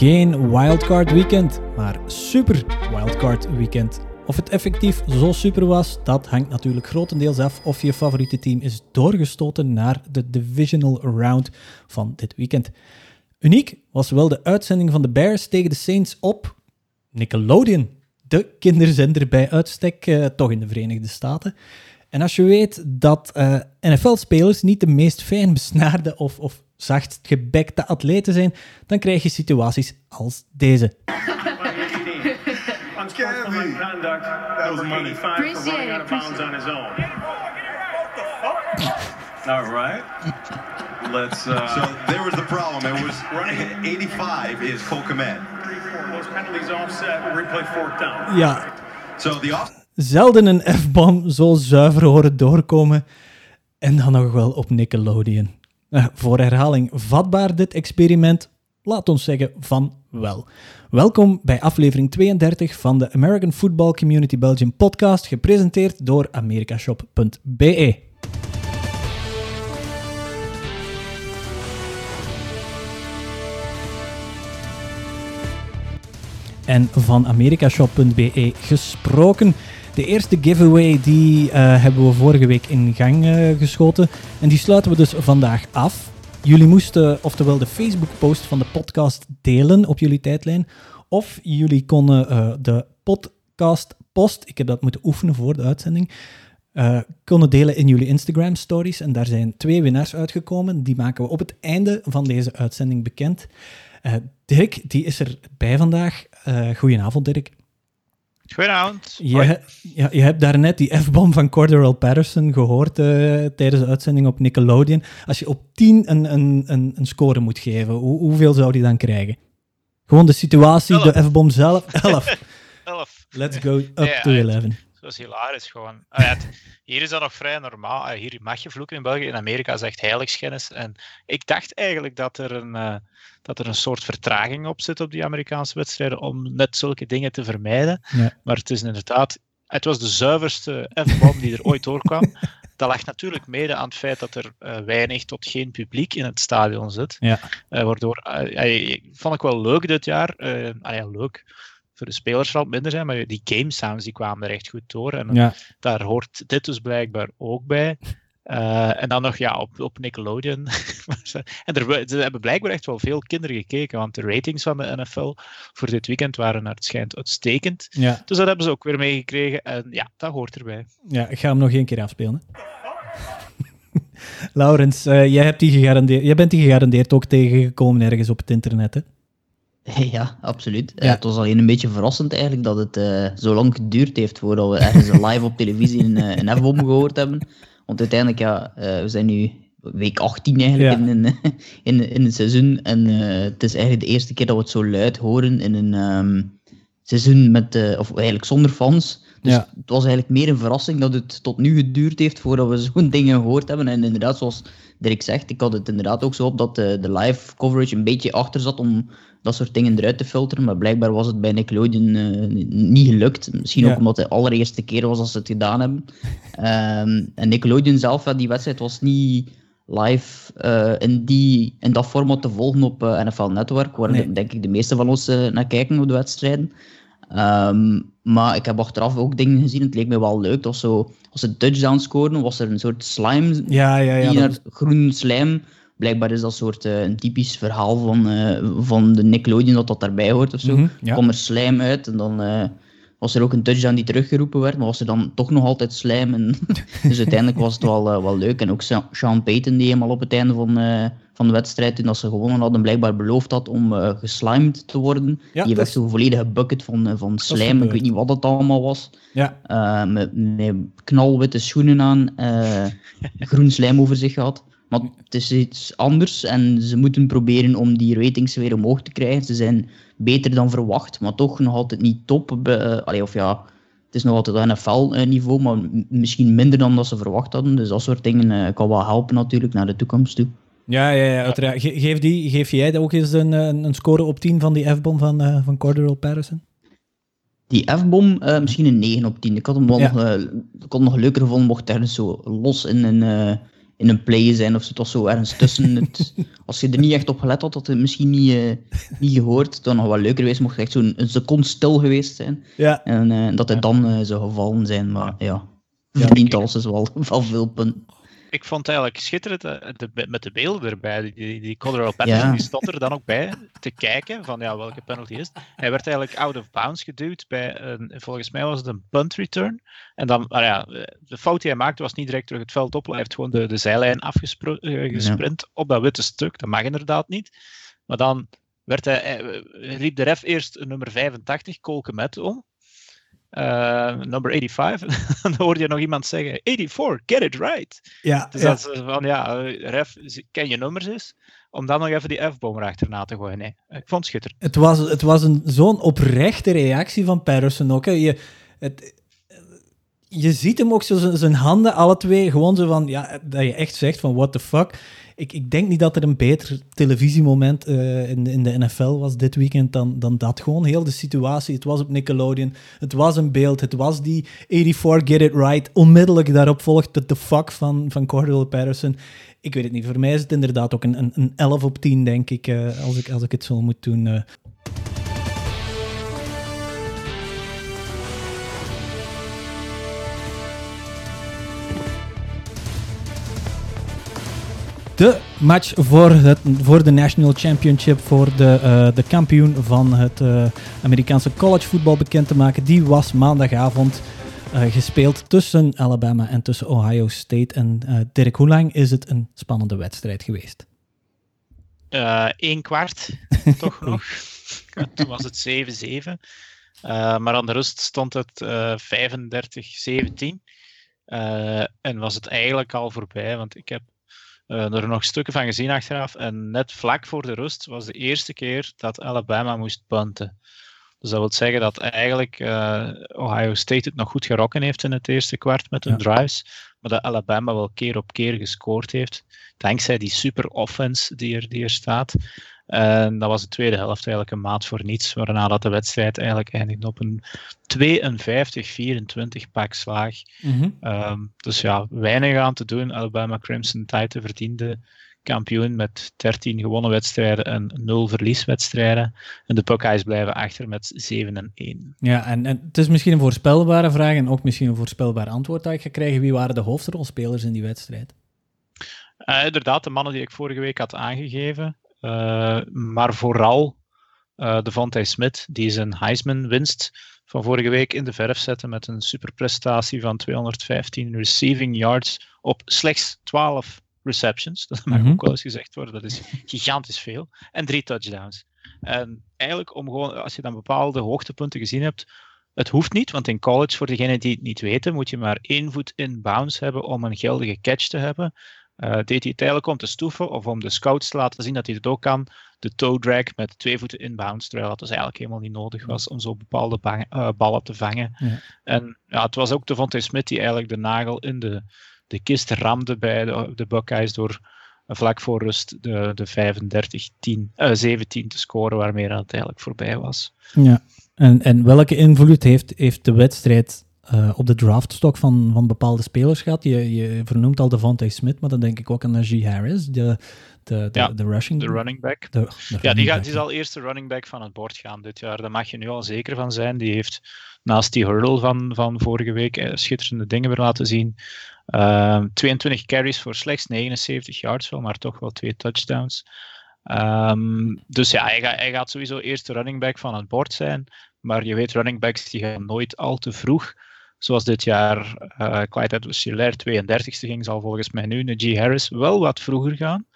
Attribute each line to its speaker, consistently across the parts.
Speaker 1: Geen wildcard weekend, maar super wildcard weekend. Of het effectief zo super was, dat hangt natuurlijk grotendeels af of je favoriete team is doorgestoten naar de divisional round van dit weekend. Uniek was wel de uitzending van de Bears tegen de Saints op Nickelodeon, de kinderzender bij uitstek, eh, toch in de Verenigde Staten. En als je weet dat uh, NFL-spelers niet de meest fijn besnaarde of, of zacht gebekte atleten zijn, dan krijg je situaties als deze.
Speaker 2: All right. Let's. Uh,
Speaker 3: So there was the problem. It was running at 85 is.
Speaker 4: Three, four. Those penalties offset. Replay fourth down.
Speaker 1: Ja,
Speaker 3: So the off
Speaker 1: zelden een F-bom zo zuiver horen doorkomen. En dan nog wel op Nickelodeon. Eh, voor herhaling vatbaar dit experiment? Laat ons zeggen van wel. Welkom bij aflevering 32 van de American Football Community Belgium podcast, gepresenteerd door americashop.be. En van americashop.be gesproken. De eerste giveaway die eh, hebben we vorige week in gang eh, geschoten. En die sluiten we dus vandaag af. Jullie moesten oftewel de Facebook-post van de podcast delen op jullie tijdlijn. Of jullie konden eh, de podcast-post, ik heb dat moeten oefenen voor de uitzending, konden delen in jullie Instagram-stories. En daar zijn twee winnaars uitgekomen. Die maken we op het einde van deze uitzending bekend. Dirk, die is erbij vandaag. Goedenavond, Dirk.
Speaker 5: Goedenavond.
Speaker 1: Je, ja, je hebt daarnet die F-bom van Cordarrelle Patterson gehoord eh, tijdens de uitzending op Nickelodeon. Als je op 10 een, een, een, een score moet geven, hoe, hoeveel zou die dan krijgen? Gewoon de situatie, de. F-bom zelf. 11.
Speaker 5: Elf.
Speaker 1: Let's go up to
Speaker 5: ja.
Speaker 1: 11.
Speaker 5: Dat is hilarisch gewoon. Ah, ja, het- hier is dat nog vrij normaal. Ah, Hier mag je vloeken in België. In Amerika is echt heiligschennis. En ik dacht eigenlijk dat er een, eh, dat er een soort vertraging op zit op die Amerikaanse wedstrijden om net zulke dingen te vermijden.
Speaker 1: Ja.
Speaker 5: Maar het is inderdaad... Het was de zuiverste F-bom die er ooit doorkwam. Dat lag natuurlijk mede aan het feit dat er eh, weinig tot geen publiek in het stadion zit.
Speaker 1: Ja.
Speaker 5: Eh, waardoor, eh, vond ik wel leuk dit jaar. Ah ja, leuk. Voor de spelers zal het minder zijn, maar die game sounds die kwamen er echt goed door. En
Speaker 1: Ja,
Speaker 5: daar hoort dit dus blijkbaar ook bij. Eh, en dan nog ja, op, op Nickelodeon. en er, er hebben blijkbaar echt wel veel kinderen gekeken, want de ratings van de NFL voor dit weekend waren naar het schijnt uitstekend.
Speaker 1: ja,
Speaker 5: Dus dat hebben ze ook weer meegekregen. En ja, dat hoort erbij.
Speaker 1: ja, ik ga hem nog één keer afspelen. hè. Laurens, eh, jij, hebt die gegarandeerd, jij bent die gegarandeerd ook tegengekomen ergens op het internet, hè?
Speaker 6: Ja, absoluut. Eh,
Speaker 1: Ja.
Speaker 6: het was alleen een beetje verrassend eigenlijk dat het eh, zo lang geduurd heeft voordat we ergens live op televisie een, eh, een F-bom gehoord hebben. Want uiteindelijk, ja, eh, we zijn nu week 18 eigenlijk
Speaker 1: Ja.
Speaker 6: in, een, in, in het seizoen. En eh, het is eigenlijk de eerste keer dat we het zo luid horen in een ehm, seizoen met, eh, of eigenlijk zonder fans. Dus
Speaker 1: Ja.
Speaker 6: het was eigenlijk meer een verrassing dat het tot nu geduurd heeft voordat we zo'n dingen gehoord hebben. En inderdaad, zoals Dirk zegt, ik had het inderdaad ook zo op dat de, de live coverage een beetje achter zat om dat soort dingen eruit te filteren. Maar blijkbaar was het bij Nickelodeon eh, niet gelukt. Misschien
Speaker 1: Ja.
Speaker 6: ook omdat het de allereerste keer was dat ze het gedaan hebben. Ehm, en Nickelodeon zelf, ja, die wedstrijd was niet live eh, in, die, in dat format te volgen op eh, NFL Network, waar
Speaker 1: Nee.
Speaker 6: de- denk ik de meeste van ons eh, naar kijken op de wedstrijden. Ehm, maar ik heb achteraf ook dingen gezien. Het leek me wel leuk. Dat zo, als ze touchdown scoorden, was er een soort slime
Speaker 1: Ja, ja, ja.
Speaker 6: die
Speaker 1: dat-
Speaker 6: naar groen slijm. Blijkbaar is dat soort, eh, een typisch verhaal van, eh, van de Nickelodeon dat dat daarbij hoort of zo.
Speaker 1: Mhm, ja.
Speaker 6: kwam er slijm uit en dan eh, was er ook een touchdown die teruggeroepen werd, maar was er dan toch nog altijd slijm. En dus uiteindelijk was het wel, wel leuk. En ook Sean Payton die helemaal op het einde van, van de wedstrijd, toen dat ze gewonnen hadden, blijkbaar beloofd had om eh, geslimed te worden.
Speaker 1: Ja,
Speaker 6: die heeft
Speaker 1: is-
Speaker 6: zo'n volledige bucket van, eh, van slijm. Ik weet niet wat het allemaal was.
Speaker 1: ja,
Speaker 6: Eh, met, met knalwitte schoenen aan, groen slijm over zich gehad. Maar het is iets anders en ze moeten proberen om die ratings weer omhoog te krijgen. Ze zijn beter dan verwacht, maar toch nog altijd niet top. Allee, of ja, het is nog altijd NFL-niveau, maar misschien minder dan dat ze verwacht hadden. Dus dat soort dingen kan wel helpen natuurlijk naar de toekomst toe.
Speaker 1: Ja, ja, ja uiteraard. Ge- geef, die, geef jij ook eens een, een, score op 10 van die F-bom van, eh van Cordarrelle Patterson?
Speaker 6: Die F-bom, eh, misschien een 9 op 10. Ik had hem wel
Speaker 1: Ja.
Speaker 6: nog, eh, ik had hem nog leuker gevonden mocht ergens zo los in een, in een play zijn of zo. Het was zo ergens tussen. Het, als je er niet echt op gelet had, had het misschien niet, niet gehoord. Het was nog wel leuker geweest, mocht het echt zo'n een seconde stil geweest zijn.
Speaker 1: Ja.
Speaker 6: En dat hij dan zou gevallen zijn. Maar ja, verdient alles is wel, wel veel punten.
Speaker 5: Ik vond het eigenlijk schitterend eh, de- met de beelden erbij. Die, die, Colorado
Speaker 6: Ja.
Speaker 5: die stond er dan ook bij te kijken van ja, welke penalty is het. Hij werd eigenlijk out of bounds geduwd bij een, volgens mij was het een punt return. En dan, maar ja, de fout die hij maakte was niet direct terug het veld op. Hij heeft gewoon de, de zijlijn afgesprint op dat witte stuk. Dat mag inderdaad niet. Maar dan werd hij, hij- riep de ref eerst nummer 85, Colquemet, om. Eh, number 85. dan hoorde je nog iemand zeggen: 84, get it right.
Speaker 1: Ja,
Speaker 5: Dus
Speaker 1: ja.
Speaker 5: dat is van ja, eh, ref, ken je nummers eens? Om dan nog even die F-boom erachterna te gooien. Nee, ik vond het schitterend.
Speaker 1: Het was, het was een, zo'n oprechte reactie van Patterson ook. Hè. Je, het, je ziet hem ook zo zijn- zijn handen, alle twee, gewoon zo van, ja, dat je echt zegt van, what the fuck. Ik, ik denk niet dat er een beter televisiemoment eh, in, de- in de NFL was dit weekend dan, dan dat. Gewoon heel de situatie. Het was op Nickelodeon, het was een beeld, het was die 84 Get It Right. Onmiddellijk daarop volgt het the fuck van, van Cordell Patterson. Ik weet het niet, voor mij is het inderdaad ook een, een, een 11 op 10, denk ik, eh, als ik, als ik het zo moet doen. eh. De match voor, het, voor de National Championship, voor de, eh, de kampioen van het eh, Amerikaanse collegevoetbal bekend te maken, die was maandagavond eh, gespeeld tussen Alabama en tussen Ohio State. En Dirk, hoe lang is het een spannende wedstrijd geweest?
Speaker 5: Eén kwart, toch nog. Toen was het 7-7. Eh, maar aan de rust stond het eh 35-17. Eh, en was het eigenlijk al voorbij, want ik heb eh, er nog stukken van gezien achteraf. En net vlak voor de rust was de eerste keer dat Alabama moest punten. Dus dat wil zeggen dat eigenlijk eh, Ohio State het nog goed gerokken heeft in het eerste kwart met hun
Speaker 1: Ja.
Speaker 5: drives. Maar dat Alabama wel keer op keer gescoord heeft. Dankzij die super offense die er, die er staat. En dat was de tweede helft eigenlijk een maat voor niets. Waarna dat de wedstrijd eigenlijk eindigde op een 52-24 pak slaag. Ehm, dus ja, weinig aan te doen. Alabama Crimson Tide verdiende kampioen met 13 gewonnen wedstrijden en 0 verlieswedstrijden. En de Buckeyes blijven achter met 7 en 1.
Speaker 1: Ja, en, en het is misschien een voorspelbare vraag en ook misschien een voorspelbaar antwoord dat ik ga krijgen. Wie waren de hoofdrolspelers in die wedstrijd?
Speaker 5: Eh, inderdaad, de mannen die ik vorige week had aangegeven. Eh, maar vooral eh Devontae Smith, die zijn Heisman-winst van vorige week in de verf zette met een superprestatie van 215 receiving yards op slechts 12 receptions. Dat mag
Speaker 1: Mhm.
Speaker 5: ook wel eens gezegd worden, dat is gigantisch veel. En drie touchdowns. En eigenlijk, om gewoon, als je dan bepaalde hoogtepunten gezien hebt, het hoeft niet, want in college, voor degenen die het niet weten, moet je maar één voet in bounds hebben om een geldige catch te hebben. Eh, deed hij het eigenlijk om te stoeven of om de scouts te laten zien dat hij het ook kan. De toe drag met twee voeten inbounds, terwijl dat dus eigenlijk helemaal niet nodig was om zo bepaalde bang- eh, ballen te vangen.
Speaker 1: Ja.
Speaker 5: En ja, het was ook Devontae Smith die eigenlijk de nagel in de, de kist ramde bij de, de Buckeyes door eh, vlak voor rust de, de 35-10, eh, 17 te scoren, waarmee dat het eigenlijk voorbij was.
Speaker 1: Ja. En, en welke invloed heeft, heeft de wedstrijd eh, op de draftstok van, van bepaalde spelers gehad? Je, je vernoemt al Devontae Smith, maar dan denk ik ook aan Najee Harris, de, de, de,
Speaker 5: Ja,
Speaker 1: de rushing...
Speaker 5: De running back.
Speaker 1: de- de
Speaker 5: Ja, die, gaat, die zal eerst de running back van het bord gaan dit jaar. Daar mag je nu al zeker van zijn. Die heeft naast die hurdle van, van vorige week eh, schitterende dingen weer laten zien. Ehm, 22 carries voor slechts 79 yards wel, maar toch wel twee touchdowns. Ehm, dus ja, hij, gaat- hij gaat sowieso eerst de running back van het bord zijn. Maar je weet, running backs die gaan nooit al te vroeg. Zoals dit jaar eh Clyde Edwards-Helaire 32e ging, zal volgens mij nu Najee Harris wel wat vroeger gaan.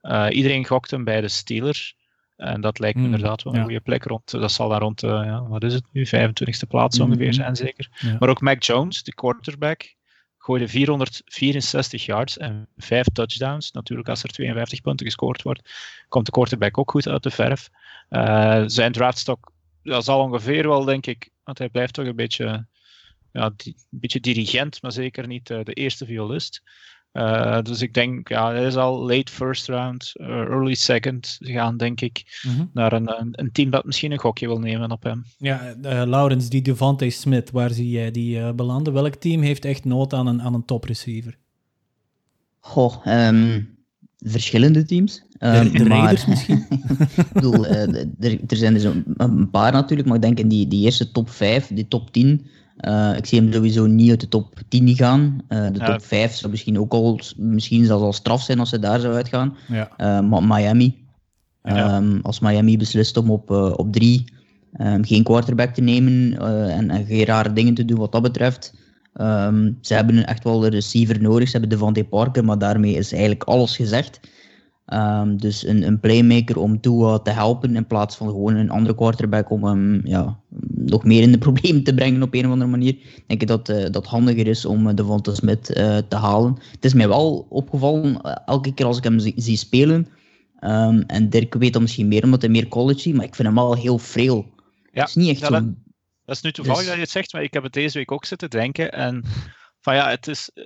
Speaker 5: Eh, iedereen gokt hem bij de Steelers. En dat lijkt me
Speaker 1: Hmm,
Speaker 5: inderdaad wel een
Speaker 1: ja.
Speaker 5: goede plek. Rond, dat zal daar rond de, ja, wat is het nu, 25e plaats
Speaker 1: Mhm.
Speaker 5: ongeveer zijn, zeker.
Speaker 1: Ja.
Speaker 5: Maar ook Mac Jones, de quarterback, gooide 464 yards en 5 touchdowns. Natuurlijk, als er 52 punten gescoord wordt, komt de quarterback ook goed uit de verf. Eh, zijn draftstok dat zal ongeveer wel, denk ik, want hij blijft toch een beetje, ja, di- een beetje dirigent, maar zeker niet eh, de eerste violist. Eh, dus ik denk, ja, hij is al late first round, eh, early second gaan, denk ik,
Speaker 1: Mhm.
Speaker 5: naar een, een, een team dat misschien een gokje wil nemen op hem.
Speaker 1: Ja, eh Laurens, die Devontae Smith, waar zie jij die eh, belanden? Welk team heeft echt nood aan een, aan een top receiver?
Speaker 6: Goh, ehm, verschillende teams.
Speaker 1: De,
Speaker 6: Ehm,
Speaker 1: de
Speaker 6: maar-
Speaker 1: Raiders misschien?
Speaker 6: ik bedoel, eh, er, er zijn dus een, een paar natuurlijk, maar ik denk in die, die eerste top 5, die top 10, eh, ik zie hem sowieso niet uit de top 10 gaan. Eh, de
Speaker 5: Ja.
Speaker 6: top 5 zou misschien ook al, misschien zelfs al straf zijn als ze daar zou uitgaan.
Speaker 1: Ja.
Speaker 6: Eh, maar Miami,
Speaker 5: Ja.
Speaker 6: Ehm, als Miami beslist om op, op drie ehm, geen quarterback te nemen en, en geen rare dingen te doen wat dat betreft. Ehm, ze hebben echt wel een receiver nodig. Ze hebben Devante Parker, maar daarmee is eigenlijk alles gezegd. Ehm, dus een, een playmaker om Tua te helpen in plaats van gewoon een andere quarterback om hem ja, nog meer in de problemen te brengen op een of andere manier. Denk ik dat eh, dat handiger is om uh, Devonta Smith eh, te halen. Het is mij wel opgevallen, eh, elke keer als ik hem zie, zie spelen, ehm, en Dirk weet dat misschien meer omdat hij meer college ziet, maar ik vind hem wel heel frail.
Speaker 5: Ja,
Speaker 6: het is niet echt
Speaker 5: ja, dat- Dat is nu toevallig
Speaker 6: Dus-
Speaker 5: dat je het zegt, maar ik heb het deze week ook zitten denken. En van ja, het is, eh,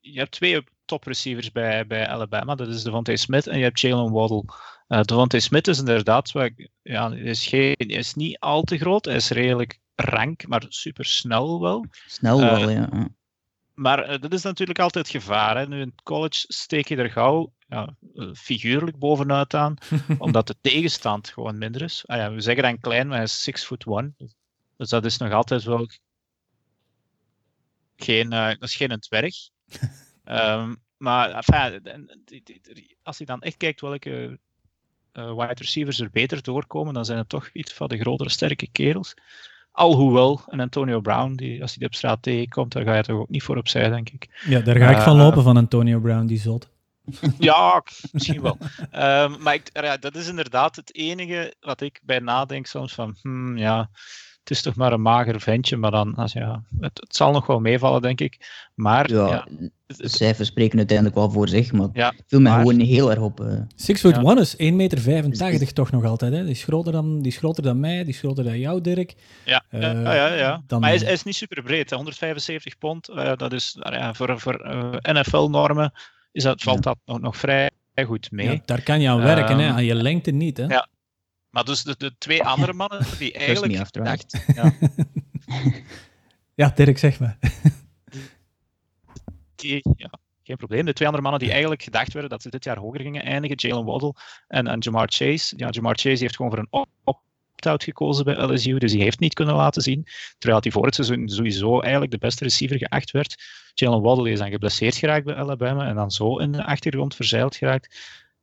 Speaker 5: je hebt twee top receivers bij, bij Alabama. Dat is Devontae Smith en je hebt Jalen Waddle. Eh Devontae Smith is inderdaad, wat ik- ja, hij is, geen, hij is niet al te groot. Hij is redelijk rank, maar super snel wel.
Speaker 6: Snel
Speaker 5: Eh,
Speaker 6: wel, ja. ja.
Speaker 5: Maar eh, dat is natuurlijk altijd gevaar. Hè. Nu in het college steek je er gauw ja, figuurlijk bovenuit aan, omdat de tegenstand gewoon minder is. Ah, ja, we zeggen dan klein, maar hij is 6 foot one. Dus dat is nog altijd wel geen, dat is geen een dwerg. Maar enfin, als je dan echt kijkt welke eh, wide receivers er beter doorkomen, dan zijn het toch iets van de grotere, sterke kerels. Alhoewel, een Antonio Brown, die, als hij die op straat tegenkomt, daar ga je toch ook niet voor opzij, denk ik.
Speaker 1: Ja, daar ga ik van
Speaker 5: Eh,
Speaker 1: lopen van Antonio Brown, die zot.
Speaker 5: Ja, misschien wel. Ehm, maar ik, ja, dat is inderdaad het enige wat ik bij nadenk soms van, hmm, ja, het is toch maar een mager ventje, maar dan, als, ja, het, het zal nog wel meevallen, denk ik. Maar
Speaker 6: Ja,
Speaker 5: ja,
Speaker 6: de cijfers spreken uiteindelijk wel voor zich, maar
Speaker 5: Ja,
Speaker 6: viel mij
Speaker 5: maar-
Speaker 6: gewoon heel erg op. eh.
Speaker 1: 6 foot
Speaker 5: Ja.
Speaker 1: 1 is 1,85 meter
Speaker 6: Is-
Speaker 1: toch nog altijd. Hè? Die, is groter dan, die is groter dan mij, die is groter dan jou, Dirk.
Speaker 5: ja, ja,
Speaker 1: Eh,
Speaker 5: ja, ja, ja.
Speaker 1: dan-
Speaker 5: Maar hij is, hij is niet super breed, hè, 175 pond. eh, dat is nou ja, voor, voor NFL-normen is dat, valt dat nog, nog vrij goed mee.
Speaker 1: Ja, daar kan je aan werken, hè?
Speaker 5: Ehm,
Speaker 1: aan je lengte niet. Hè?
Speaker 5: ja. Maar dus de, de twee andere mannen die eigenlijk
Speaker 6: me after all.
Speaker 5: dacht, ja,
Speaker 1: Ja, Dirk, zeg maar.
Speaker 5: die, ja, geen probleem. De twee andere mannen die eigenlijk gedacht werden dat ze dit jaar hoger gingen eindigen, Jalen Waddle en, en Jamar Chase. Ja, Jamar Chase heeft gewoon voor een op- opt-out gekozen bij LSU, dus die heeft niet kunnen laten zien. Terwijl hij voor het seizoen sowieso eigenlijk de beste receiver geacht werd. Jalen Waddle is dan geblesseerd geraakt bij Alabama en dan zo in de achtergrond verzeild geraakt.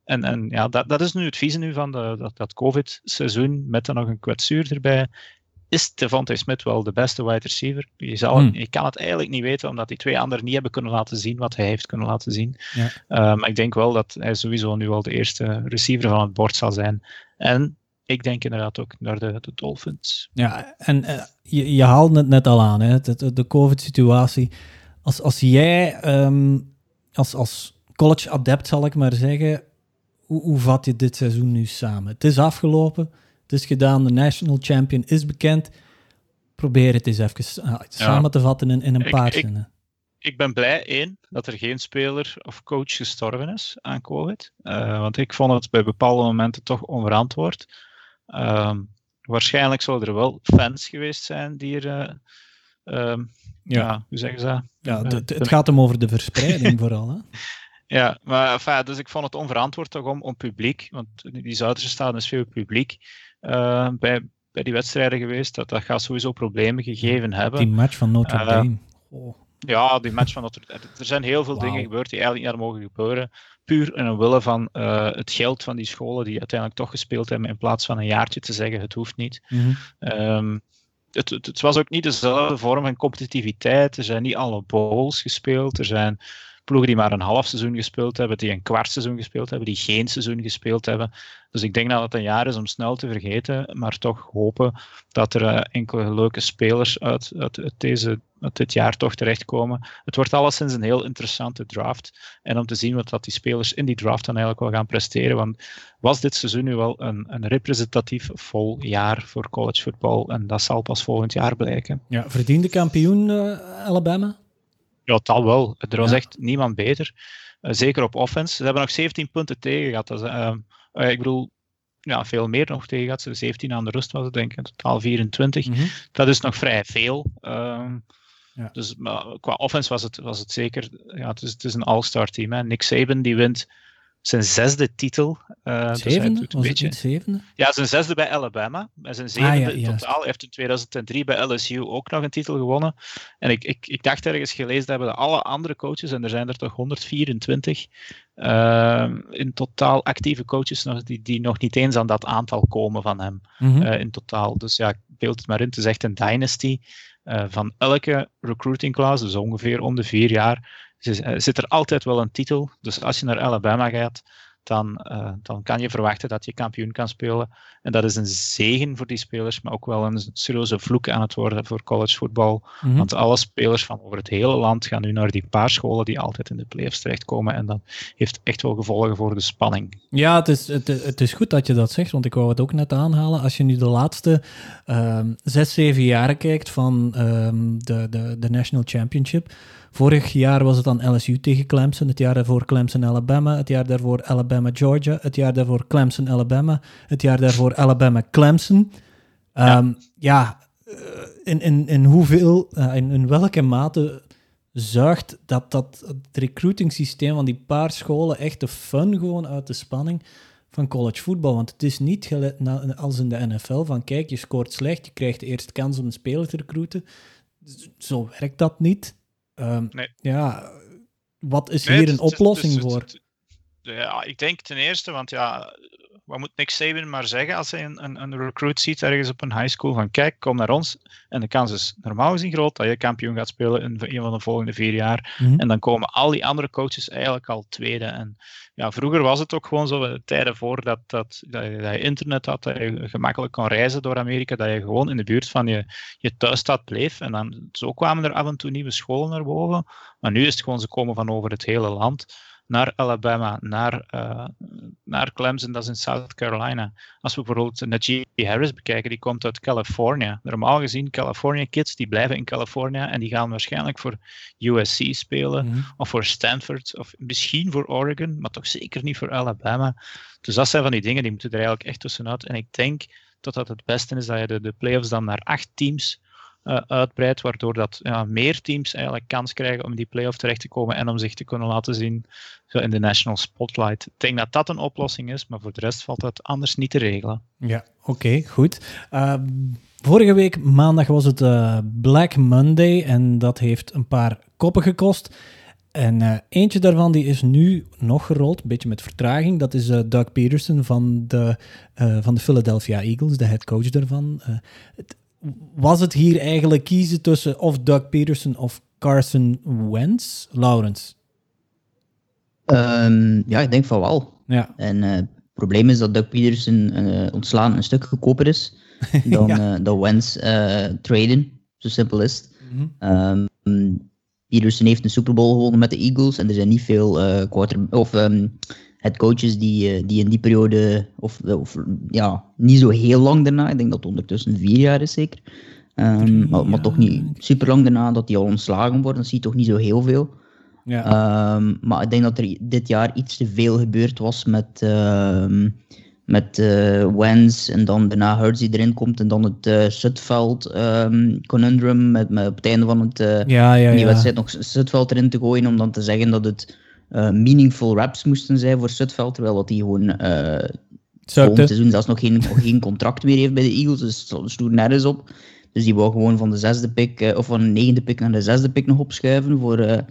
Speaker 5: En, en ja, dat, dat is nu het vieze nu van de, dat, dat COVID-seizoen, met dan nog een kwetsuur erbij. Is Devontae Smith wel de beste wide receiver? Je, zal,
Speaker 1: Hmm.
Speaker 5: je kan het eigenlijk niet weten, omdat die twee anderen niet hebben kunnen laten zien wat hij heeft kunnen laten zien.
Speaker 1: Ja.
Speaker 5: Eh, maar ik denk wel dat hij sowieso nu al de eerste receiver van het bord zal zijn. En ik denk inderdaad ook naar de, de Dolphins.
Speaker 1: Ja, en eh, je, je haalde het net al aan, hè? De, de, de COVID-situatie. Als, als jij ehm, als, als college-adept, zal ik maar zeggen, hoe, hoe vat je dit seizoen nu samen? Het is afgelopen, het is gedaan, de national champion is bekend. Probeer het eens even ah, samen te vatten in, in een
Speaker 5: Ik-
Speaker 1: paar
Speaker 5: ik-
Speaker 1: zinnen.
Speaker 5: Ik ben blij, één, dat er geen speler of coach gestorven is aan COVID. Eh, want ik vond het bij bepaalde momenten toch onverantwoord. Ehm, waarschijnlijk zullen er wel fans geweest zijn die er... eh, ehm,
Speaker 1: Ja.
Speaker 5: ja. hoe zeggen ze dat?
Speaker 1: Ja,
Speaker 5: Eh,
Speaker 1: het, het gaat hem over de verspreiding vooral. Hè?
Speaker 5: Ja, maar enfin, dus ik vond het onverantwoord toch om, om publiek, want die Zuiderse staat is veel publiek eh, bij, bij die wedstrijden geweest. Dat, dat gaat sowieso problemen gegeven hebben.
Speaker 1: Die match van Notre
Speaker 5: Eh,
Speaker 1: Dame. Oh.
Speaker 5: Ja, die match van Notre Dame. Er zijn heel veel dingen gebeurd die eigenlijk niet hadden mogen gebeuren. Puur in een wille van eh, het geld van die scholen die uiteindelijk toch gespeeld hebben, in plaats van een jaartje te zeggen het hoeft niet.
Speaker 1: Mhm.
Speaker 5: Ehm, het, het, het was ook niet dezelfde vorm van competitiviteit. Er zijn niet alle bowls gespeeld. Er zijn ploegen die maar een half seizoen gespeeld hebben, die een kwart seizoen gespeeld hebben, die geen seizoen gespeeld hebben. Dus ik denk dat het een jaar is om snel te vergeten, maar toch hopen dat er eh, enkele leuke spelers uit, uit, deze, uit dit jaar toch terechtkomen. Het wordt alleszins een heel interessante draft. En om te zien wat dat die spelers in die draft dan eigenlijk wel gaan presteren. Want was dit seizoen nu wel een, een representatief vol jaar voor college football? En dat zal pas volgend jaar blijken.
Speaker 1: Ja, verdiende kampioen eh, Alabama?
Speaker 5: Ja, dat wel. Er was
Speaker 1: Ja.
Speaker 5: echt niemand beter. Eh, zeker op offense. Ze hebben nog 17 punten tegen gehad. Dat is, ehm, eh, ik bedoel, ja, veel meer nog tegen gehad. Ze 17 aan de rust was het, denk ik. In totaal 24.
Speaker 1: Mhm.
Speaker 5: Dat is nog vrij veel. Ehm,
Speaker 1: Ja.
Speaker 5: Dus maar qua offense was het, was het zeker. Ja, het, is, het is een all-star team. Hè. Nick Saban die wint zijn zesde titel. dus hij
Speaker 1: Zevende?
Speaker 5: doet een beetje,
Speaker 1: zevende?
Speaker 5: ja, zijn zesde bij Alabama. En zijn zevende
Speaker 1: Ah, ja,
Speaker 5: in totaal. Hij heeft in 2003 bij LSU ook nog een titel gewonnen. En ik, ik, ik dacht ergens gelezen te hebben dat alle andere coaches, en er zijn er toch 124, eh, in totaal actieve coaches nog, die, die nog niet eens aan dat aantal komen van hem
Speaker 1: Mhm.
Speaker 5: eh, in totaal. Dus ja, beeld het maar in. Het is echt een dynasty. Eh, van elke recruiting class, dus ongeveer om de vier jaar, zit, eh, zit er altijd wel een titel. Dus als je naar Alabama gaat, dan, eh, dan kan je verwachten dat je kampioen kan spelen. En dat is een zegen voor die spelers, maar ook wel een serieuze vloek aan het worden voor college voetbal.
Speaker 1: Mhm.
Speaker 5: Want alle spelers van over het hele land gaan nu naar die paar scholen die altijd in de playoffs terechtkomen. En dat heeft echt wel gevolgen voor de spanning.
Speaker 1: Ja, het is, het, het is goed dat je dat zegt, want ik wou het ook net aanhalen. Als je nu de laatste ehm, zes, zeven jaren kijkt van ehm, de, de, de National Championship. Vorig jaar was het dan LSU tegen Clemson, het jaar daarvoor Clemson Alabama, het jaar daarvoor Alabama Georgia, het jaar daarvoor Clemson Alabama, het jaar daarvoor Alabama Clemson. Ehm, ja, eh, in, in, in hoeveel, eh, in, in welke mate zuigt dat, dat het recruiting systeem van die paar scholen echt de fun gewoon uit de spanning van college voetbal. Want het is niet als in de NFL van kijk, je scoort slecht, je krijgt eerst kans om een speler te recruiten. Zo werkt dat niet. Ehm,
Speaker 5: Nee.
Speaker 1: Ja, wat is
Speaker 5: Nee,
Speaker 1: hier een oplossing
Speaker 5: het- het-
Speaker 1: voor?
Speaker 5: het- Ja, ik denk ten eerste, want ja, wat moet Nick Saban maar zeggen als hij een, een, een recruit ziet ergens op een high school van kijk, kom naar ons. En de kans is normaal gezien groot dat je kampioen gaat spelen in een van de volgende vier jaar.
Speaker 1: Mhm.
Speaker 5: En dan komen al die andere coaches eigenlijk al tweede. En ja, vroeger was het ook gewoon zo, de tijden voor dat, dat, dat, je, dat je internet had, dat je gemakkelijk kon reizen door Amerika, dat je gewoon in de buurt van je, je thuisstad bleef. En dan, zo kwamen er af en toe nieuwe scholen naar boven. Maar nu is het gewoon, ze komen van over het hele land. Naar Alabama, naar, eh, naar Clemson, dat is in South Carolina. Als we bijvoorbeeld Najee Harris bekijken, die komt uit California. Normaal gezien, California kids, die blijven in California en die gaan waarschijnlijk voor USC spelen
Speaker 1: Mhm.
Speaker 5: of voor Stanford, of misschien voor Oregon, maar toch zeker niet voor Alabama. Dus dat zijn van die dingen, die moeten er eigenlijk echt tussenuit. En ik denk dat dat het beste is dat je de, de playoffs dan naar acht teams eh, uitbreidt, waardoor dat ja, meer teams eigenlijk kans krijgen om in die playoff terecht te komen en om zich te kunnen laten zien in de national spotlight. Ik denk dat dat een oplossing is, maar voor de rest valt dat anders niet te regelen.
Speaker 1: Ja, oké, goed. Ehm, vorige week maandag was het eh, Black Monday en dat heeft een paar koppen gekost. En eh, eentje daarvan die is nu nog gerold, een beetje met vertraging. Dat is Doug Peterson van de, van de Philadelphia Eagles, de head coach daarvan. Het- was het hier eigenlijk kiezen tussen of Doug Peterson of Carson Wentz? Lawrence.
Speaker 6: Ehm, ja, ik denk van wel.
Speaker 1: Ja,
Speaker 6: En eh, het probleem is dat Doug Peterson eh, ontslaan een stuk goedkoper is dan,
Speaker 1: Ja.
Speaker 6: eh dan Wentz traden. Zo simpel is het. Ehm, Peterson heeft een Super Bowl gewonnen met de Eagles en er zijn niet veel quarter of ehm head coaches die, eh, die in die periode, of, of ja, niet zo heel lang daarna, ik denk dat het ondertussen vier jaar is zeker, Ehm, maar, maar toch niet super lang daarna dat die al ontslagen worden, dat zie je toch niet zo heel veel.
Speaker 1: ja.
Speaker 6: Ehm, maar ik denk dat er dit jaar iets te veel gebeurd was met, ehm met eh Wens en dan daarna Hurts die erin komt en dan het eh Sutveld conundrum met, met op het einde van het,
Speaker 1: ja, ja,
Speaker 6: die
Speaker 1: ja.
Speaker 6: wedstrijd nog Sutveld erin te gooien om dan te zeggen dat het eh, meaningful raps moesten zijn voor Sutveld, terwijl dat hij gewoon eh volgend seizoen zelfs nog geen, geen contract meer heeft bij de Eagles, dus het stoert nergens op. Dus die wou gewoon van de zesde pick, eh, of van de negende pick naar de zesde pick nog opschuiven. Voor, eh,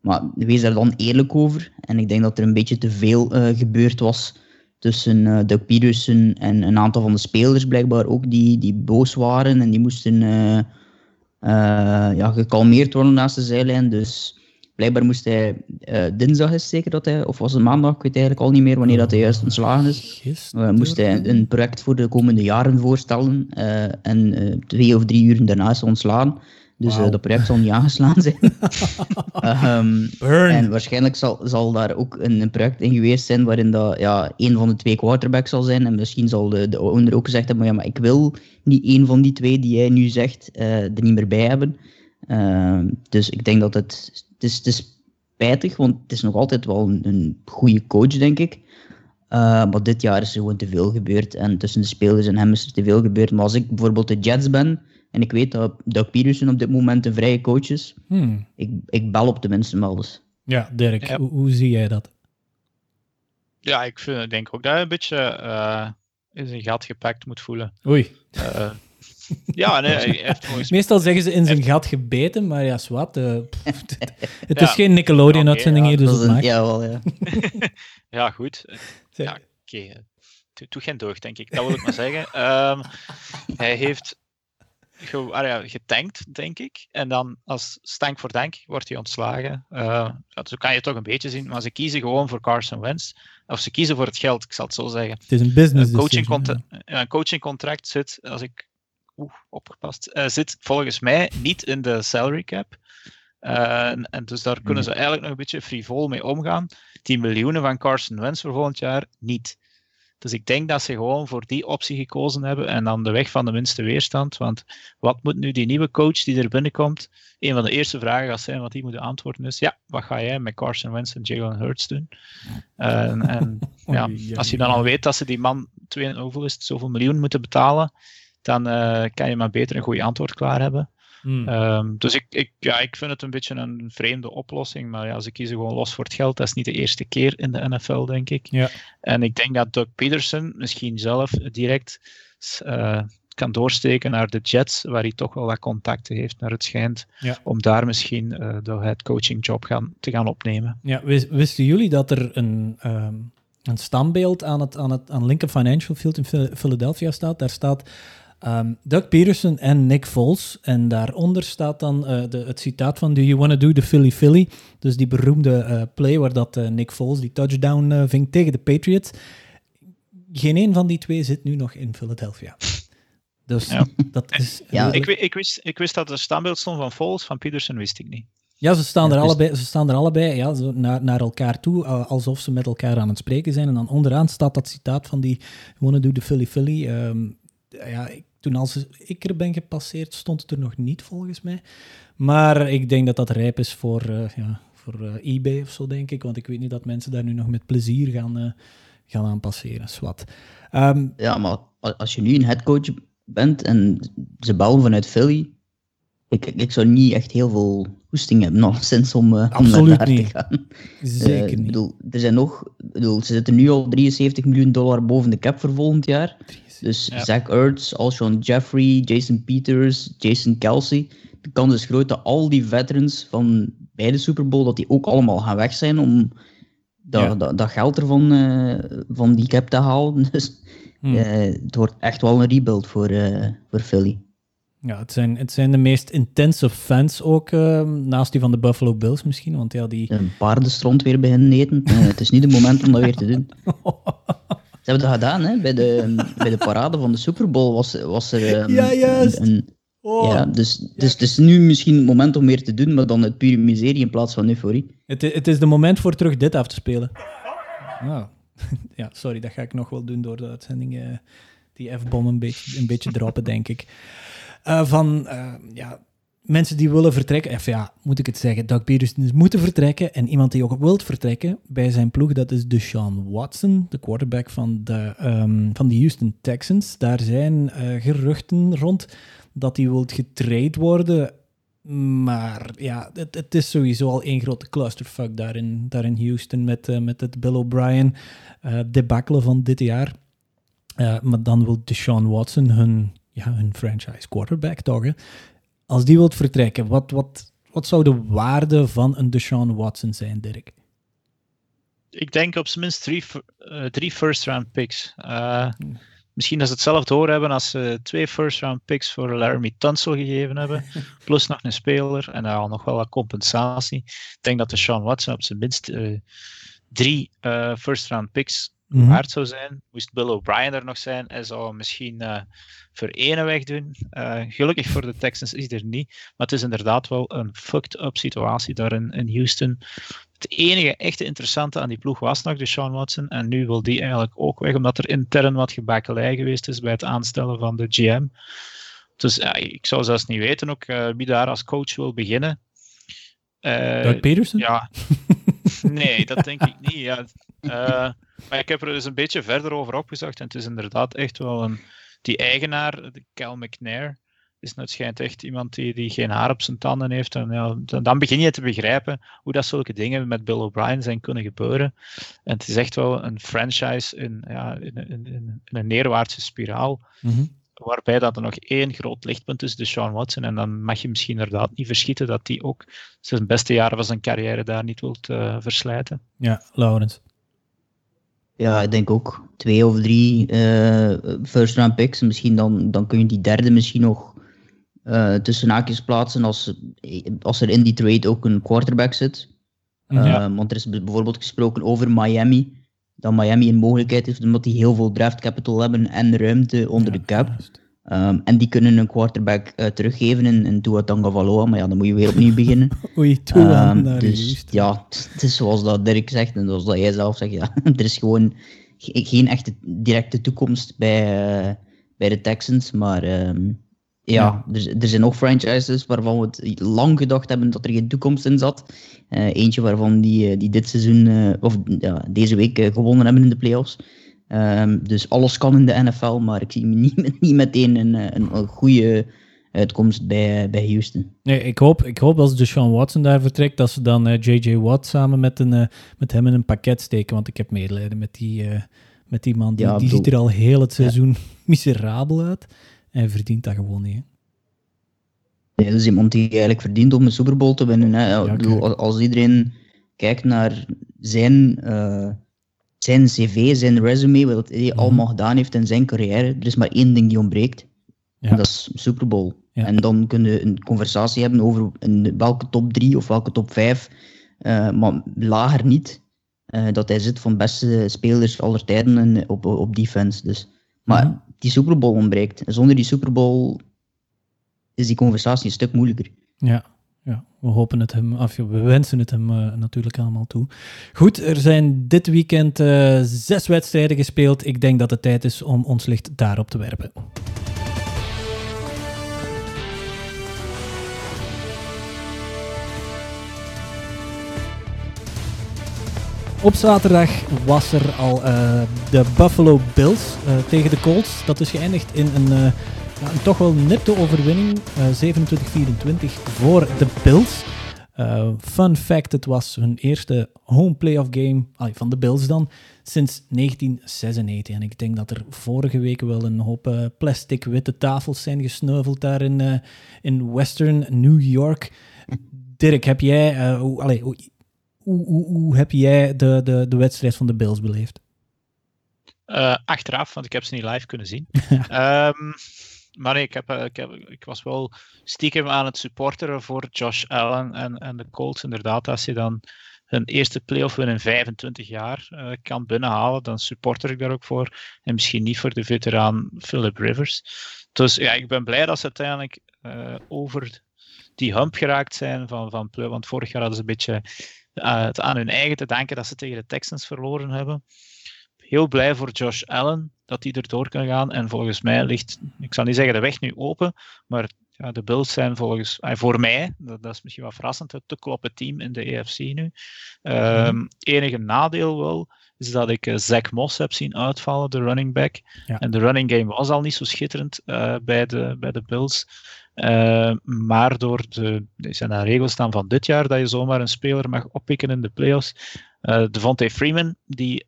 Speaker 6: maar wees daar dan eerlijk over. En ik denk dat er een beetje te veel gebeurd was tussen eh Doug Peterson en een aantal van de spelers blijkbaar ook, die, die boos waren en die moesten ja, gekalmeerd worden naast de zijlijn. Dus blijkbaar moest hij, eh, dinsdag is zeker dat hij, of was het maandag, ik weet eigenlijk al niet meer wanneer dat hij juist ontslagen is. Uh, moest hij een project voor de komende jaren voorstellen. eh, en twee of drie uur daarna is hij ontslaan. Dus dat project zal niet aangeslaan zijn. Ehm, en waarschijnlijk zal, zal daar ook een, een project in geweest zijn waarin dat, ja, een van de twee quarterbacks zal zijn. En misschien zal de, de owner ook gezegd hebben, ja, maar ik wil niet één van die twee die jij nu zegt er niet meer bij hebben. Ehm, dus ik denk dat het, het, is, het is spijtig, want het is nog altijd wel een, een goede coach, denk ik. Uh, maar dit jaar is er gewoon te veel gebeurd. En tussen de spelers en hem is er te veel gebeurd. Maar als ik bijvoorbeeld de Jets ben, En ik weet dat Doug Peterson op dit moment een vrije coach is.
Speaker 1: Hmm.
Speaker 6: Ik, ik bel op de mensen wel eens.
Speaker 1: Ja, Dirk,
Speaker 5: Ja.
Speaker 1: Hoe, hoe zie jij dat?
Speaker 5: Ja, ik vind, denk ook dat hij een beetje eh, in zijn gat gepakt moet voelen.
Speaker 1: Oei.
Speaker 5: Eh, ja, nee, volgens
Speaker 1: Meestal zeggen ze in zijn gat gebeten, maar ja, zwart. eh, het, het
Speaker 5: Ja.
Speaker 1: is geen Nickelodeon-uitzending
Speaker 5: Oké,
Speaker 1: hier, dus
Speaker 6: Dat
Speaker 1: het
Speaker 6: een-
Speaker 1: mag.
Speaker 6: ja, wel, ja.
Speaker 5: Ja, goed. Ja, oké. eh, Doe, doe geen deugd, denk ik. Dat wil ik maar zeggen. Ehm, hij heeft ge, ah ja, getankt, denk ik. En dan als stank voor dank wordt hij ontslagen. Eh, ja, zo kan je het toch een beetje zien. Maar ze kiezen gewoon voor Carson Wentz. Of ze kiezen voor het geld, ik zal het zo zeggen.
Speaker 1: Het is een business
Speaker 5: Een, coaching
Speaker 1: decision,
Speaker 5: contra- ja, een coachingcontract zit, als ik oeh, opgepast, eh, zit volgens mij niet in de salary cap. Eh, en, en dus daar kunnen ze eigenlijk nog een beetje frivol mee omgaan. 10 miljoenen van Carson Wentz voor volgend jaar niet. Dus ik denk dat ze gewoon voor die optie gekozen hebben en dan de weg van de minste weerstand. Want wat moet nu die nieuwe coach die er binnenkomt? Een van de eerste vragen gaat zijn wat die moet antwoorden is: ja, wat ga jij met Carson Wentz en Jalen Hurts doen? En, en ja, als je dan al weet dat ze die man twee, hoeveel is het, zoveel miljoen moeten betalen, dan eh, kan je maar beter een goed antwoord klaar hebben.
Speaker 1: Hmm.
Speaker 5: Ehm, dus ik, ik, ja, ik vind het een beetje een vreemde oplossing. Maar ja, ze kiezen gewoon los voor het geld. Dat is niet de eerste keer in de NFL, denk ik.
Speaker 1: Ja.
Speaker 5: En ik denk dat Doug Peterson misschien zelf direct eh, kan doorsteken naar de Jets, waar hij toch wel wat contacten heeft, naar het schijnt.
Speaker 1: Ja.
Speaker 5: Om daar misschien eh, de head coaching job gaan, te gaan opnemen.
Speaker 1: Ja, wis- wisten jullie dat er een, ehm, een standbeeld aan het, aan het aan Lincoln Financial Field in Phil- Philadelphia staat? Daar staat ehm, Doug Peterson en Nick Foles. En daaronder staat dan eh, de, het citaat van Do you want to do the Philly Philly? Dus die beroemde eh, play waar dat eh, Nick Foles die touchdown ving tegen de Patriots. Geen een van die twee zit nu nog in Philadelphia. Dus
Speaker 5: Ja.
Speaker 1: dat is...
Speaker 6: Ja,
Speaker 5: Ik, ik, wist, ik wist dat er standbeeld stond van Foles, van Peterson wist ik niet.
Speaker 1: Ja, ze staan,
Speaker 6: Ja,
Speaker 1: er,
Speaker 6: dus-
Speaker 1: allebei, ze staan er allebei ja, zo naar, naar elkaar toe, alsof ze met elkaar aan het spreken zijn. En dan onderaan staat dat citaat van die Wanna do the Philly Philly. Ehm, ja, ik, toen als ik er ben gepasseerd, stond het er nog niet, volgens mij. Maar ik denk dat dat rijp is voor, eh, ja, voor eh, eBay of zo, denk ik. Want ik weet niet dat mensen daar nu nog met plezier gaan, eh, gaan aan passeren. Swat. Ehm,
Speaker 6: Ja, maar als je nu een headcoach bent en ze bouwen vanuit Philly, ik, ik zou niet echt heel veel hoesting hebben, nog sinds om, om naar daar
Speaker 1: niet.
Speaker 6: te gaan.
Speaker 1: zeker niet.
Speaker 6: bedoel, er zijn nog, ik bedoel, ze zitten nu al 73 miljoen dollar boven de cap voor volgend jaar. Dus
Speaker 5: Ja.
Speaker 6: Zach Ertz, Alshon Jeffrey, Jason Peters, Jason Kelsey. De kans is groot dat al die veterans van bij de Super Bowl, dat die ook allemaal gaan weg zijn om dat,
Speaker 1: Ja.
Speaker 6: dat, dat geld ervan eh, van die cap te halen. Dus
Speaker 1: Hmm.
Speaker 6: eh, het wordt echt wel een rebuild voor, eh, voor Philly.
Speaker 1: Ja, het zijn, het zijn de meest intense fans ook, ehm, naast die van de Buffalo Bills misschien. Want ja, die...
Speaker 6: Een paardenstront weer beginnen eten. Het is niet het moment om dat weer te doen. Hebben dat gedaan, hè? Bij de, bij de parade van de Super Bowl was, was er. ehm,
Speaker 1: Ja, juist.
Speaker 6: Een, een-
Speaker 1: Oh.
Speaker 6: ja, dus, dus het is nu misschien het moment om weer te doen, maar dan het pure miserie in plaats van euforie.
Speaker 1: Het, het is de moment voor terug dit af te spelen. Oh. Ja, sorry, dat ga ik nog wel doen door de uitzending. eh, die F-bom een beetje, een beetje droppen, denk ik. Eh, van eh, ja, mensen die willen vertrekken. Of ja, moet ik het zeggen. Doug Peterson is moeten vertrekken. En iemand die ook wilt vertrekken bij zijn ploeg, dat is Deshaun Watson, de quarterback van de, ehm, van de Houston Texans. Daar zijn eh, geruchten rond dat hij wilt getrade worden. Maar ja, het, het is sowieso al één grote clusterfuck daar in, daar in Houston met, eh, met het Bill O'Brien eh debakkelen van dit jaar. Maar dan wil Deshaun Watson hun, ja, hun franchise quarterback toch? Als die wilt vertrekken, wat, wat, wat zou de waarde van een Deshaun Watson zijn, Dirk?
Speaker 5: Ik denk op zijn minst drie, eh, drie first round picks. Eh, misschien dat ze het zelf doorhebben als ze twee first round picks voor Laramie Tunsil gegeven hebben. plus nog een speler en dan nog wel wat compensatie. Ik denk dat de Sean Watson op zijn minst eh, drie eh, first
Speaker 1: Mhm.
Speaker 5: waard zou zijn. Moest Bill O'Brien er nog zijn, hij zou misschien eh voor ene weg doen. Eh, gelukkig voor de Texans is hij er niet. Maar het is inderdaad wel een fucked up situatie daar in, in Houston. Het enige echte interessante aan die ploeg was nog de Sean Watson. En nu wil die eigenlijk ook weg, omdat er intern wat gebakkelei geweest is bij het aanstellen van de GM. Dus ja, ik zou zelfs niet weten ook eh, wie daar als coach wil beginnen. Eh,
Speaker 1: Doug Peterson?
Speaker 5: ja, nee, dat denk ik niet. Ja. Maar ik heb er dus een beetje verder over opgezocht en het is inderdaad echt wel een, die eigenaar, Cal McNair, is het schijnt echt iemand die, die geen haar op zijn tanden heeft. En ja, dan, dan begin je te begrijpen hoe dat zulke dingen met Bill O'Brien zijn kunnen gebeuren. En het is echt wel een franchise in, ja, in, in, in een neerwaartse spiraal.
Speaker 1: Mhm.
Speaker 5: Waarbij dat er nog één groot lichtpunt is, de Sean Watson. En dan mag je misschien inderdaad niet verschieten dat hij ook zijn beste jaren van zijn carrière daar niet wilt eh, verslijten.
Speaker 1: Ja, Laurens.
Speaker 6: Ja, ik denk ook twee of drie eh, first round picks. Misschien dan, dan kun je die derde misschien nog eh, tussen haakjes plaatsen als, als er in die trade ook een quarterback zit.
Speaker 1: Mhm.
Speaker 6: Eh, want er is bijvoorbeeld gesproken over Miami. Dat Miami een mogelijkheid heeft omdat die heel veel draft capital hebben en ruimte onder de cap.
Speaker 1: Juist.
Speaker 6: Ehm, en die kunnen een quarterback eh, teruggeven in, in Tua Tagovailoa. Maar ja, dan moet je weer opnieuw beginnen.
Speaker 1: Oei,
Speaker 6: Ehm,
Speaker 1: naar
Speaker 6: dus ja, het is zoals dat Dirk zegt en zoals dat jij zelf zegt. Ja, er is gewoon ge- geen echte directe toekomst bij, eh, bij de Texans. Maar ehm, ja, Er, er zijn nog franchises waarvan we het lang gedacht hebben dat er geen toekomst in zat. Eh, eentje waarvan die, die dit seizoen, of ja, deze week gewonnen hebben in de playoffs. Ehm, dus alles kan in de NFL, maar ik zie niet, niet meteen een, eh, een, een goede uitkomst bij, bij Houston.
Speaker 1: Nee, ik hoop, ik hoop als Deshaun Watson daar vertrekt, dat ze dan eh, J.J. Watt samen met, een, eh, met hem in een pakket steken. Want ik heb medelijden met die, eh, met die man. Die,
Speaker 6: Ja,
Speaker 1: die ziet er al heel het seizoen miserabel uit. En verdient dat gewoon niet. hè.
Speaker 6: Ja, dus iemand die eigenlijk verdient om een Super Bowl te winnen. Hè.
Speaker 1: Ja,
Speaker 6: als- iedereen kijkt naar zijn, eh, zijn cv, zijn resume, wat hij
Speaker 1: Mhm.
Speaker 6: allemaal gedaan heeft in zijn carrière, er is maar één ding die ontbreekt.
Speaker 1: Ja.
Speaker 6: En dat is Super Bowl.
Speaker 1: Ja.
Speaker 6: En dan kun je een conversatie hebben over in welke top 3 of welke top 5, maar lager niet, eh, dat hij zit van beste spelers aller tijden op, op defense. Dus. Maar
Speaker 1: Mhm.
Speaker 6: die Super Bowl ontbreekt. Zonder die Super Bowl is die conversatie een stuk moeilijker.
Speaker 1: Ja, ja, we hopen het hem, ja, we wensen het hem eh, natuurlijk allemaal toe. Goed, er zijn dit weekend eh, zes wedstrijden gespeeld. Ik denk dat het tijd is om ons licht daarop te werpen. Op zaterdag was er al eh, de Buffalo Bills tegen de Colts. Dat is geëindigd in een, ja, een toch wel nipte overwinning. eh 27-24 voor de Bills. Eh, fun fact, het was hun eerste home playoff game van de Bills dan sinds 1996. En ik denk dat er vorige week wel een hoop eh, plastic witte tafels zijn gesneuveld daar in, in Western New York. Dirk, heb jij, hoe, allee, hoe, hoe, hoe, hoe heb jij de, de, de wedstrijd van de Bills beleefd?
Speaker 5: Achteraf, want ik heb ze niet live kunnen zien. Ehm, maar nee, ik, heb, eh, ik, heb, ik was wel stiekem aan het supporteren voor Josh Allen en, en de Colts. Inderdaad, als je dan hun eerste playoff win in 25 jaar eh, kan binnenhalen, dan supporter ik daar ook voor. En misschien niet voor de veteraan Philip Rivers. Dus ja, ik ben blij dat ze uiteindelijk eh, over die hump geraakt zijn van, van. Want vorig jaar hadden ze een beetje het aan hun eigen te danken dat ze tegen de Texans verloren hebben heel blij voor Josh Allen dat hij erdoor kan gaan. En volgens mij ligt, ik zal niet zeggen de weg nu open, maar ja, de Bills zijn volgens, eh, voor mij, dat, dat is misschien wat verrassend, het te kloppen team in de EFC nu. Ehm, enige nadeel wel, is dat ik eh, Zach Moss heb zien uitvallen, de running back.
Speaker 1: Ja.
Speaker 5: En de running game was al niet zo schitterend eh, bij, de, bij de Bills. Eh, maar door de, er zijn daar regels staan van dit jaar dat je zomaar een speler mag oppikken in de playoffs. Uh, Devontae Freeman, die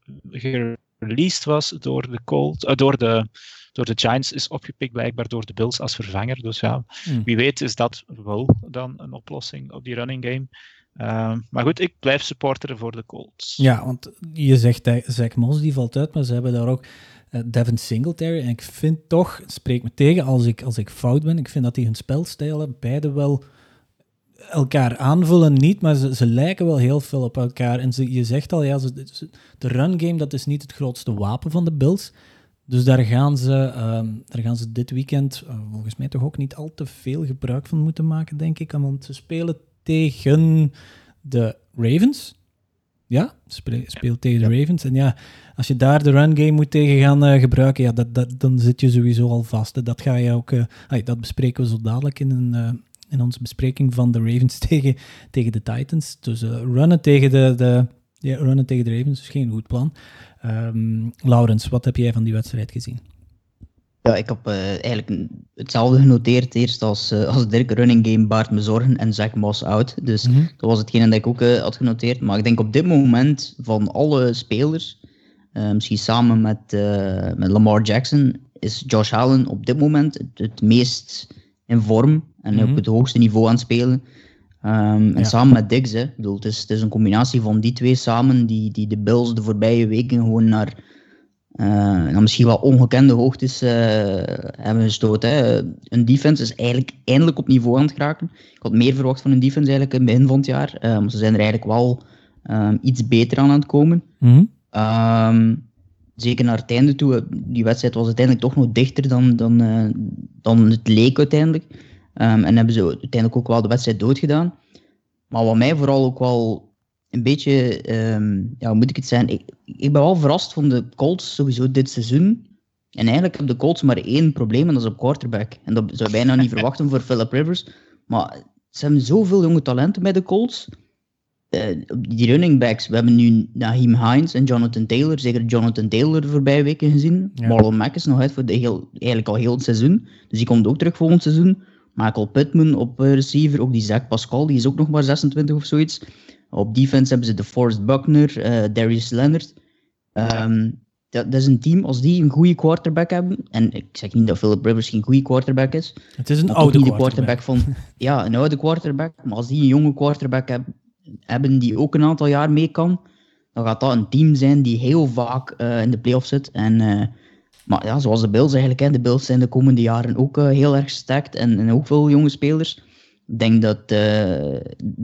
Speaker 5: gereleased was door de, Colts, eh, door, de, door de Giants, is opgepikt blijkbaar door de Bills als vervanger. Dus ja,
Speaker 1: Hmm.
Speaker 5: wie weet is dat wel dan een oplossing op die running game. Uh, maar goed, ik blijf supporteren voor de Colts.
Speaker 1: Ja, want je zegt dat Zach Moss die valt uit, maar ze hebben daar ook uh, Devin Singletary. En ik vind toch, spreek me tegen als ik, als ik fout ben, ik vind dat die hun spelstijlen beide wel elkaar aanvullen niet, maar ze, ze lijken wel heel veel op elkaar. En ze, je zegt al, ja, ze, de run game, dat is niet het grootste wapen van de Bills. Dus daar gaan ze, um, daar gaan ze dit weekend uh, volgens mij toch ook niet al te veel gebruik van moeten maken, denk ik. Want ze spelen tegen de Ravens. Ja, speel, speel tegen de Ravens. En ja, als je daar de run game moet tegen gaan uh, gebruiken, ja, dat, dat, dan zit je sowieso al vast. Dat ga je ook, uh, ay, dat bespreken we zo dadelijk in, een, in onze bespreking van de Ravens tegen, tegen de Titans. Dus uh, runnen tegen de, de, ja, runnen tegen de Ravens is geen goed plan. Um, Laurens, wat heb jij van die wedstrijd gezien?
Speaker 6: Ja, ik heb eh, eigenlijk hetzelfde genoteerd eerst als, eh, als Dirk. Running game baart me zorgen en Zach Moss out. Dus
Speaker 1: Mhm.
Speaker 6: dat was hetgene dat ik ook eh, had genoteerd. Maar ik denk op dit moment van alle spelers, eh, misschien samen met, eh, met Lamar Jackson, is Josh Allen op dit moment het, het meest in vorm en
Speaker 1: Mhm.
Speaker 6: op het hoogste niveau aan het spelen. Ehm, en
Speaker 1: Ja.
Speaker 6: samen met Diggs, hè. Ik bedoel, het, is, het is een combinatie van die twee samen die, die de Bills de voorbije weken gewoon naar eh, naar misschien wel ongekende hoogtes eh, hebben gestoten. Hè. Een defense is eigenlijk eindelijk op niveau aan het geraken. Ik had meer verwacht van een defense eigenlijk in het begin van het jaar. eh, maar ze zijn er eigenlijk wel ehm, iets beter aan aan het komen.
Speaker 1: Mhm.
Speaker 6: Ehm, zeker naar het einde toe. Die wedstrijd was uiteindelijk toch nog dichter dan, dan, dan het leek uiteindelijk. Ehm, en hebben ze uiteindelijk ook wel de wedstrijd doodgedaan. Maar wat mij vooral ook wel een beetje, ehm, ja, hoe moet ik het zijn? Ik, ik ben wel verrast van de Colts sowieso dit seizoen. En eigenlijk hebben de Colts maar één probleem en dat is op quarterback. En dat zou je bijna niet verwachten voor Philip Rivers. Maar ze hebben zoveel jonge talenten bij de Colts. Eh, die running backs, we hebben nu Naheem Hines en Jonathan Taylor, zeker Jonathan Taylor de voorbije weken gezien.
Speaker 1: Ja.
Speaker 6: Marlon Mack is nog uit voor de heel, eigenlijk al heel het seizoen. Dus die komt ook terug volgend seizoen. Michael Pittman op receiver, ook die Zach Pascal, die is ook nog maar 26 of zoiets. Op defense hebben ze de Forrest Buckner, eh, Darius Leonard. Ehm, dat, dat is een team, als die een goede quarterback hebben, en ik zeg niet dat Philip Rivers geen goede quarterback is,
Speaker 1: Het is een oude
Speaker 6: niet de
Speaker 1: quarterback.
Speaker 6: quarterback van... Ja, een oude quarterback. Maar als die een jonge quarterback hebben, hebben die ook een aantal jaar mee kan, dan gaat dat een team zijn die heel vaak eh, in de playoffs zit. En, eh, maar ja, zoals de Bills eigenlijk. Hè. De Bills zijn de komende jaren ook eh, heel erg stacked en, en ook veel jonge spelers. Ik denk dat eh,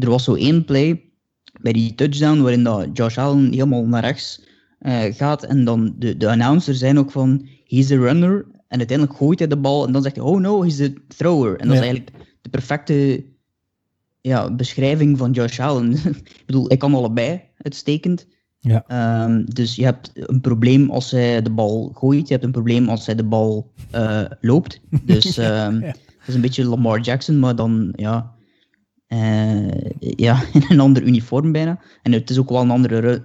Speaker 6: er was zo één play bij die touchdown waarin dat Josh Allen helemaal naar rechts eh, gaat en dan de, de announcer zijn ook van he's the runner en uiteindelijk gooit hij de bal en dan zegt hij oh no, he's the thrower. En dat
Speaker 1: Ja.
Speaker 6: is eigenlijk de perfecte ja, beschrijving van Josh Allen. ik bedoel, ik kan allebei uitstekend.
Speaker 1: Ja.
Speaker 6: Ehm, dus je hebt een probleem als hij de bal gooit, je hebt een probleem als hij de bal eh, loopt. Dus
Speaker 1: Ja.
Speaker 6: dat is een beetje Lamar Jackson, maar dan ja, eh, ja, in een ander uniform bijna. En het is ook wel een andere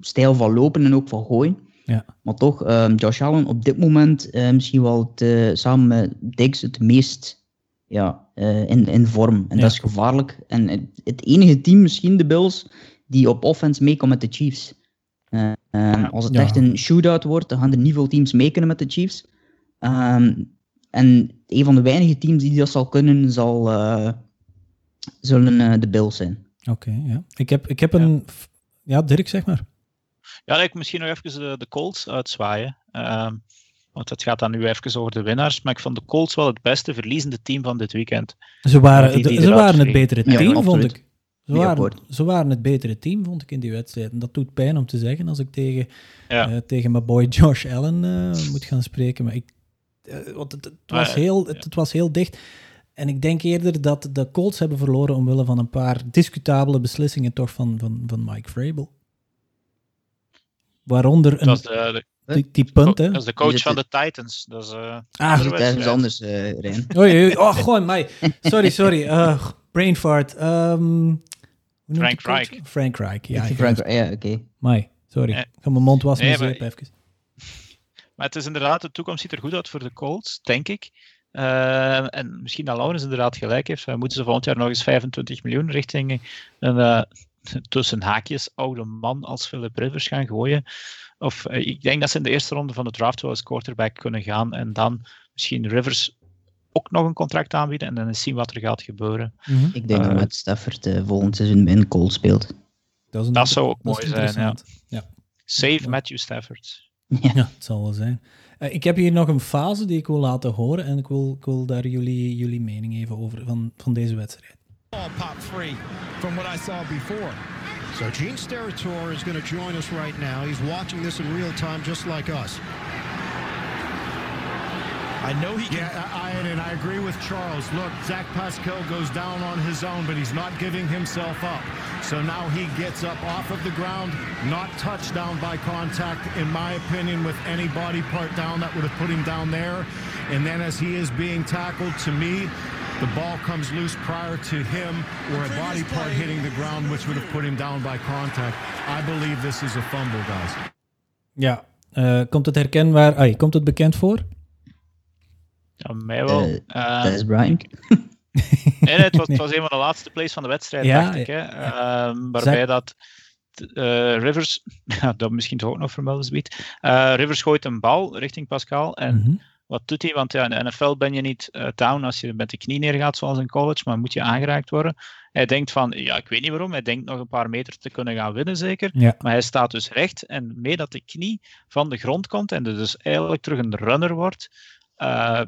Speaker 6: stijl van lopen en ook van gooien.
Speaker 1: Ja.
Speaker 6: Maar toch, ehm, Josh Allen op dit moment eh, misschien wel samen met Diggs het meest ja, in, in vorm. En dat is gevaarlijk. En het, het enige team, misschien de Bills, die op offense mee kan met de Chiefs. Eh, ehm, als het
Speaker 1: Ja.
Speaker 6: echt een shootout wordt, dan gaan er niet veel teams mee kunnen met de Chiefs. Ehm, en een van de weinige teams die dat zal kunnen, zal, eh, zullen eh, de Bills zijn.
Speaker 1: Oké, ja. Ik heb, ik heb een... Ja, Dirk, zeg maar.
Speaker 5: Ja, ik misschien nog even de, de Colts uitzwaaien. Ehm, want het gaat dan nu even over de winnaars. Maar ik vond de Colts wel het beste verliezende team van dit weekend.
Speaker 1: Ze waren,
Speaker 5: Die- die
Speaker 1: ze waren het betere team, vond ik. Ze waren, ze waren het betere team, vond ik, in die wedstrijd. En dat doet pijn om te zeggen als ik tegen,
Speaker 5: Ja.
Speaker 1: eh, tegen mijn boy Josh Allen eh, moet gaan spreken. Maar ik, eh, want het, het, was
Speaker 5: Ah,
Speaker 1: heel, het, het was heel dicht. En ik denk eerder dat de Colts hebben verloren omwille van een paar discutabele beslissingen toch van, van, van Mike Vrabel. Waaronder een,
Speaker 5: Dat is de, de,
Speaker 1: die, die punt, hè.
Speaker 5: dat is de coach van
Speaker 6: de-
Speaker 5: Titans. Dat is, eh,
Speaker 1: Ah,
Speaker 6: anders, eh.
Speaker 1: Oei, oei, oh, gewoon mij. Sorry, sorry. brain fart. Ehm, noemt
Speaker 5: Frank? Reich.
Speaker 1: Frank Reich, ja.
Speaker 6: Frank, ja, oké.
Speaker 1: Mai, sorry.
Speaker 5: Nee.
Speaker 1: Ik ga mijn mond wassen
Speaker 5: Nee,
Speaker 1: met
Speaker 5: maar-
Speaker 1: zeep even.
Speaker 5: Maar het is inderdaad, de toekomst ziet er goed uit voor de Colts, denk ik. Eh, en misschien dat Laurens inderdaad gelijk heeft. We moeten ze volgend jaar nog eens 25 miljoen richting een eh, tussen haakjes oude man als Philip Rivers gaan gooien. Of eh, ik denk dat ze in de eerste ronde van de draft wel als quarterback kunnen gaan. En dan misschien Rivers ook nog een contract aanbieden. En dan eens zien wat er gaat gebeuren.
Speaker 1: Mhm.
Speaker 6: Ik denk
Speaker 5: Eh,
Speaker 6: dat Matt Stafford eh, volgend seizoen in Cold speelt.
Speaker 1: Dat, is een-
Speaker 5: Dat zou ook
Speaker 1: dat is
Speaker 5: mooi zijn. Save
Speaker 1: Ja.
Speaker 5: Matthew Stafford.
Speaker 1: Ja, het zal wel zijn. Eh, ik heb hier nog een fase die ik wil laten horen en ik wil, ik wil daar jullie, jullie mening even over van, van deze wedstrijd.
Speaker 7: pop free from what I saw before.
Speaker 8: So Gene Steratore is going to join us right now. He's watching this in real time, just like us.
Speaker 7: I know he can.
Speaker 4: Yeah, I, and I agree with Charles. Look, Zach Pascal goes down on his own, but he's not giving himself up. So now he gets up off of the ground, not touched down by contact, in my opinion, with any body part down that would have put him down there. And then as he is being tackled, to me, the ball comes loose prior to him or a body part hitting the ground, which would have put him down by contact. I believe this is a fumble, guys.
Speaker 1: Ja, eh, komt het herkenbaar, ai, komt het bekend voor?
Speaker 5: Ja, mij wel.
Speaker 6: Dat is Brian.
Speaker 5: Nee, nee, het, was, het was een van de laatste plays van de wedstrijd,
Speaker 1: Ja,
Speaker 5: dacht ik. Hè?
Speaker 1: ja.
Speaker 5: Ehm, waarbij dat eh, Rivers, ja, dat misschien toch ook nog vermelden, zoiets. Eh, Rivers gooit een bal richting Pascal. En
Speaker 1: Mhm.
Speaker 5: wat doet hij? Want ja, in de NFL ben je niet eh, down als je met de knie neergaat, zoals in college, maar moet je aangeraakt worden. Hij denkt van, ja, ik weet niet waarom. Hij denkt nog een paar meter te kunnen gaan winnen, zeker.
Speaker 1: Ja.
Speaker 5: Maar hij staat dus recht en mee dat de knie van de grond komt en er dus eigenlijk terug een runner wordt, eh,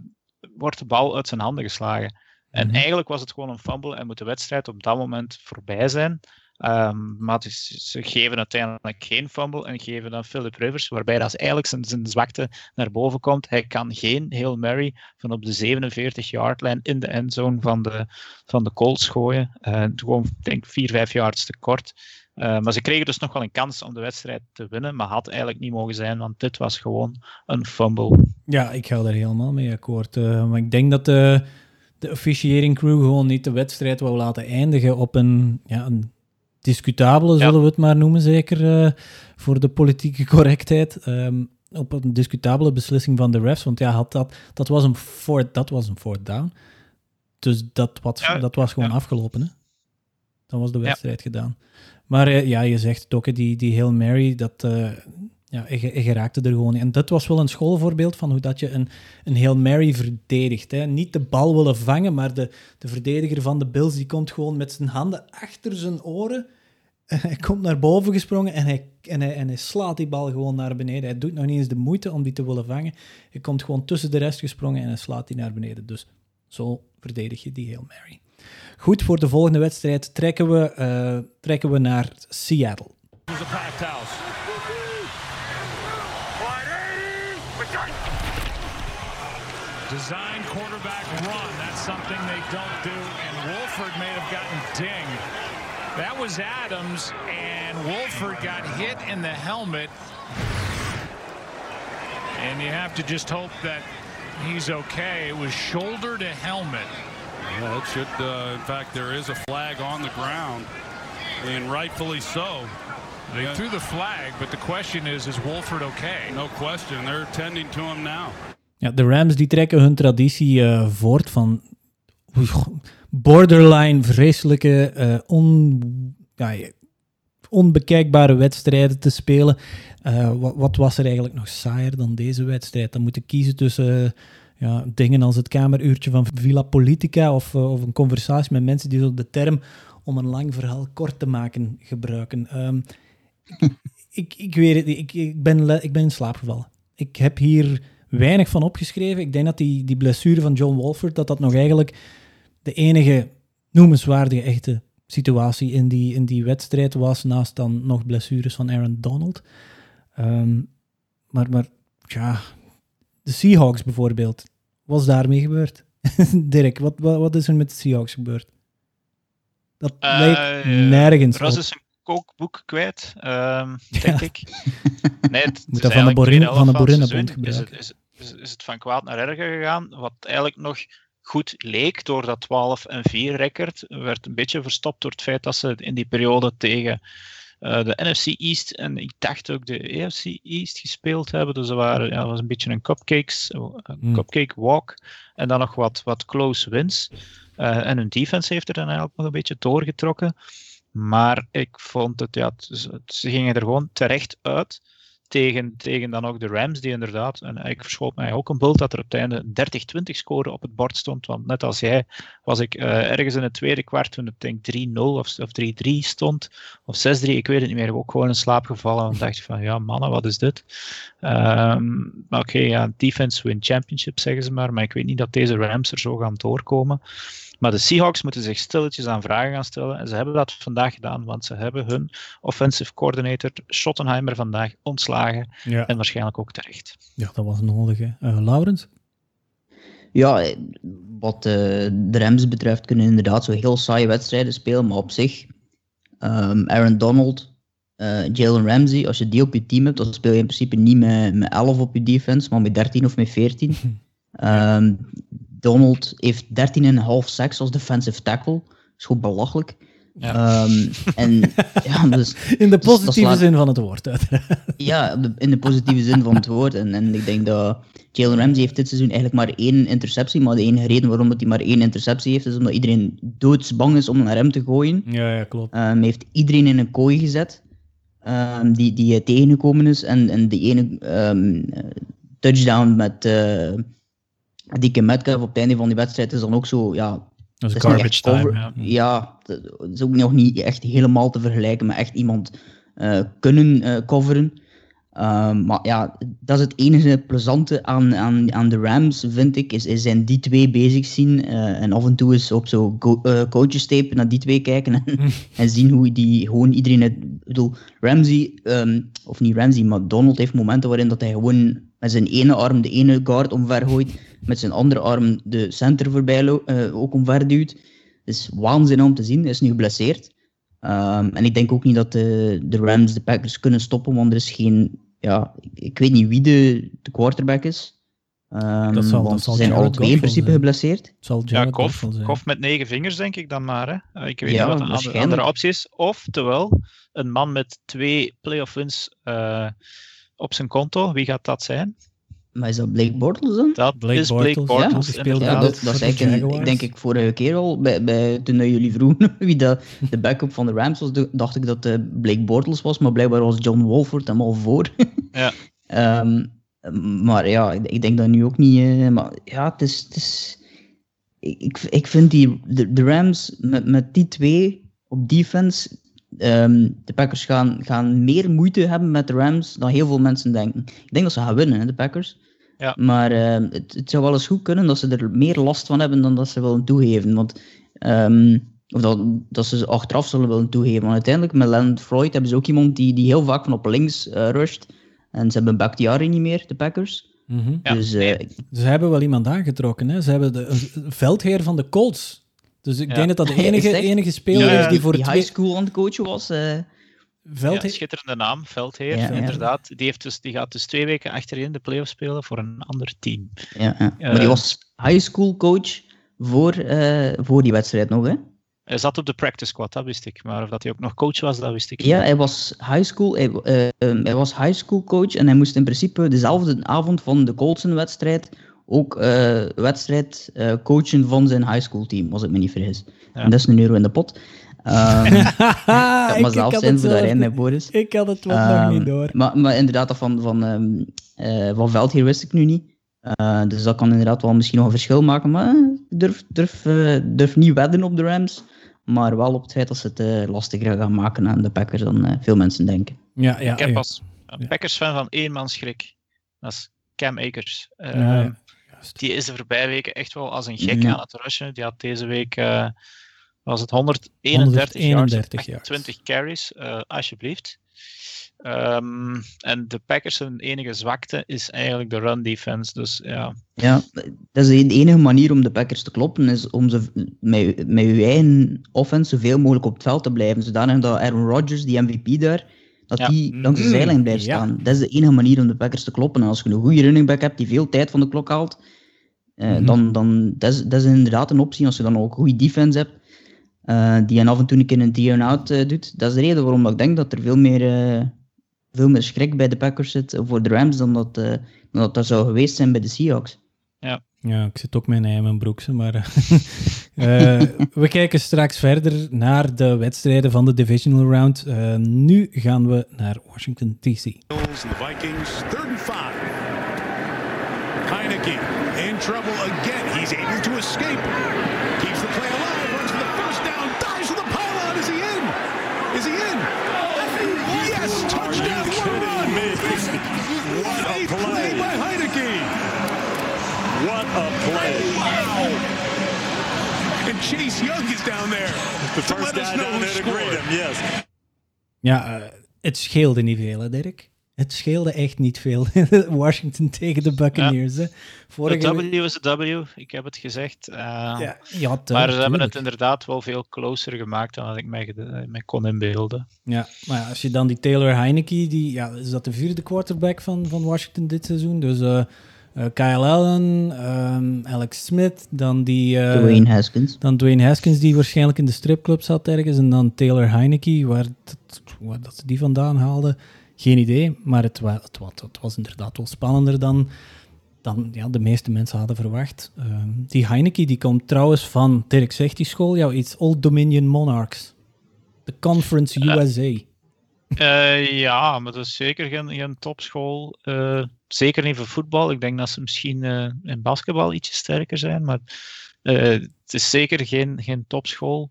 Speaker 5: wordt de bal uit zijn handen geslagen. En
Speaker 1: Mhm.
Speaker 5: eigenlijk was het gewoon een fumble en moet de wedstrijd op dat moment voorbij zijn. Ehm, maar ze geven uiteindelijk geen fumble en geven dan Philip Rivers, waarbij dat eigenlijk zijn, zijn zwakte naar boven komt. Hij kan geen Hail Mary van op de 47-yard-lijn in de endzone van de, van de Colts gooien. Eh, gewoon, ik denk, 4, 5 yards te kort. Eh, maar ze kregen dus nog wel een kans om de wedstrijd te winnen, maar had eigenlijk niet mogen zijn, want dit was gewoon een fumble.
Speaker 1: Ja, ik ga daar helemaal mee akkoord. Eh, maar ik denk dat de, de officiating crew gewoon niet de wedstrijd wou laten eindigen op een, ja, een discutabele, zullen we het maar noemen, zeker eh, voor de politieke correctheid. Ehm, op een discutabele beslissing van de refs. Want ja, had dat, dat, was een fourth, dat was een fourth down. Dus dat, wat,
Speaker 5: Ja,
Speaker 1: dat was gewoon
Speaker 5: ja.
Speaker 1: afgelopen. Hè? Dan was de wedstrijd gedaan. Maar eh, ja, je zegt het ook, die, die Hail Mary, dat, eh, ja, je, raakte er gewoon in. En dat was wel een schoolvoorbeeld van hoe dat je een, een Hail Mary verdedigt. Hè. Niet de bal willen vangen, maar de, de verdediger van de Bills die komt gewoon met zijn handen achter zijn oren. En hij komt naar boven gesprongen en hij, en, hij, en hij slaat die bal gewoon naar beneden. Hij doet nog niet eens de moeite om die te willen vangen. Hij komt gewoon tussen de rest gesprongen en hij slaat die naar beneden. Dus zo verdedig je die Hail Mary. Goed, voor de volgende wedstrijd trekken we, eh, trekken we naar Seattle.
Speaker 7: Design quarterback run. That's something they don't do. And Wolford may have gotten dinged. That was Adams, and Wolford got hit in the helmet. And you have to just hope that he's okay. It was shoulder to helmet.
Speaker 9: Yeah, it should. Uh, in fact, there is a flag on the ground, and rightfully so.
Speaker 7: They
Speaker 9: Yeah.
Speaker 7: threw the flag, but the question is, is Wolford okay?
Speaker 9: No question. They're tending to him now.
Speaker 1: Ja, de Rams die trekken hun traditie eh, voort van borderline vreselijke, eh, on, ja, onbekijkbare wedstrijden te spelen. Eh, wat, wat was er eigenlijk nog saaier dan deze wedstrijd? Dan moeten kiezen tussen ja, dingen als het kameruurtje van Villa Politica of, eh, of een conversatie met mensen die zo de term om een lang verhaal kort te maken gebruiken. Ehm, ik, ik weet ik, ik, ben, ik ben in slaap gevallen. Ik heb hier weinig van opgeschreven. Ik denk dat die, die blessure van John Wolford, dat dat nog eigenlijk de enige noemenswaardige echte situatie in die, in die wedstrijd was, naast dan nog blessures van Aaron Donald. Ehm, maar, maar ja, de Seahawks bijvoorbeeld, wat is daarmee gebeurd? Dirk, wat, wat, wat is er met de Seahawks gebeurd? Dat
Speaker 5: Eh,
Speaker 1: leek nergens
Speaker 5: Ras
Speaker 1: op.
Speaker 5: is een kookboek kwijt, ehm, denk ik. Nee, het,
Speaker 1: Moet dat van de Borinabond
Speaker 5: seizoen is het,
Speaker 1: gebruiken.
Speaker 5: is, is, is het van kwaad naar erger gegaan. Wat eigenlijk nog goed leek door dat 12 en 4 record, werd een beetje verstopt door het feit dat ze in die periode tegen eh, de NFC East en ik dacht ook de AFC East gespeeld hebben. Dus er waren, ja, was een beetje een cupcakes, een
Speaker 1: Hmm.
Speaker 5: cupcake walk en dan nog wat, wat close wins. Eh, en hun defense heeft er dan eigenlijk nog een beetje doorgetrokken. Maar ik vond het, ja, het- ze gingen er gewoon terecht uit. Tegen, tegen dan ook de Rams, die inderdaad, en ik verschoot mij ook een beeld dat er op het einde 30-20 scoren op het bord stond. Want net als jij was ik eh, ergens in het tweede kwart, toen het denk 3-0 of, of 3-3 stond, of 6-3, ik weet het niet meer, ook gewoon in slaap gevallen. En dacht van, ja mannen, wat is dit? Maar Oké, ja, defense win championship zeggen ze maar, maar ik weet niet dat deze Rams er zo gaan doorkomen. Maar de Seahawks moeten zich stilletjes aan vragen gaan stellen. En ze hebben dat vandaag gedaan, want ze hebben hun offensive coordinator Schottenheimer vandaag ontslagen.
Speaker 1: Ja.
Speaker 5: En waarschijnlijk ook terecht.
Speaker 1: ja, dat was nodig. Hè. Eh, Laurens?
Speaker 6: Ja, eh, wat eh, de Rams betreft kunnen inderdaad zo heel saaie wedstrijden spelen, maar op zich, ehm, Aaron Donald, eh, Jalen Ramsey, als je die op je team hebt, dan speel je in principe niet met, met 11 op je defense, maar met 13 of met 14. Ehm, Donald heeft 13,5 sacks als defensive tackle. Dat is gewoon belachelijk.
Speaker 5: Ja.
Speaker 6: Ehm, en ja, dus
Speaker 1: In de
Speaker 6: Dus
Speaker 1: positieve zin van het woord, uiteraard.
Speaker 6: ja, de- in de positieve zin van het woord. En, en ik denk dat Jalen Ramsey heeft dit seizoen eigenlijk maar één interceptie, maar de enige reden waarom dat hij maar één interceptie heeft, is omdat iedereen doodsbang is om naar hem te gooien.
Speaker 1: Ja, ja, klopt.
Speaker 6: Um, hij heeft iedereen in een kooi gezet um, die, die tegengekomen is. En, en die ene touchdown met uh, Dikke Metcalf op het einde van die wedstrijd is dan ook zo, ja...
Speaker 5: Dat is garbage time, ja.
Speaker 6: Ja, dat is ook nog niet echt helemaal te vergelijken met echt iemand uh, kunnen uh, coveren. Um, maar ja, dat is het enige plezante aan, aan, aan de Rams, vind ik, is, is zijn die twee bezig zien uh, en af en toe eens op zo'n uh, coaches tape naar die twee kijken en, en zien hoe die gewoon iedereen het... Ik bedoel, Ramsey, um, of niet Ramsey, maar Donald heeft momenten waarin dat hij gewoon met zijn ene arm de ene guard omver gooit, met zijn andere arm de center voorbij uh, ook omver duwt. Het is waanzin om te zien, hij is nu geblesseerd. Um, en ik denk ook niet dat de, de Rams de Packers kunnen stoppen, want er is geen ja, ik weet niet wie de, de quarterback is. Um,
Speaker 1: dat zal,
Speaker 6: want
Speaker 1: dat zal
Speaker 6: ze zijn alle twee in principe
Speaker 1: zijn.
Speaker 6: geblesseerd.
Speaker 1: zal
Speaker 5: ja, Kof, Kof met negen vingers, denk ik dan maar. Hè? Ik weet
Speaker 6: ja,
Speaker 5: niet wat de andere optie is. Oftewel, een man met twee playoff wins uh, op zijn konto. Wie gaat dat zijn?
Speaker 6: Maar is dat Blake Bortles dan?
Speaker 5: Dat Blake is Blake Bortles.
Speaker 6: Ja, ja, ja dat, dat is eigenlijk een, ik denk ik vorige keer al, bij, bij, toen jullie vroegen wie de, de backup van de Rams was, dacht ik dat uh, Blake Bortles was, maar blijkbaar was John Wolford hem al voor.
Speaker 5: ja.
Speaker 6: um, maar ja, ik denk dat nu ook niet. Uh, maar ja, het is. Het is ik, ik vind die, de, de Rams met, met die twee op defense. Um, de Packers gaan, gaan meer moeite hebben met de Rams dan heel veel mensen denken. Ik denk dat ze gaan winnen, hè, de Packers.
Speaker 5: Ja.
Speaker 6: Maar uh, het, het, zou wel eens goed kunnen dat ze er meer last van hebben dan dat ze willen toegeven. Want, um, of dat, dat ze achteraf zullen willen toegeven. Want uiteindelijk met Leonard Floyd hebben ze ook iemand die, die heel vaak van op links uh, rusht. En ze hebben Bakhtiari niet meer, de Packers.
Speaker 1: Mm -hmm.
Speaker 5: ja,
Speaker 6: dus, uh,
Speaker 1: ze hebben wel iemand aangetrokken. Hè? Ze hebben de veldheer van de Colts. Dus ik ja. denk dat dat de enige, enige speler
Speaker 6: ja,
Speaker 1: is die voor
Speaker 6: die
Speaker 1: twee...
Speaker 6: high school aan het coachen was.
Speaker 5: Veldheer. Ja, schitterende naam, Veldheer, ja, inderdaad. Die, heeft dus, die gaat dus twee weken achterin de playoffs spelen voor een ander team.
Speaker 6: Ja, ja. Uh, maar die was high school coach voor, uh, voor die wedstrijd nog, hè?
Speaker 5: Hij zat op de practice squad, dat wist ik. Maar of dat hij ook nog coach was, dat wist ik
Speaker 6: niet. Ja, hij was high school, hij, uh, hij was high school coach en hij moest in principe dezelfde avond van de Colson-wedstrijd ook wedstrijd coachen van zijn high school team, als ik me niet vergis. Ja. En dat is een euro in de pot. Um, dat mag zelf zijn voor daarin, hè, Boris.
Speaker 1: Ik had het wat um, nog niet door.
Speaker 6: Maar, maar inderdaad, dat van, van, um, uh, van Veldheer wist ik nu niet. Uh, dus dat kan inderdaad wel misschien nog een verschil maken. Maar ik durf, durf, uh, durf niet wedden op de Rams. Maar wel op het feit dat ze het lastiger gaan maken aan de Packers dan veel mensen denken.
Speaker 1: Ja, ja,
Speaker 5: ik heb
Speaker 1: ja.
Speaker 5: als Packers-fan van één man schrik. Dat is Cam Akers.
Speaker 1: Ja,
Speaker 5: die is de voorbije weken echt wel als een gek aan het rushen. Die had deze week was het 131,
Speaker 1: 131
Speaker 5: yards, 20 carries, uh, alsjeblieft. Um, en de Packers hun enige zwakte is eigenlijk de run defense. Dus ja.
Speaker 6: Ja, dat is de enige manier om de Packers te kloppen, is om ze met, met je eigen offense zoveel mogelijk op het veld te blijven. Zodanig dat Aaron Rodgers, die MVP daar, dat
Speaker 5: Ja.
Speaker 6: die langs de
Speaker 1: Mm,
Speaker 6: zijlijn blijft
Speaker 1: ja.
Speaker 6: staan. Dat is de enige manier om de Packers te kloppen. En als je een goede running back hebt die veel tijd van de klok haalt, eh,
Speaker 1: Mhm.
Speaker 6: dan, dan dat is, dat is inderdaad een optie. Als je dan ook een goede defense hebt, eh, die en af en toe een keer een tee-out eh, doet. Dat is de reden waarom dat ik denk dat er veel meer, eh, veel meer schrik bij de Packers zit voor de Rams dan dat, eh, dan dat, dat zou geweest zijn bij de Seahawks.
Speaker 1: Ja, ik zit ook met een ei in mijn broekse, maar... we kijken straks verder naar de wedstrijden van de Divisional Round. Eh, nu gaan we naar Washington, D.C.
Speaker 7: Vikings, third and five. Heineke in trouble again. He's able to escape. Keeps the play Is he in? Yes, touchdown, one run. What a play by Heineke.
Speaker 10: What a play.
Speaker 7: And Chase Young is down there.
Speaker 10: The
Speaker 7: to
Speaker 10: first
Speaker 7: let us
Speaker 10: guy
Speaker 7: know
Speaker 10: down there to greet
Speaker 7: scored.
Speaker 10: him, yes.
Speaker 1: Ja, eh, het scheelde niet veel, hè, Dirk? Het scheelde echt niet veel. Washington tegen de Buccaneers. Hè.
Speaker 5: De
Speaker 1: Vorige
Speaker 5: W is de W, ik heb het gezegd. Uh,
Speaker 1: Ja, ja,
Speaker 5: maar ze hebben
Speaker 1: tuurlijk.
Speaker 5: het inderdaad wel veel closer gemaakt dan dat ik mij, ged- mij kon inbeelden.
Speaker 1: Ja, maar ja, als je dan die Taylor Heineke, die, ja, is dat de vierde quarterback van, van Washington dit seizoen? Dus eh, eh, Kyle Allen, ehm, Alex Smith, dan die... eh,
Speaker 6: Dwayne Haskins.
Speaker 1: Dan Dwayne Haskins, die waarschijnlijk in de stripclub zat ergens. En dan Taylor Heineke, waar, dat, waar dat ze die vandaan haalden. Geen idee, maar het, wa het, het was inderdaad wel spannender dan dan ja, de meeste mensen hadden verwacht. Ehm, die Heineken die komt trouwens van, Dirk zegt die school jou iets, Old Dominion Monarchs. De Conference USA.
Speaker 5: Eh, ja, maar dat is zeker geen, geen topschool. Eh, zeker niet voor voetbal. Ik denk dat ze misschien eh, in basketbal ietsje sterker zijn, maar eh, het is zeker geen, geen topschool.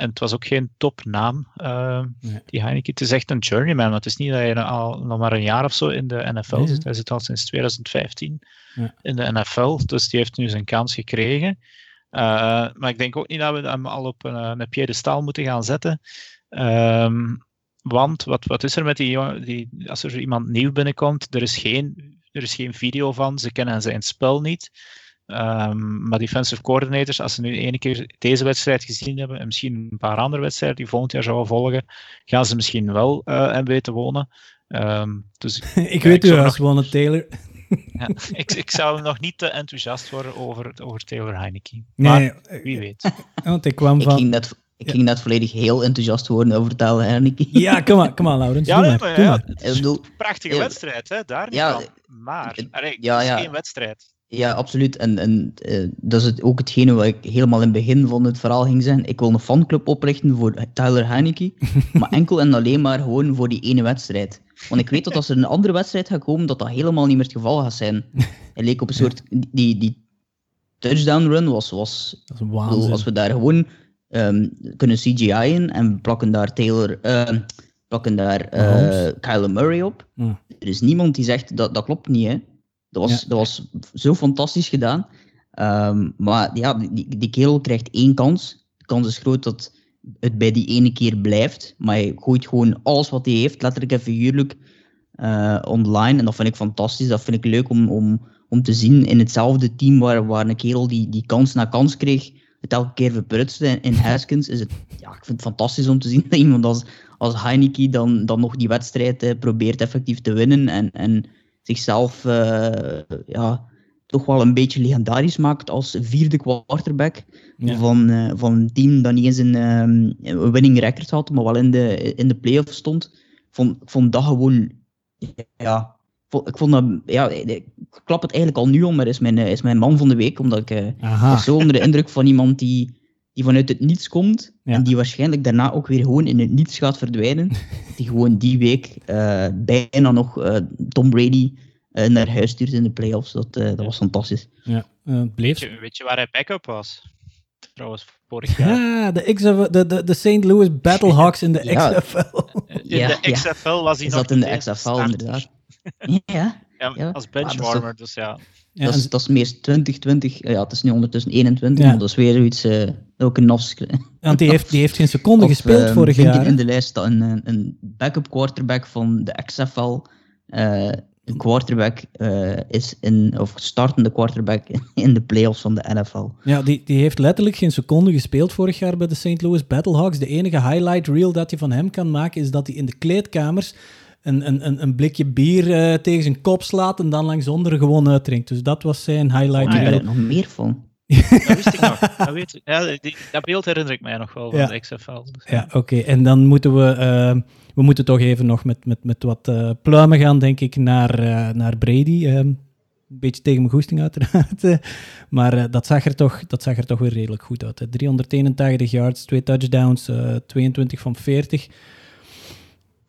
Speaker 5: En het was ook geen topnaam, eh,
Speaker 1: Nee.
Speaker 5: die Heineken. Het is echt een journeyman, het is niet dat je al nog maar een jaar of zo in de NFL
Speaker 1: Nee,
Speaker 5: zit. Hij zit al sinds 2015
Speaker 1: Ja.
Speaker 5: in de NFL, dus die heeft nu zijn kans gekregen. Eh, maar ik denk ook niet dat we hem al op een, een piedestal moeten gaan zetten. Ehm, want wat, wat is er met die, jongen- die als er iemand nieuw binnenkomt, er is, geen, er is geen video van, ze kennen zijn spel niet. Ehm, maar defensive coordinators, als ze nu ene keer deze wedstrijd gezien hebben en misschien een paar andere wedstrijden die volgend jaar zouden volgen, gaan ze misschien wel eh en weten wonen. Ehm, dus
Speaker 1: ik
Speaker 5: ja,
Speaker 1: weet u
Speaker 5: zou
Speaker 1: als
Speaker 5: nog-
Speaker 1: wonen Taylor.
Speaker 5: ja, ik, ik zou nog niet te enthousiast worden over, over Taylor Heineke.
Speaker 1: Nee,
Speaker 5: Maar wie weet.
Speaker 1: Want ik kwam
Speaker 6: Ik
Speaker 1: van...
Speaker 6: ging net, ik ging net volledig heel enthousiast worden over Taylor Heineken.
Speaker 1: Ja, kom maar, kom maar, Laurens.
Speaker 5: Ja, nee,
Speaker 1: maar,
Speaker 5: maar
Speaker 1: doe
Speaker 5: ja,
Speaker 1: maar.
Speaker 5: het
Speaker 6: Ik
Speaker 5: is
Speaker 6: bedoel,
Speaker 5: een prachtige
Speaker 6: ja,
Speaker 5: wedstrijd, hè? daar niet
Speaker 6: ja,
Speaker 5: van. Maar,
Speaker 6: het-
Speaker 5: allee,
Speaker 6: ja,
Speaker 5: het is
Speaker 6: ja.
Speaker 5: geen wedstrijd.
Speaker 6: Ja, absoluut. En, en eh, dat is het, ook hetgene wat ik helemaal in het begin van het verhaal ging zeggen. Ik wil een fanclub oprichten voor Tyler Heineke, maar enkel en alleen maar gewoon voor die ene wedstrijd. Want ik weet dat als er een andere wedstrijd gaat komen, dat dat helemaal niet meer het geval gaat zijn. Hij leek op een soort... Die, die touchdown run was... was
Speaker 1: Dat is
Speaker 6: bedoel, als we daar gewoon ehm, kunnen CGI'en en we plakken daar Taylor... ehm, plakken daar. Kyler Murray op.
Speaker 1: Ja.
Speaker 6: Er is niemand die zegt, dat, dat klopt niet, hè. Dat was,
Speaker 1: Ja.
Speaker 6: dat was zo fantastisch gedaan. Ehm, maar ja, die, die kerel krijgt één kans. De kans is groot dat het bij die ene keer blijft. Maar hij gooit gewoon alles wat hij heeft, letterlijk en figuurlijk, eh, online. En dat vind ik fantastisch. Dat vind ik leuk om, om, om te zien in hetzelfde team waar, waar een kerel die, die kans na kans kreeg, het elke keer verprutste. In, in Haskins is het, ja, ik vind het fantastisch om te zien dat iemand als, als Heineke dan, dan nog die wedstrijd eh, probeert effectief te winnen. En, en zichzelf eh, ja, toch wel een beetje legendarisch maakt als vierde quarterback
Speaker 1: Ja.
Speaker 6: van, eh, van een team dat niet eens een, ehm, een winning record had, maar wel in de, in de playoffs stond. Ik vond, vond dat gewoon, ja, ik vond dat, ja, ik klap het eigenlijk al nu om, maar is mijn, eh, is mijn man van de week, omdat ik was zo onder de indruk van iemand die, die vanuit het niets komt
Speaker 1: Ja.
Speaker 6: en die waarschijnlijk daarna ook weer gewoon in het niets gaat verdwijnen. die gewoon die week eh, bijna nog eh, Tom Brady eh, naar huis stuurt in de playoffs. Dat, eh, dat was fantastisch.
Speaker 1: Ja, eh, bleef...
Speaker 5: Weet je, weet je waar hij backup was? Trouwens, vorig jaar.
Speaker 1: Ja, de, XF, de, de, de St. Louis Battlehawks in de
Speaker 6: Ja.
Speaker 1: XFL.
Speaker 5: In
Speaker 6: Ja,
Speaker 5: de
Speaker 6: ja.
Speaker 5: XFL was hij
Speaker 6: Is
Speaker 5: nog
Speaker 6: dat in de XFL inderdaad? ja,
Speaker 5: Ja,
Speaker 6: Ja.
Speaker 5: als
Speaker 6: Ah, dat is
Speaker 5: benchwarmer, dus ja.
Speaker 1: Ja,
Speaker 6: dat, is, dat is meer 2020. Ja, het is nu ondertussen 21,
Speaker 1: Ja.
Speaker 6: maar dat is weer zoiets, eh, ook een nafs.
Speaker 1: want die heeft, die heeft geen seconde
Speaker 6: Of,
Speaker 1: gespeeld
Speaker 6: ehm,
Speaker 1: vorig jaar.
Speaker 6: in de lijst dat een, een- een backup quarterback van de XFL eh, een quarterback eh, is in, of startende quarterback in de playoffs van de NFL.
Speaker 1: Ja, die, die heeft letterlijk geen seconde gespeeld vorig jaar bij de St. Louis Battlehawks. De enige highlight reel dat je van hem kan maken is dat hij in de kleedkamers een, een, een, een blikje bier eh, tegen zijn kop slaat en dan langs onder gewoon uitdrinkt. Dus dat was zijn highlight
Speaker 5: Ah,
Speaker 6: Ik
Speaker 1: reel.
Speaker 6: ben er nog meer van.
Speaker 5: Dat wist ik nog. Dat, weet ik. Ja, die, dat beeld herinner ik mij nog wel van
Speaker 1: Ja.
Speaker 5: de XFL. Dus,
Speaker 1: Ja, oké. En dan moeten we... eh, we moeten toch even nog met, met, met wat eh, pluimen gaan, denk ik, naar, eh, naar Brady. Ehm, een beetje tegen mijn goesting, uiteraard. maar eh, dat, zag er toch, dat zag er toch weer redelijk goed uit. Hè. 381 yards, twee touchdowns, eh, 22 van 40.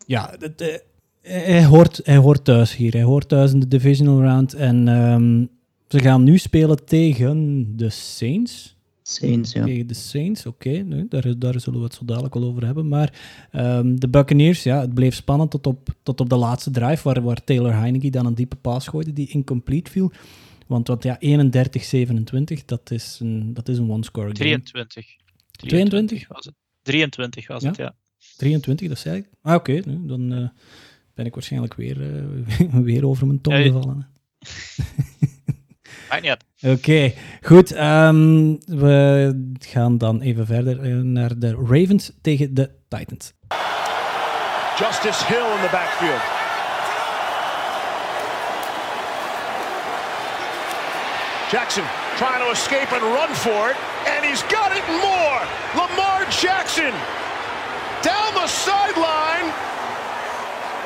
Speaker 1: Ja, het, hij, hoort, hij hoort thuis hier. Hij hoort thuis in de divisional round. En ehm, ze gaan nu spelen tegen de Saints.
Speaker 6: Saints, ja.
Speaker 1: Tegen de Saints, oké. nee, daar, daar zullen we het zo dadelijk wel over hebben. Maar ehm, de Buccaneers, ja, het bleef spannend tot op, tot op de laatste drive, waar, waar Taylor Heineke dan een diepe paas gooide die incomplete viel. Want, want ja, 31-27, dat is een, dat is een one-score game.
Speaker 5: 23.
Speaker 1: 22?
Speaker 5: was het. 23 was
Speaker 1: Ja?
Speaker 5: het, ja.
Speaker 1: 23, dat zei ik. Ah, oké, nee, dan eh, ben ik waarschijnlijk weer, eh, weer over mijn tong gevallen.
Speaker 5: Maakt niet uit.
Speaker 1: Oké, goed. ehm, we gaan dan even verder eh, naar de Ravens tegen de Titans.
Speaker 10: Justice Hill in the backfield. Jackson trying to escape and run for it, and he's got it more. Lamar Jackson down the sideline.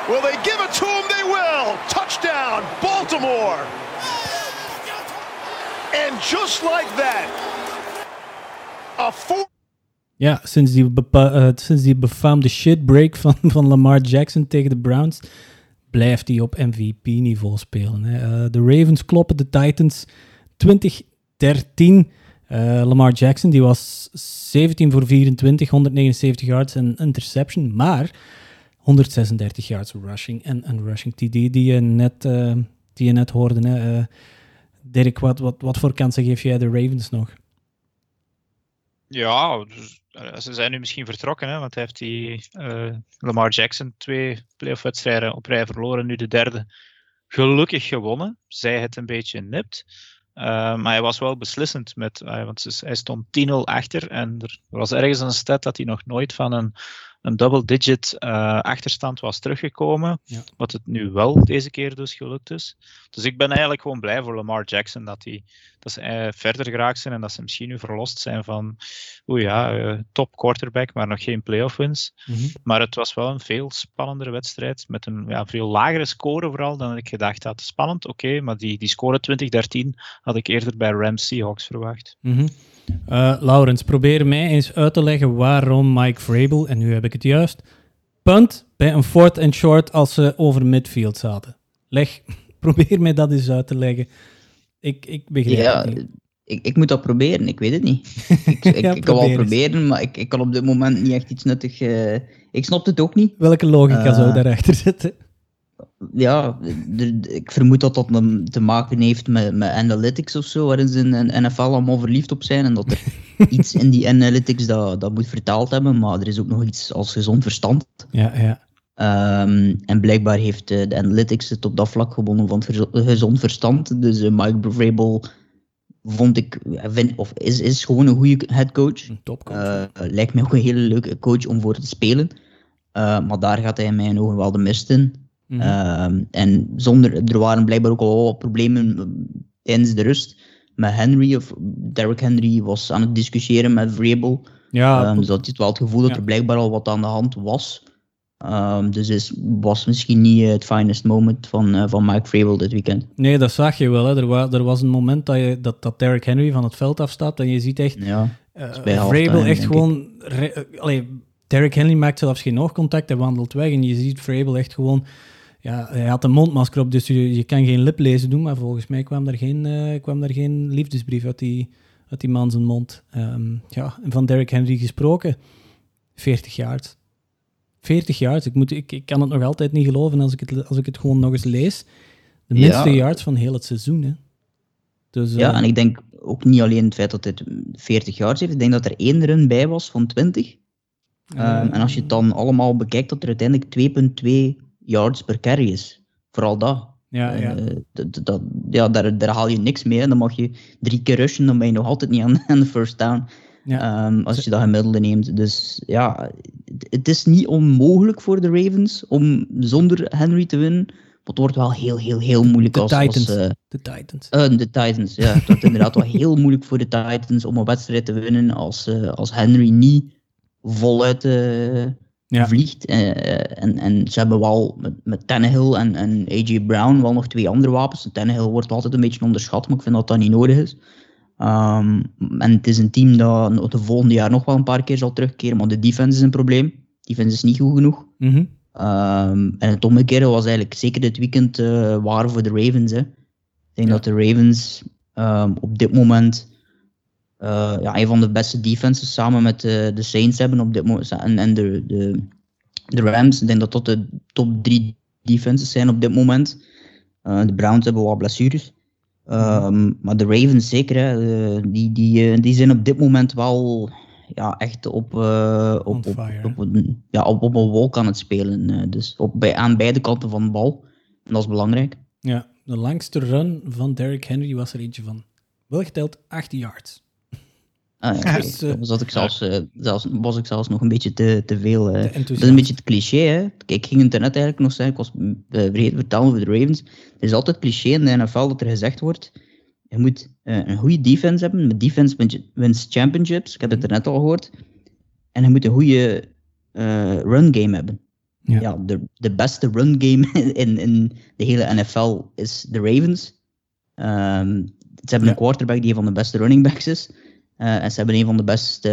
Speaker 10: Will they give it to him? They will. Touchdown, Baltimore. And just like that, a.
Speaker 1: Ja, sinds die, eh, sinds die befaamde shitbreak van, van Lamar Jackson tegen de Browns blijft hij op MVP-niveau spelen. Hè. Eh, de Ravens kloppen de Titans 2013. Eh, Lamar Jackson die was 17 voor 24, 179 yards en interception, maar 136 yards rushing en een rushing TD die je net, eh, die je net hoorde. Hè. Eh, Dirk, wat, wat, wat voor kansen geef jij de Ravens nog?
Speaker 5: Ja, dus, eh, ze zijn nu misschien vertrokken, hè, want hij heeft die Lamar Jackson twee playoff-wedstrijden op rij verloren, nu de derde gelukkig gewonnen. Zij het een beetje nipt. Maar hij was wel beslissend, met, want hij stond 10-0 achter en er was ergens een stat dat hij nog nooit van een, een double-digit eh, achterstand was teruggekomen.
Speaker 1: Ja.
Speaker 5: Wat het nu wel deze keer dus gelukt is. Dus ik ben eigenlijk gewoon blij voor Lamar Jackson dat, hij, dat ze eh, verder geraakt zijn en dat ze misschien nu verlost zijn van oeh ja, eh, top quarterback, maar nog geen playoff wins.
Speaker 1: Mhm.
Speaker 5: Maar het was wel een veel spannendere wedstrijd met een ja, veel lagere score vooral dan ik gedacht had. Spannend, oké, maar die, die score 2013 had ik eerder bij Rams Seahawks verwacht.
Speaker 1: Mhm. Eh, Laurens, probeer mij eens uit te leggen waarom Mike Vrabel, en nu heb ik het juist, punt bij een fourth and short als ze over midfield zaten. Leg, probeer mij dat eens uit te leggen. Ik, ik begrijp
Speaker 6: Ja,
Speaker 1: het niet.
Speaker 6: ik, ik moet dat proberen, ik weet het niet. Ik, ik,
Speaker 1: Ja,
Speaker 6: ik kan wel proberen, maar ik, ik kan op dit moment niet echt iets nuttig... eh, ik snap het ook niet.
Speaker 1: Welke logica
Speaker 6: Eh,
Speaker 1: zou daarachter zitten?
Speaker 6: Ja, ik vermoed dat dat te maken heeft met, met analytics of zo, waarin ze in een NFL allemaal verliefd op zijn en dat er iets in die analytics dat, dat moet vertaald hebben, maar er is ook nog iets als gezond verstand.
Speaker 1: Ja, ja.
Speaker 6: Ehm, en blijkbaar heeft eh, de analytics het op dat vlak gewonnen van het gezond verstand. Dus eh, Mike Vrabel vond ik, vind, of is, is gewoon een goede headcoach.
Speaker 1: Een topcoach.
Speaker 6: Eh, lijkt mij ook een hele leuke coach om voor te spelen. Maar daar gaat hij in mijn ogen wel de mist in.
Speaker 1: Mhm.
Speaker 6: Ehm, en zonder, er waren blijkbaar ook al wat problemen eh, tijdens de rust. Met Henry, of Derrick Henry was aan het discussiëren met Vrabel.
Speaker 1: ja,
Speaker 6: Ehm, dus dat had wel het gevoel dat er blijkbaar al wat aan de hand was. Ehm, dus is, was misschien niet eh, het finest moment van, eh, van Mike Vrabel dit weekend.
Speaker 1: nee, dat zag je wel. Hè. Er, wa- er was een moment dat, je, dat, dat Derrick Henry van het veld afstapt en je ziet echt
Speaker 6: Ja,
Speaker 1: Uh, Vrabel echt gewoon... allee, Derrick Henry maakt zelfs geen oogcontact, hij wandelt weg. En je ziet Vrabel echt gewoon... Ja, hij had een mondmasker op, dus je, je kan geen liplezen doen. Maar volgens mij kwam daar geen, kwam daar geen liefdesbrief uit die, uit die man zijn mond. Ehm, ja, en van Derrick Henry gesproken. 40 jaar. 40 jaar. Ik, moet, ik, ik kan het nog altijd niet geloven als ik het, als ik het gewoon nog eens lees. De
Speaker 6: Ja.
Speaker 1: minste yards van heel het seizoen. Hè. Dus,
Speaker 6: ja,
Speaker 1: eh,
Speaker 6: en ik denk ook niet alleen het feit dat hij 40 jaar heeft. Ik denk dat er één run bij was van 20. Ehm, en als je het dan allemaal bekijkt, dat er uiteindelijk 2,2 yards per carry is. Vooral dat.
Speaker 1: ja, ja.
Speaker 6: Eh, dat, ja, daar, daar haal je niks mee. hè. Dan mag je drie keer rushen, dan ben je nog altijd niet aan, aan de first down.
Speaker 1: Ja.
Speaker 6: Ehm, als je dat gemiddelde neemt. Dus ja, het, is niet onmogelijk voor de Ravens om zonder Henry te winnen. Maar het wordt wel heel, heel, heel moeilijk
Speaker 1: de
Speaker 6: als,
Speaker 1: Titans.
Speaker 6: als eh,
Speaker 1: de Titans.
Speaker 6: eh, de Titans. Ja, het wordt inderdaad wel heel moeilijk voor de Titans om een wedstrijd te winnen als, eh, als Henry niet voluit
Speaker 1: Ja.
Speaker 6: vliegt. En, en ze hebben wel met, met Tannehill en, en AJ Brown wel nog twee andere wapens. Tannehill wordt altijd een beetje onderschat, maar ik vind dat dat niet nodig is. Ehm, en het is een team dat de volgende jaar nog wel een paar keer zal terugkeren, maar de defense is een probleem. Defense is niet goed genoeg.
Speaker 1: Mhm.
Speaker 6: Ehm, en het omgekeerde was eigenlijk zeker dit weekend eh waar voor de Ravens. Hè. Ik denk
Speaker 1: Ja.
Speaker 6: dat de Ravens ehm, op dit moment eh, ja, een van de beste defenses samen met de, de Saints hebben op dit moment. En, en de, de, de Rams, ik denk dat dat de top drie defenses zijn op dit moment. Eh, de Browns hebben wat blessures. Ehm, maar de Ravens zeker, hè, eh, die, die, eh, die zijn op dit moment wel ja, echt op, eh, op, op, een, ja, op, op een wolk aan het spelen. dus op, bij, aan beide kanten van de bal. En dat is belangrijk.
Speaker 1: Ja, de langste run van Derrick Henry was er eentje van. Wel geteld 8 yards.
Speaker 6: Ah, ja,
Speaker 1: Dus, eh,
Speaker 6: ik zelfs, eh, zelfs, was ik zelfs nog een beetje te, te veel. eh.
Speaker 1: Te
Speaker 6: dat is een beetje het cliché. Hè? Kijk, ik ging het er net eigenlijk nog zeggen, ik was vergeten vertellen over de Ravens. Het is altijd cliché in de NFL dat er gezegd wordt, je moet een goede defense hebben. Met defense wins championships. Ik heb het er net al gehoord. En je moet een goede run game hebben.
Speaker 1: Ja.
Speaker 6: Ja, de, de beste run game in, in de hele NFL is de Ravens. Ehm, ze hebben een quarterback die een van de beste running backs is. Eh, en ze hebben een van de beste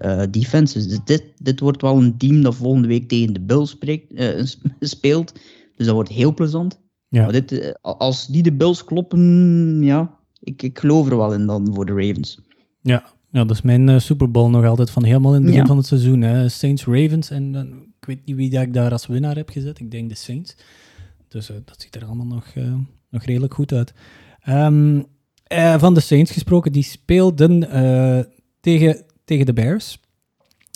Speaker 6: eh, defenses. Dus dit, dit wordt wel een team dat volgende week tegen de spreekt, eh, speelt. Dus dat wordt heel plezant.
Speaker 1: Ja.
Speaker 6: Maar dit, eh, als die de Bills kloppen, ja, ik, ik geloof er wel in dan voor de Ravens.
Speaker 1: Ja, ja dat is mijn eh, Super Bowl nog altijd van helemaal in het begin
Speaker 6: Ja.
Speaker 1: van het seizoen. Hè. Saints Ravens en eh, ik weet niet wie dat ik daar als winnaar heb gezet. Ik denk de Saints. Dus eh, dat ziet er allemaal nog, eh, nog redelijk goed uit. Ehm, eh, van de Saints gesproken, die speelden eh, tegen, tegen de Bears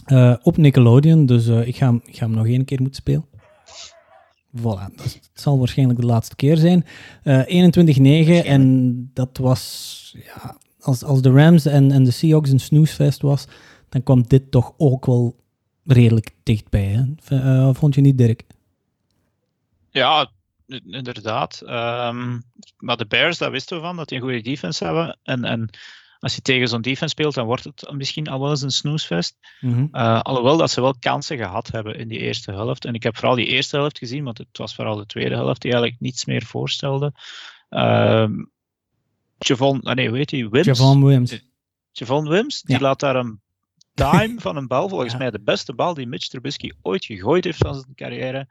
Speaker 1: eh, op Nickelodeon. Dus eh, ik, ga hem, ik ga hem nog één keer moeten spelen. Voilà, dat het zal waarschijnlijk de laatste keer zijn. Eh 21-9 en dat was, ja, als, als de Rams en, en de Seahawks een snoesfest was, dan kwam dit toch ook wel redelijk dichtbij. Hè? V- vond je niet, Dirk?
Speaker 5: Ja, inderdaad. Ehm, maar de Bears, daar wisten we van, dat die een goede defense hebben. En, en als je tegen zo'n defense speelt, dan wordt het misschien al wel eens een snoesfest.
Speaker 1: Mhm.
Speaker 5: Eh, alhoewel dat ze wel kansen gehad hebben in die eerste helft. En ik heb vooral die eerste helft gezien, want het was vooral de tweede helft die eigenlijk niets meer voorstelde. Ehm Javon, ah nee, hoe heet hij? Wims?
Speaker 1: Javon Williams.
Speaker 5: Javon Wims, die
Speaker 1: Ja.
Speaker 5: laat daar een dime van een bal. Volgens mij de beste bal die Mitch Trubisky ooit gegooid heeft van zijn carrière.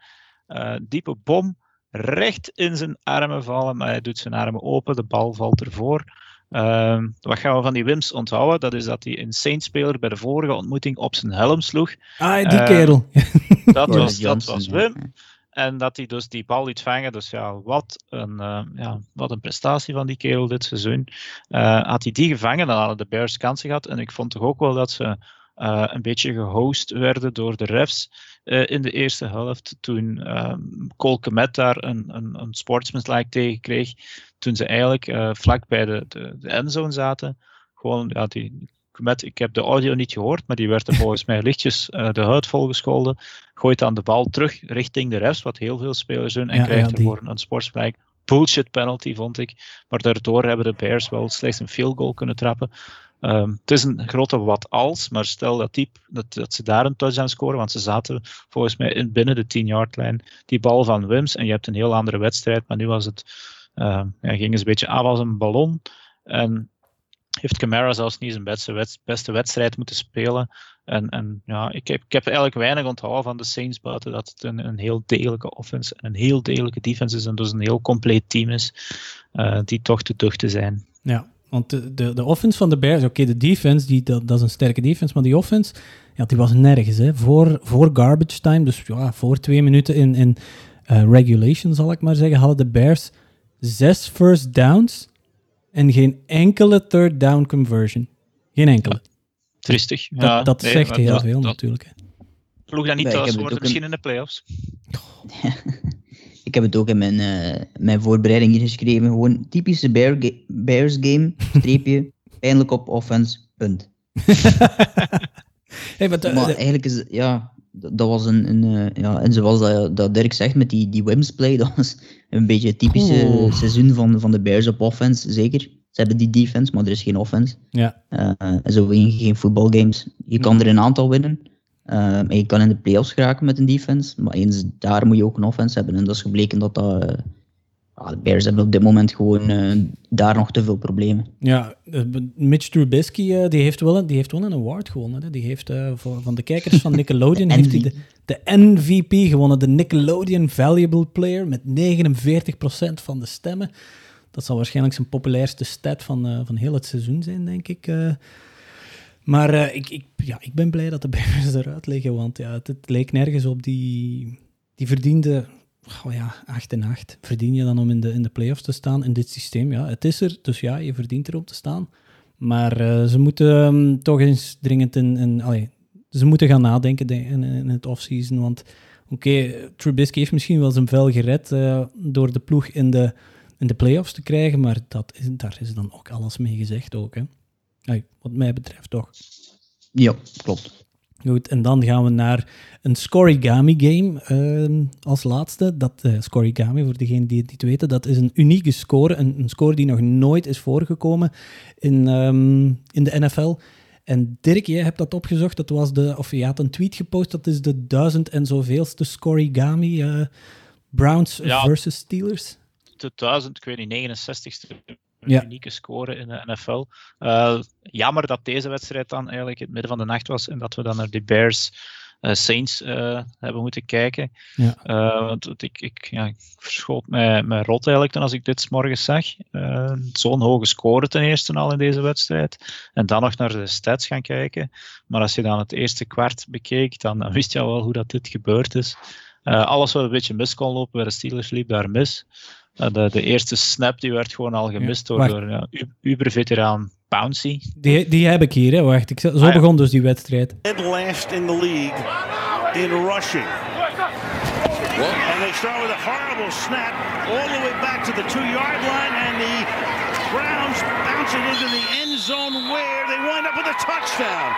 Speaker 5: Eh, diepe bom, recht in zijn armen vallen, maar hij doet zijn armen open, de bal valt ervoor. Ehm, wat gaan we van die Wims onthouden? Dat is dat hij een Saints-speler bij de vorige ontmoeting op zijn helm sloeg.
Speaker 1: Ah, die
Speaker 5: Eh,
Speaker 1: kerel.
Speaker 5: Dat was, dat was. Wim. En dat hij dus die bal liet vangen. Dus ja, wat een, eh, ja, wat een prestatie van die kerel dit seizoen. Eh, had hij die gevangen, dan hadden de Bears kansen gehad. En ik vond toch ook wel dat ze eh, een beetje gehost werden door de refs eh, in de eerste helft. Toen ehm Cole Kmet daar een, een, een sportsmanslike tegen kreeg. Toen ze eigenlijk eh, vlak bij de, de, de endzone zaten. Gewoon, ja, die ik heb de audio niet gehoord, maar die werd er volgens mij lichtjes de huid volgescholden gooit dan de bal terug richting de refs, wat heel veel spelers doen, en
Speaker 1: Ja,
Speaker 5: krijgt
Speaker 1: ja, die-
Speaker 5: ervoor een sportsblijk. Bullshit penalty, vond ik. Maar daardoor hebben de Bears wel slechts een field goal kunnen trappen. Ehm, het is een grote wat als, maar stel dat, die, dat, dat ze daar een touchdown scoren, want ze zaten volgens mij in, binnen de 10-yard-lijn. Die bal van Wims, en je hebt een heel andere wedstrijd, maar nu was het, ehm, ja, ging het een beetje af als een ballon. En heeft Camara zelfs niet zijn beste, beste wedstrijd moeten spelen. En, en ja, ik heb, ik heb eigenlijk weinig onthouden van de Saints buiten dat het een, een heel degelijke offense en een heel degelijke defense is en dus een heel compleet team is eh, die toch te duchten zijn.
Speaker 1: Ja, want de, de, de offense van de Bears, oké, de defense, die, dat, dat is een sterke defense, maar die offense, ja, die was nergens. Hè. Voor, voor garbage time, dus ja, voor twee minuten in, in eh, regulation, zal ik maar zeggen, hadden de Bears zes first downs en geen enkele third down conversion. Geen enkele.
Speaker 5: Tristig.
Speaker 1: Dat,
Speaker 5: Ja,
Speaker 1: dat
Speaker 5: nee,
Speaker 1: zegt heel
Speaker 5: dat-
Speaker 1: veel
Speaker 5: dat
Speaker 1: natuurlijk. Hè.
Speaker 5: Ploeg dat niet
Speaker 6: Nee, ik
Speaker 5: thuis worden, misschien
Speaker 6: een-
Speaker 5: in de playoffs.
Speaker 6: Ik heb het ook in mijn, eh, mijn voorbereiding hier geschreven. Gewoon typische Bear ga- Bears game, streepje, pijnlijk op offense, punt.
Speaker 1: Hey, maar
Speaker 6: eigenlijk is ja, dat dat was een, een eh, ja, en zoals dat, dat Dirk zegt met die, die Wims play, dat was een beetje het typische seizoen van, van de Bears op offense, zeker. Ze hebben die defense, maar er is geen offense.
Speaker 1: ja.
Speaker 6: Eh, en zo win je geen voetbalgames. Je kan er een aantal winnen. Eh, en je kan in de playoffs geraken met een defense. Maar eens daar moet je ook een offense hebben. En dat is gebleken dat dat... eh, ja, de Bears hebben op dit moment gewoon eh, daar nog te veel problemen.
Speaker 1: Ja, eh, Mitch Trubisky die heeft, wel een, die heeft wel een award gewonnen. Hè. Die heeft voor, van de kijkers van Nickelodeon
Speaker 6: De
Speaker 1: heeft hij de, de MVP gewonnen. De Nickelodeon Valuable Player met 49% van de stemmen. Dat zal waarschijnlijk zijn populairste stat van, van heel het seizoen zijn, denk ik. Maar ik, ik, ja, ik ben blij dat de Bears eruit liggen, want ja, het, leek nergens op. Die, die verdiende ja, 8 en 8. Verdien je dan om in de, in de playoffs te staan in dit systeem? Ja, het is er, dus ja, je verdient erop te staan. Maar eh, ze moeten ehm, toch eens dringend in... in allee, ze moeten gaan nadenken denk- in, in het offseason, want oké, Trubisky heeft misschien wel zijn vel gered eh, door de ploeg in de, in de playoffs te krijgen, maar dat is, daar is dan ook alles mee gezegd ook, hè. Wat mij betreft toch.
Speaker 6: Ja, klopt.
Speaker 1: Goed, en dan gaan we naar een Scorigami game ehm, als laatste. Dat eh, Scorigami, voor degenen die het niet weten, dat is een unieke score. Een, een score die nog nooit is voorgekomen in, ehm, in de NFL. En Dirk, jij hebt dat opgezocht. Dat was de, of je had een tweet gepost. Dat is de duizend en zoveelste Scorigami. eh, Browns
Speaker 5: Ja.
Speaker 1: versus Steelers.
Speaker 5: 2000, ik weet niet, 69ste
Speaker 1: Ja.
Speaker 5: unieke score in de NFL. Eh, jammer dat deze wedstrijd dan eigenlijk in het midden van de nacht was en dat we dan naar de Bears eh, Saints eh, hebben moeten kijken.
Speaker 1: Ja.
Speaker 5: Want ik, ik, ja, ik verschoot mij, mij rot eigenlijk toen als ik dit 's morgens zag. Zo'n hoge score ten eerste al in deze wedstrijd. En dan nog naar de stats gaan kijken. Maar als je dan het eerste kwart bekeek, dan, dan wist je al wel hoe dat dit gebeurd is. Alles wat een beetje mis kon lopen bij de Steelers liep daar mis. Eh, de, de eerste snap die werd gewoon al gemist door,
Speaker 1: wacht.
Speaker 5: door ja, U- Uber-veteran Pouncy.
Speaker 1: Die, die heb ik hier, hè. Wacht, ik, zo
Speaker 5: Ah, ja.
Speaker 1: begon dus die wedstrijd.
Speaker 10: Dead last in the league in rushing. And they start with a horrible snap all the way back to the two-yard line, and the Browns bounce it into the end zone where they wind up with a touchdown.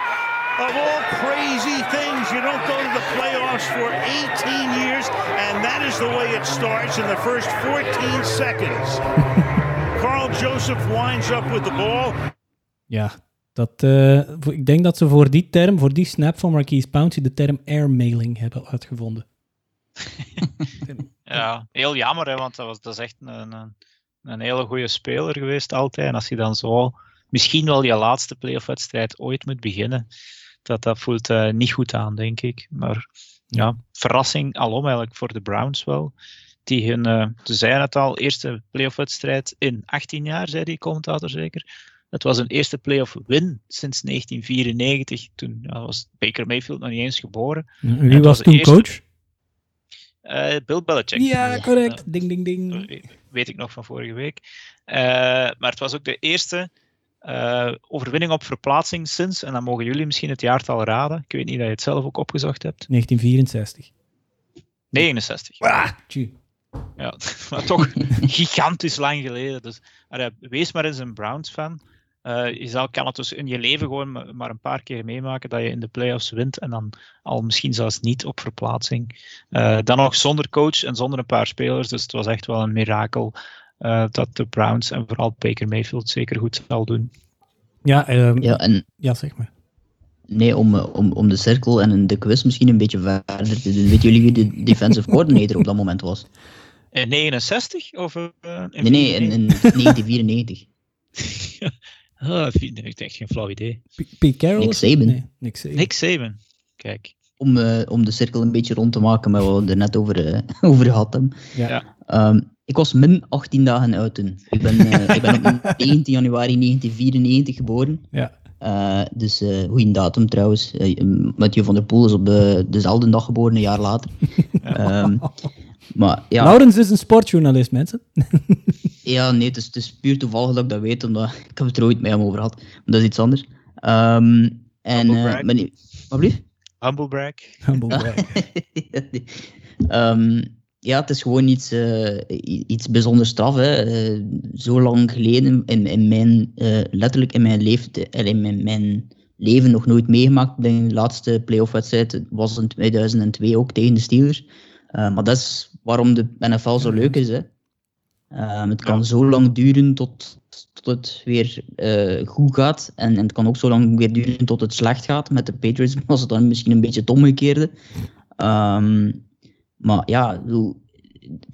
Speaker 10: Of all crazy things, you don't go to the playoffs for 18 years, and that is the way it starts in the first 14 seconds. Carl Joseph winds up with the ball.
Speaker 1: Ja, dat, eh, voor- ik denk dat ze voor die term, voor die snap van Marquise Pouncey, de term airmailing hebben uitgevonden.
Speaker 5: Ja, heel jammer, hè, want dat, was, dat is echt een, een, een hele goede speler geweest altijd. En als je dan zo misschien wel je laatste playoff-wedstrijd ooit moet beginnen, dat, dat voelt eh, niet goed aan, denk ik. Maar ja, verrassing alom eigenlijk voor de Browns wel. Die hun, eh, ze zeiden het al, eerste playoff-wedstrijd in 18 jaar, zei die commentator zeker. Het was een eerste playoff win sinds 1994. Toen ja, was Baker Mayfield nog niet eens geboren.
Speaker 1: Wie was toen
Speaker 5: eerste-
Speaker 1: coach?
Speaker 5: Eh, Bill Belichick.
Speaker 1: Ja, correct. Ding, ding, ding.
Speaker 5: Weet ik nog van vorige week. Eh, maar het was ook de eerste eh, overwinning op verplaatsing sinds, en dan mogen jullie misschien het jaartal raden. Ik weet niet dat je het zelf ook opgezocht hebt.
Speaker 1: 1964.
Speaker 5: 69.
Speaker 1: Ah, tjie.
Speaker 5: Ja, maar toch gigantisch lang geleden. Dus allee, wees maar eens een Browns-fan. Eh, je zal, kan het dus in je leven gewoon ma- maar een paar keer meemaken dat je in de playoffs wint en dan al misschien zelfs niet op verplaatsing. Eh, dan nog zonder coach en zonder een paar spelers. Dus het was echt wel een mirakel eh, dat de Browns en vooral Baker Mayfield zeker goed zal doen.
Speaker 1: Ja, ehm,
Speaker 6: Ja, en
Speaker 1: ja, zeg maar.
Speaker 6: nee, om, eh, om, om de cirkel en de quiz misschien een beetje verder te doen. Weten jullie wie de defensive coordinator op dat moment was?
Speaker 5: In 69 of eh, in
Speaker 6: Nee, nee, in, in 1994.
Speaker 5: Ah, ik heb echt geen flauw idee.
Speaker 1: Pete Carroll?
Speaker 6: Nick? Saban.
Speaker 1: Nee, Nick Saban.
Speaker 5: Nick Saban. Kijk.
Speaker 6: Om, eh, om de cirkel een beetje rond te maken met wat we er net over, over hadden.
Speaker 1: Ja.
Speaker 5: Ja.
Speaker 6: Ik was min 18 dagen oud toen. Ik ben, eh, ik ben op 19 januari 1994 geboren.
Speaker 1: Ja.
Speaker 6: Eh, dus eh goede datum trouwens. Mathieu van der Poel is op de, dezelfde dag geboren, een jaar later. Ehm, maar ja,
Speaker 1: Laurens is een sportjournalist, mensen.
Speaker 6: ja nee, het is, het is puur toevallig dat ik dat weet, omdat ik heb het er ooit met hem over gehad. Maar dat is iets anders. Ehm, en,
Speaker 5: Humble
Speaker 6: eh,
Speaker 5: brag. Humble brag.
Speaker 1: Humble brag.
Speaker 6: Ehm, ja, het is gewoon iets, i- iets bijzonders straf. Hè. Eh, zo lang geleden, in, in mijn, eh, letterlijk in mijn, leeftijd, in mijn, mijn leven nog nooit meegemaakt. De laatste playoff-wedstrijd was in 2002 ook tegen de Steelers. Maar dat is waarom de NFL zo leuk is. Hè. Het kan
Speaker 5: Ja.
Speaker 6: zo lang duren tot, tot het weer goed gaat. En, en het kan ook zo lang weer duren tot het slecht gaat. Met de Patriots was het dan misschien een beetje het omgekeerde. Ehm, maar ja,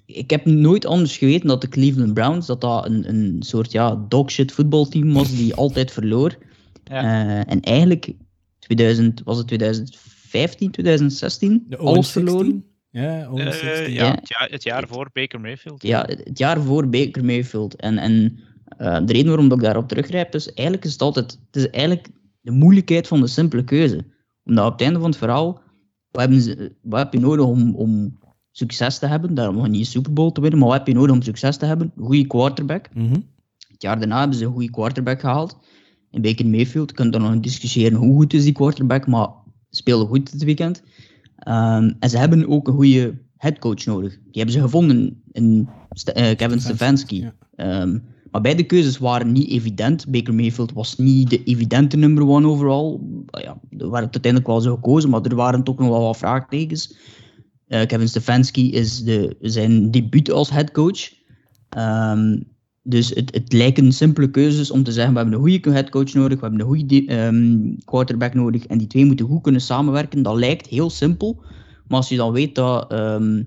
Speaker 6: ik heb nooit anders geweten dat de Cleveland Browns dat dat een, een soort ja, dogshit voetbalteam was die altijd verloor.
Speaker 5: Ja.
Speaker 6: Eh, en eigenlijk 2000, was het 2015, 2016
Speaker 1: De
Speaker 6: alles
Speaker 1: 0-16.
Speaker 6: verloren.
Speaker 1: Ja, 0-16.
Speaker 5: Eh,
Speaker 6: Ja.
Speaker 5: ja, het jaar, het jaar voor Baker Mayfield.
Speaker 6: Ja, het jaar voor Baker Mayfield. En, en eh, de reden waarom ik daarop teruggrijp is, eigenlijk is het altijd, het is eigenlijk de moeilijkheid van de simpele keuze. Omdat op het einde van het verhaal, wat, hebben ze, wat heb je nodig om, om succes te hebben? Daarom nog niet een Super Bowl te winnen, maar wat heb je nodig om succes te hebben? Goede quarterback.
Speaker 1: Mhm.
Speaker 6: Het jaar daarna hebben ze een goede quarterback gehaald. In Baker Mayfield, je kunt dan nog discussiëren hoe goed is die quarterback, maar speelde goed dit weekend. Ehm, en ze hebben ook een goede headcoach nodig. Die hebben ze gevonden in St- eh, Kevin Stefanski.
Speaker 1: ja.
Speaker 6: Ehm, maar beide keuzes waren niet evident. Baker Mayfield was niet de evidente number one overall. Ja, er werd uiteindelijk wel zo gekozen, maar er waren toch nog wel wat vraagtekens. Eh, Kevin Stefanski is de, zijn debuut als headcoach. Ehm, dus het, het lijken simpele keuzes om te zeggen, we hebben een goede headcoach nodig, we hebben een goede de- ehm, quarterback nodig en die twee moeten goed kunnen samenwerken. Dat lijkt heel simpel, maar als je dan weet dat ehm,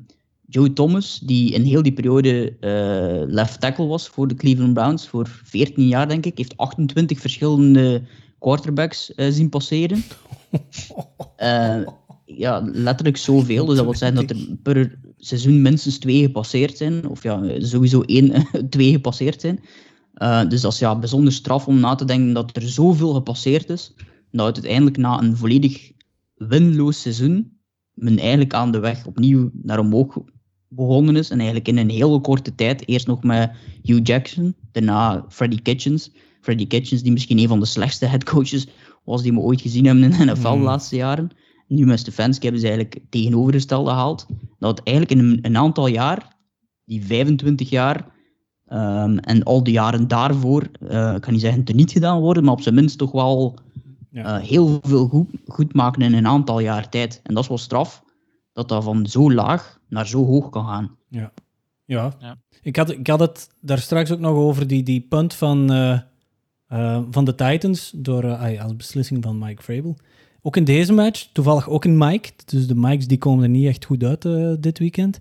Speaker 6: Joe Thomas, die in heel die periode eh, left tackle was voor de Cleveland Browns, voor 14 jaar denk ik, heeft 28 verschillende quarterbacks eh, zien passeren. Eh, ja, letterlijk zoveel. Dus dat wil zeggen dat er per seizoen minstens twee gepasseerd zijn. Of ja, sowieso één, twee gepasseerd zijn. Dus dat is ja, bijzonder straf om na te denken dat er zoveel gepasseerd is. Dat het uiteindelijk na een volledig winloos seizoen men eigenlijk aan de weg opnieuw naar omhoog begonnen is. En eigenlijk in een hele korte tijd, eerst nog met Hugh Jackson, daarna Freddie Kitchens. Freddie Kitchens, die misschien een van de slechtste headcoaches was die we ooit gezien hebben in de NFL de laatste jaren. Nu met Stefanski hebben ze eigenlijk het tegenovergestelde gehaald. Dat eigenlijk in een, een aantal jaar, die 25 jaar, um, en al die jaren daarvoor, uh, ik kan niet zeggen teniet gedaan worden, maar op zijn minst toch wel ja. uh, heel veel goed, goed maken in een aantal jaar tijd. En dat is wel straf, dat dat van zo laag naar zo hoog kan gaan.
Speaker 1: Ja, ja. ja. Ik, had, ik had het daar straks ook nog over die, die punt van, uh, uh, van de Titans, door, uh, als beslissing van Mike Vrabel. Ook in deze match, toevallig ook in Mike. Dus de Mikes die komen er niet echt goed uit dit weekend.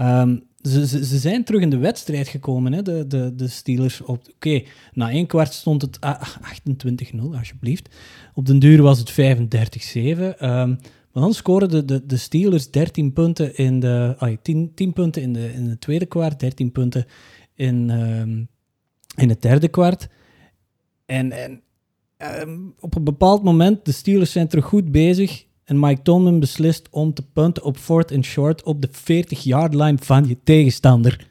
Speaker 1: Um, ze, ze, ze, zijn terug in de wedstrijd gekomen, hè, de, de, de Steelers. Oké, okay, na één kwart stond het 28-0, alsjeblieft. Op den duur was het 35-7. Um, maar dan scoren de, de, de, Steelers 13 punten in de... Ah, 10, 10 punten in de, in de tweede kwart, 13 punten in, um, in het derde kwart. En, en um, op een bepaald moment, de Steelers zijn terug goed bezig. En Mike Tomlin beslist om te punten op fourth and short op de 40-yard line van je tegenstander.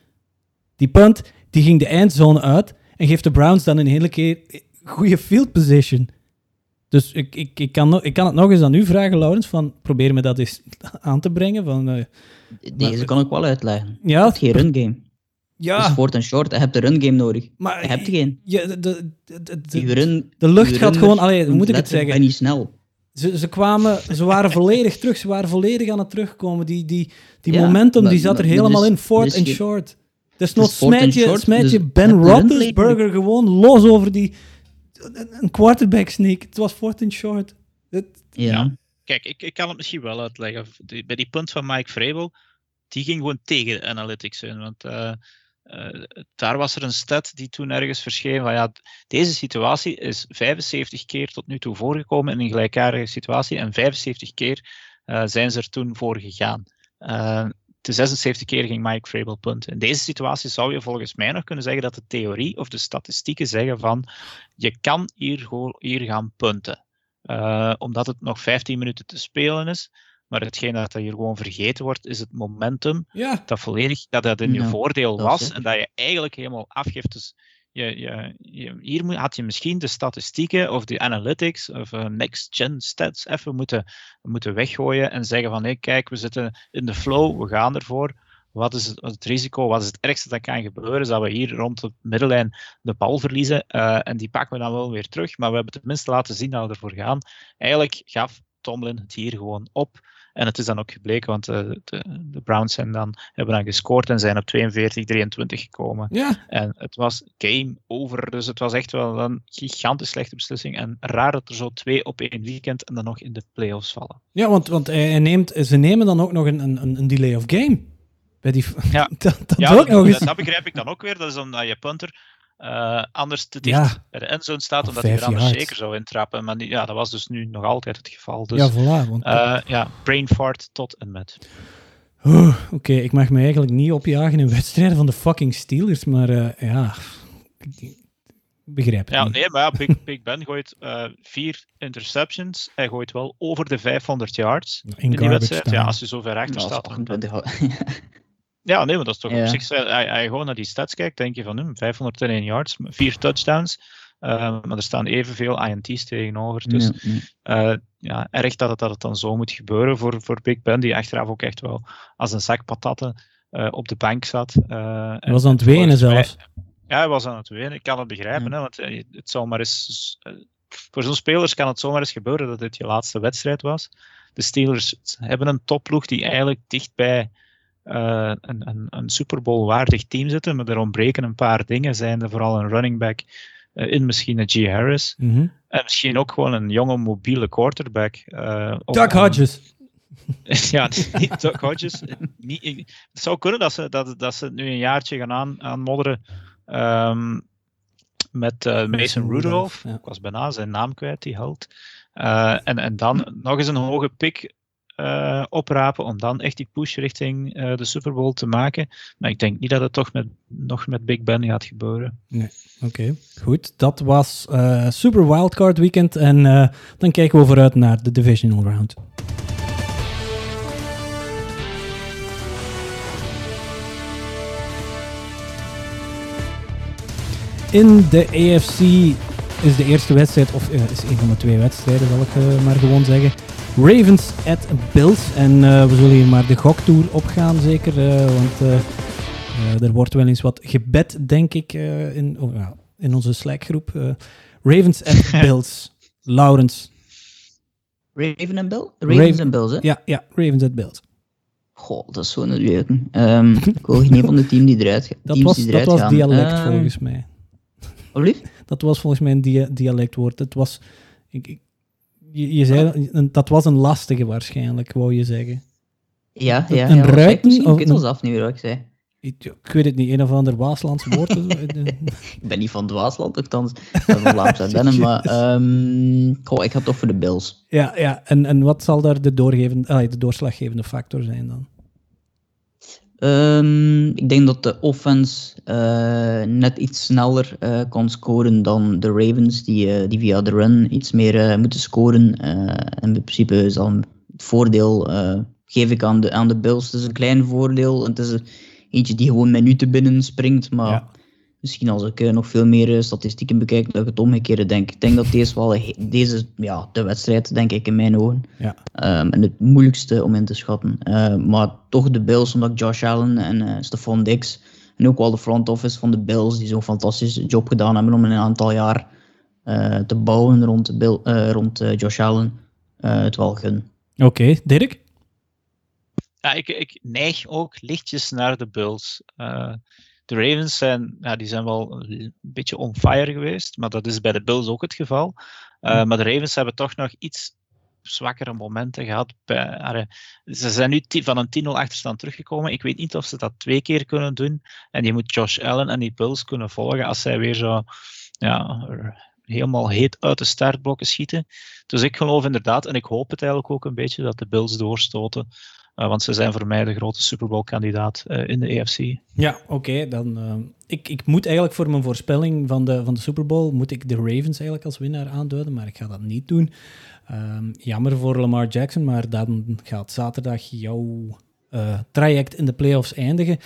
Speaker 1: Die punt die ging de eindzone uit en geeft de Browns dan een hele keer goede field position. Dus ik, ik, ik, kan, ik kan het nog eens aan u vragen, Laurens, van probeer me dat eens aan te brengen. Van, uh,
Speaker 6: Deze
Speaker 1: maar,
Speaker 6: kan ik wel uitleggen.
Speaker 1: Ja,
Speaker 6: je hebt geen run game.
Speaker 1: Ja.
Speaker 6: Dus and short, je hebt een run game nodig.
Speaker 1: Maar
Speaker 6: je hebt geen.
Speaker 1: Ja, de, de, de, de,
Speaker 6: run,
Speaker 1: de lucht gaat gewoon... Allee, hoe moet ik het zeggen?
Speaker 6: Ben niet snel.
Speaker 1: Ze, ze, kwamen, ze waren volledig terug, ze waren volledig aan het terugkomen. Die, die, die
Speaker 6: Ja,
Speaker 1: momentum
Speaker 6: maar-
Speaker 1: die zat er
Speaker 6: maar-
Speaker 1: helemaal
Speaker 6: dus-
Speaker 1: in,
Speaker 6: dus
Speaker 1: and
Speaker 6: je-
Speaker 1: short. Dus nog smijt je, smijt
Speaker 6: je
Speaker 1: Ben
Speaker 6: de
Speaker 1: Roethlisberger gewoon los over die... Een een quarterback sneak. Het was fourth and short. Het,
Speaker 6: Ja.
Speaker 5: Kijk, ik, ik kan het misschien wel uitleggen. Die- bij die punt van Mike Vrabel, die ging gewoon tegen de analytics in. Want eh, eh, daar was er een stat die toen ergens verscheen van ja, deze situatie is 75 keer tot nu toe voorgekomen in een gelijkaardige situatie en 75 keer eh, zijn ze er toen voor gegaan. De 76 keer ging Mike Vrabel punten. In deze situatie zou je volgens mij nog kunnen zeggen dat de theorie of de statistieken zeggen van je kan hier, gewoon- hier gaan punten. Eh, omdat het nog 15 minuten te spelen is. Maar hetgeen dat hier gewoon vergeten wordt, is het momentum.
Speaker 1: ja,
Speaker 5: Dat volledig dat dat in je
Speaker 6: Ja,
Speaker 5: voordeel was. En dat je eigenlijk helemaal afgeeft. Dus hier moet- had je misschien de statistieken of de analytics of eh, next-gen stats even moeten, moeten weggooien. En zeggen van hé, kijk, we zitten in de flow, we gaan ervoor. Wat is het, wat is het risico? Wat is het ergste dat kan gebeuren? Is dat we hier rond de middellijn de bal verliezen. eh, en die pakken we dan wel weer terug. Maar we hebben tenminste laten zien dat we ervoor gaan. Eigenlijk gaf Tomlin het hier gewoon op. En het is dan ook gebleken, want eh, de, de Browns zijn dan, hebben dan gescoord en zijn op 42-23 gekomen.
Speaker 1: ja,
Speaker 5: En het was game over. Dus het was echt wel een gigantisch slechte beslissing. En raar dat er zo twee op één weekend en dan nog in de playoffs vallen.
Speaker 1: ja, want, want hij neemt, ze nemen dan ook nog een, een, een delay of game. Bij die,
Speaker 5: Ja.
Speaker 1: dat, dat
Speaker 5: Ja,
Speaker 1: ook
Speaker 5: dat,
Speaker 1: nog
Speaker 5: dat, dat begrijp ik dan ook weer. Dat is omdat je punter eh, anders te dicht
Speaker 1: Ja.
Speaker 5: bij de endzone staat,
Speaker 1: Of
Speaker 5: omdat hij er anders
Speaker 1: yards.
Speaker 5: zeker zou intrappen. Maar die- ja, dat was dus nu nog altijd het geval. Dus
Speaker 1: ja, voilà. Want,
Speaker 5: eh, ja, brain fart tot en met.
Speaker 1: Oké, ik mag me eigenlijk niet opjagen in wedstrijden van de fucking Steelers, maar eh, ja, ik begrijp het
Speaker 5: Ja,
Speaker 1: niet.
Speaker 5: nee, maar ja, Big, Big Ben gooit eh, vier interceptions. Hij gooit wel over de 500 yards
Speaker 1: In
Speaker 5: in die wedstrijd.
Speaker 1: time.
Speaker 5: Ja, als je zo ver achter
Speaker 6: is
Speaker 5: staat. dan-
Speaker 6: 28.
Speaker 5: Ja, nee, maar dat is toch
Speaker 6: Ja.
Speaker 5: op zich. Als je gewoon naar die stats kijkt, denk je van hm, 501 yards, vier touchdowns. eh, maar er staan evenveel INT's tegenover. Dus
Speaker 6: Ja, ja.
Speaker 5: eh, ja, erg dat het, dat het dan zo moet gebeuren voor, voor Big Ben, die achteraf ook echt wel als een zak patatten eh, op de bank zat. eh,
Speaker 1: Hij
Speaker 5: en-
Speaker 1: was aan het
Speaker 5: en
Speaker 1: wenen zelfs.
Speaker 5: Ja, hij was aan het wenen. Ik kan het begrijpen, hè, want eh, het zou maar eens. eh, voor zo'n spelers kan het zomaar eens gebeuren dat dit je laatste wedstrijd was. De Steelers hebben een topploeg die eigenlijk dicht bij eh, een, een, een Super Bowl waardig team zitten, maar er ontbreken een paar dingen. Zijn er vooral een running back eh, in misschien een G. Harris.
Speaker 1: Mhm.
Speaker 5: En misschien ook gewoon een jonge mobiele quarterback. of
Speaker 1: Doug Hodges.
Speaker 5: ja, niet Doc Hodges. Niet, het zou kunnen dat ze, dat, dat ze het nu een jaartje gaan aan, aanmodderen ehm, met Mason Rudolph.
Speaker 1: ja.
Speaker 5: Ik was bijna zijn naam kwijt, die held. En, en dan nog eens een hoge pick eh, oprapen om dan echt die push richting eh, de Super Bowl te maken. Maar ik denk niet dat het toch met, nog met Big Ben gaat gebeuren.
Speaker 1: Nee, oké. Goed, dat was eh, Super Wildcard Weekend. En dan kijken we vooruit naar de Divisional Round. In de AFC is de eerste wedstrijd, of is een van de twee wedstrijden, zal ik maar gewoon zeggen. Ravens at Bills. En eh, we zullen hier maar de goktour opgaan, zeker. eh, want eh, er wordt wel eens wat gebed, denk ik, eh, in, oh, ja, in onze Slack-groep. Eh, Ravens at Bills. Lawrence.
Speaker 6: Raven en Bill? Ravens
Speaker 1: Raven-
Speaker 6: en Bills, hè?
Speaker 1: Ja, ja, Ravens at Bills.
Speaker 6: Goh, dat is zo'n leuken. Ehm ik wil geen van de team die eruit, ga-
Speaker 1: Dat
Speaker 6: teams
Speaker 1: was,
Speaker 6: die
Speaker 1: dat
Speaker 6: eruit
Speaker 1: was
Speaker 6: gaan.
Speaker 1: dialect,
Speaker 6: Ehm,
Speaker 1: volgens mij.
Speaker 6: Alsjeblieft?
Speaker 1: Dat was volgens mij een dia- dialectwoord. Het was... Ik, ik- je, je zei, dat was een lastige waarschijnlijk, wou je zeggen.
Speaker 6: Ja, ja.
Speaker 1: Een
Speaker 6: ja,
Speaker 1: ruiten of
Speaker 6: Ik
Speaker 1: een-
Speaker 6: zei.
Speaker 1: Ik, ik weet het niet, een of ander Waaslands woord. Eh,
Speaker 6: Ik ben niet van het Waasland, ben van Vlaamse Ardennen, maar ehm, goh, ik ga toch voor de Bills.
Speaker 1: ja, ja. En, en wat zal daar de, doorgevende, ah, de doorslaggevende factor zijn dan?
Speaker 6: Ehm, ik denk dat de offense eh, net iets sneller eh, kan scoren dan de Ravens, die, eh, die via de run iets meer moeten scoren. En in principe is dan het voordeel, geef ik aan de, aan de Bills. Het is een klein voordeel. Het is een- eentje die gewoon minuten binnen springt, maar. Misschien als ik eh, nog veel meer eh, statistieken bekijk, dat ik het omgekeerde denk. Ik denk dat deze wel deze, ja, de wedstrijd, denk ik, in mijn ogen.
Speaker 1: Ja.
Speaker 6: Ehm, en het moeilijkste om in te schatten. Eh, maar toch de Bills, omdat Josh Allen en eh Stephon Diggs en ook wel de front office van de Bills, die zo'n fantastische job gedaan hebben om in een aantal jaar eh, te bouwen rond, de Bill, eh, rond Josh Allen, eh, het wel gun.
Speaker 1: Oké, Dirk?
Speaker 5: Ja, ik, ik neig ook lichtjes naar de Bulls. De Ravens zijn, ja, die zijn wel een beetje on fire geweest, maar dat is bij de Bills ook het geval. Eh, Maar de Ravens hebben toch nog iets zwakkere momenten gehad. Bij, ze zijn nu van een 10-0 achterstand teruggekomen. Ik weet niet of ze dat twee keer kunnen doen. En je moet Josh Allen en die Bills kunnen volgen als zij weer zo ja, helemaal heet uit de startblokken schieten. Dus ik geloof inderdaad, en ik hoop het eigenlijk ook een beetje, dat de Bills doorstoten. Eh, want ze zijn voor mij de grote Super Bowl kandidaat eh, in de AFC.
Speaker 1: Ja, oké. dan, eh, ik, ik moet eigenlijk voor mijn voorspelling van de, van de Super Bowl, moet ik de Ravens eigenlijk als winnaar aanduiden, maar ik ga dat niet doen. Ehm, jammer voor Lamar Jackson, maar dan gaat zaterdag jouw traject in de playoffs eindigen.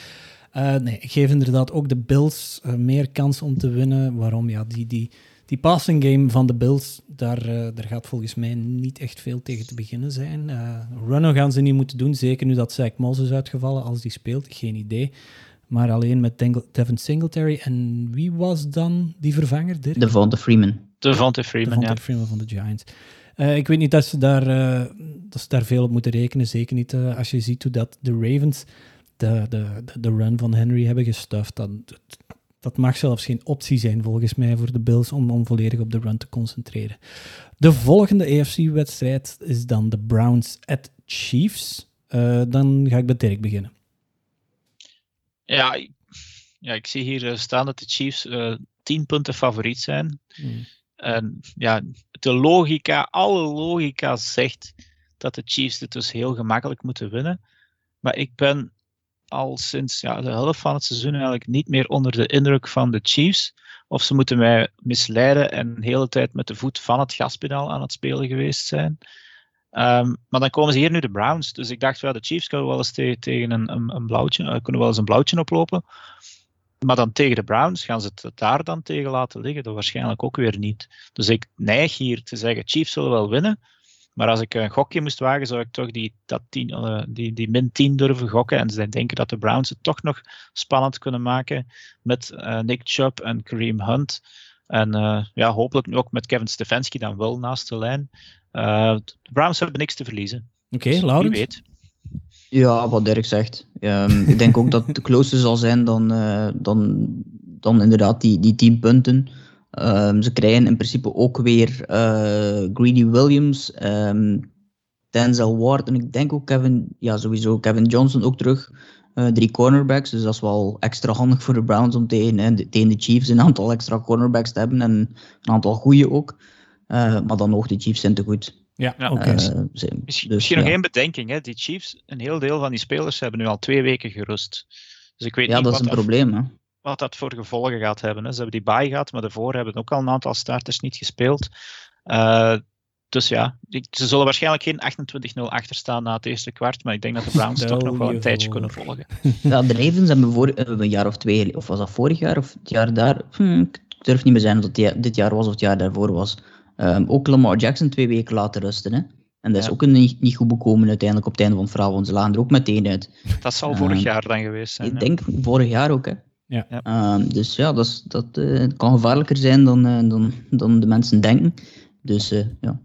Speaker 1: Nee, ik geef inderdaad ook de Bills meer kans om te winnen. Waarom? Ja, die, die, die passing game van de Bills, daar, eh, daar gaat volgens mij niet echt veel tegen te beginnen zijn. Eh runnen gaan ze niet moeten doen, zeker nu dat Zach Moss is uitgevallen als die speelt. Geen idee. Maar alleen met Devin Singletary. En wie was dan die vervanger, Dirk?
Speaker 6: Devonta Freeman.
Speaker 5: Devonta Freeman,
Speaker 1: Devonta
Speaker 5: ja.
Speaker 1: Freeman van de Giants. Eh, ik weet niet dat ze, daar, eh, dat ze daar veel op moeten rekenen. Zeker niet als je ziet hoe dat de Ravens de, de, de, de run van Henry hebben gestuft. Dat, dat, mag zelfs geen optie zijn volgens mij voor de Bills om, om volledig op de run te concentreren. De volgende AFC-wedstrijd is dan de Browns at Chiefs. Eh, dan ga ik bij Dirk beginnen.
Speaker 5: Ja, ik- ja, ik zie hier eh, staan dat de Chiefs eh 10 punten favoriet zijn.
Speaker 1: Hmm.
Speaker 5: En ja, de logica, alle logica zegt dat de Chiefs dit dus heel gemakkelijk moeten winnen. Maar ik ben al sinds ja, de helft van het seizoen eigenlijk niet meer onder de indruk van de Chiefs. Of ze moeten mij misleiden en de hele tijd met de voet van het gaspedaal aan het spelen geweest zijn. Ehm, maar dan komen ze hier nu de Browns. Dus ik dacht, ja, de Chiefs kunnen wel eens te- tegen een, een, een blauwtje, eh, kunnen wel eens een blauwtje oplopen. Maar dan tegen de Browns gaan ze het daar dan tegen laten liggen? Dat waarschijnlijk ook weer niet. Dus ik neig hier te zeggen, Chiefs zullen wel winnen. Maar als ik een gokje moest wagen, zou ik toch die, dat tien, eh, die, die min 10 durven gokken. En ze denken dat de Browns het toch nog spannend kunnen maken met eh, Nick Chubb en Kareem Hunt. En eh, ja, hopelijk ook met Kevin Stefanski dan wel naast de lijn. Eh, de Browns hebben niks te verliezen.
Speaker 1: Oké,
Speaker 5: Dus
Speaker 1: Laurens?
Speaker 5: Wie weet.
Speaker 6: Ja, wat Dirk zegt. Ehm, ik denk ook dat het closer zal zijn dan, eh, dan, dan inderdaad die, die 10 punten. Ehm, ze krijgen in principe ook weer eh, Greedy Williams. Ehm, Denzel Ward en ik denk ook Kevin, ja sowieso Kevin Johnson ook terug. Eh, drie cornerbacks, dus dat is wel extra handig voor de Browns om tegen, hè, de- tegen de Chiefs een aantal extra cornerbacks te hebben en een aantal goede ook. Eh, maar dan nog, de Chiefs zijn te goed.
Speaker 1: Ja,
Speaker 5: Ja.
Speaker 1: oké.
Speaker 5: Misschien,
Speaker 6: ze-
Speaker 5: misschien
Speaker 6: dus,
Speaker 5: nog één bedenking. Hè. Die Chiefs, een heel deel van die spelers hebben nu al twee weken gerust. Dus ik weet
Speaker 6: Ja,
Speaker 5: niet
Speaker 6: dat is een probleem. Hè.
Speaker 5: Wat dat voor gevolgen gaat hebben. Hè. Ze hebben die bye gehad, maar daarvoor hebben ook al een aantal starters niet gespeeld. Eh, dus ja, ze zullen waarschijnlijk geen 28-0 achterstaan na het eerste kwart, maar ik denk dat de Browns toch nog wel een
Speaker 1: je
Speaker 5: tijdje
Speaker 1: voor.
Speaker 5: kunnen volgen.
Speaker 6: Ja, de Ravens hebben voor, eh, een jaar of twee, of was dat vorig jaar of het jaar daar? Hm, ik durf niet meer zijn of dat die- dit jaar was of het jaar daarvoor was. Ehm, ook Lamar Jackson twee weken laten rusten. Hè? En dat is
Speaker 5: Ja.
Speaker 6: ook een, niet, niet goed bekomen uiteindelijk op het einde van het verhaal, want ze lagen er ook meteen uit.
Speaker 5: Dat zal vorig jaar dan geweest zijn.
Speaker 6: Ik
Speaker 5: ja.
Speaker 6: denk vorig jaar ook. Hè?
Speaker 1: Ja.
Speaker 6: Ehm, dus ja, dat, is, dat eh, kan gevaarlijker zijn dan, eh, dan, dan de mensen denken. Dus eh, ja.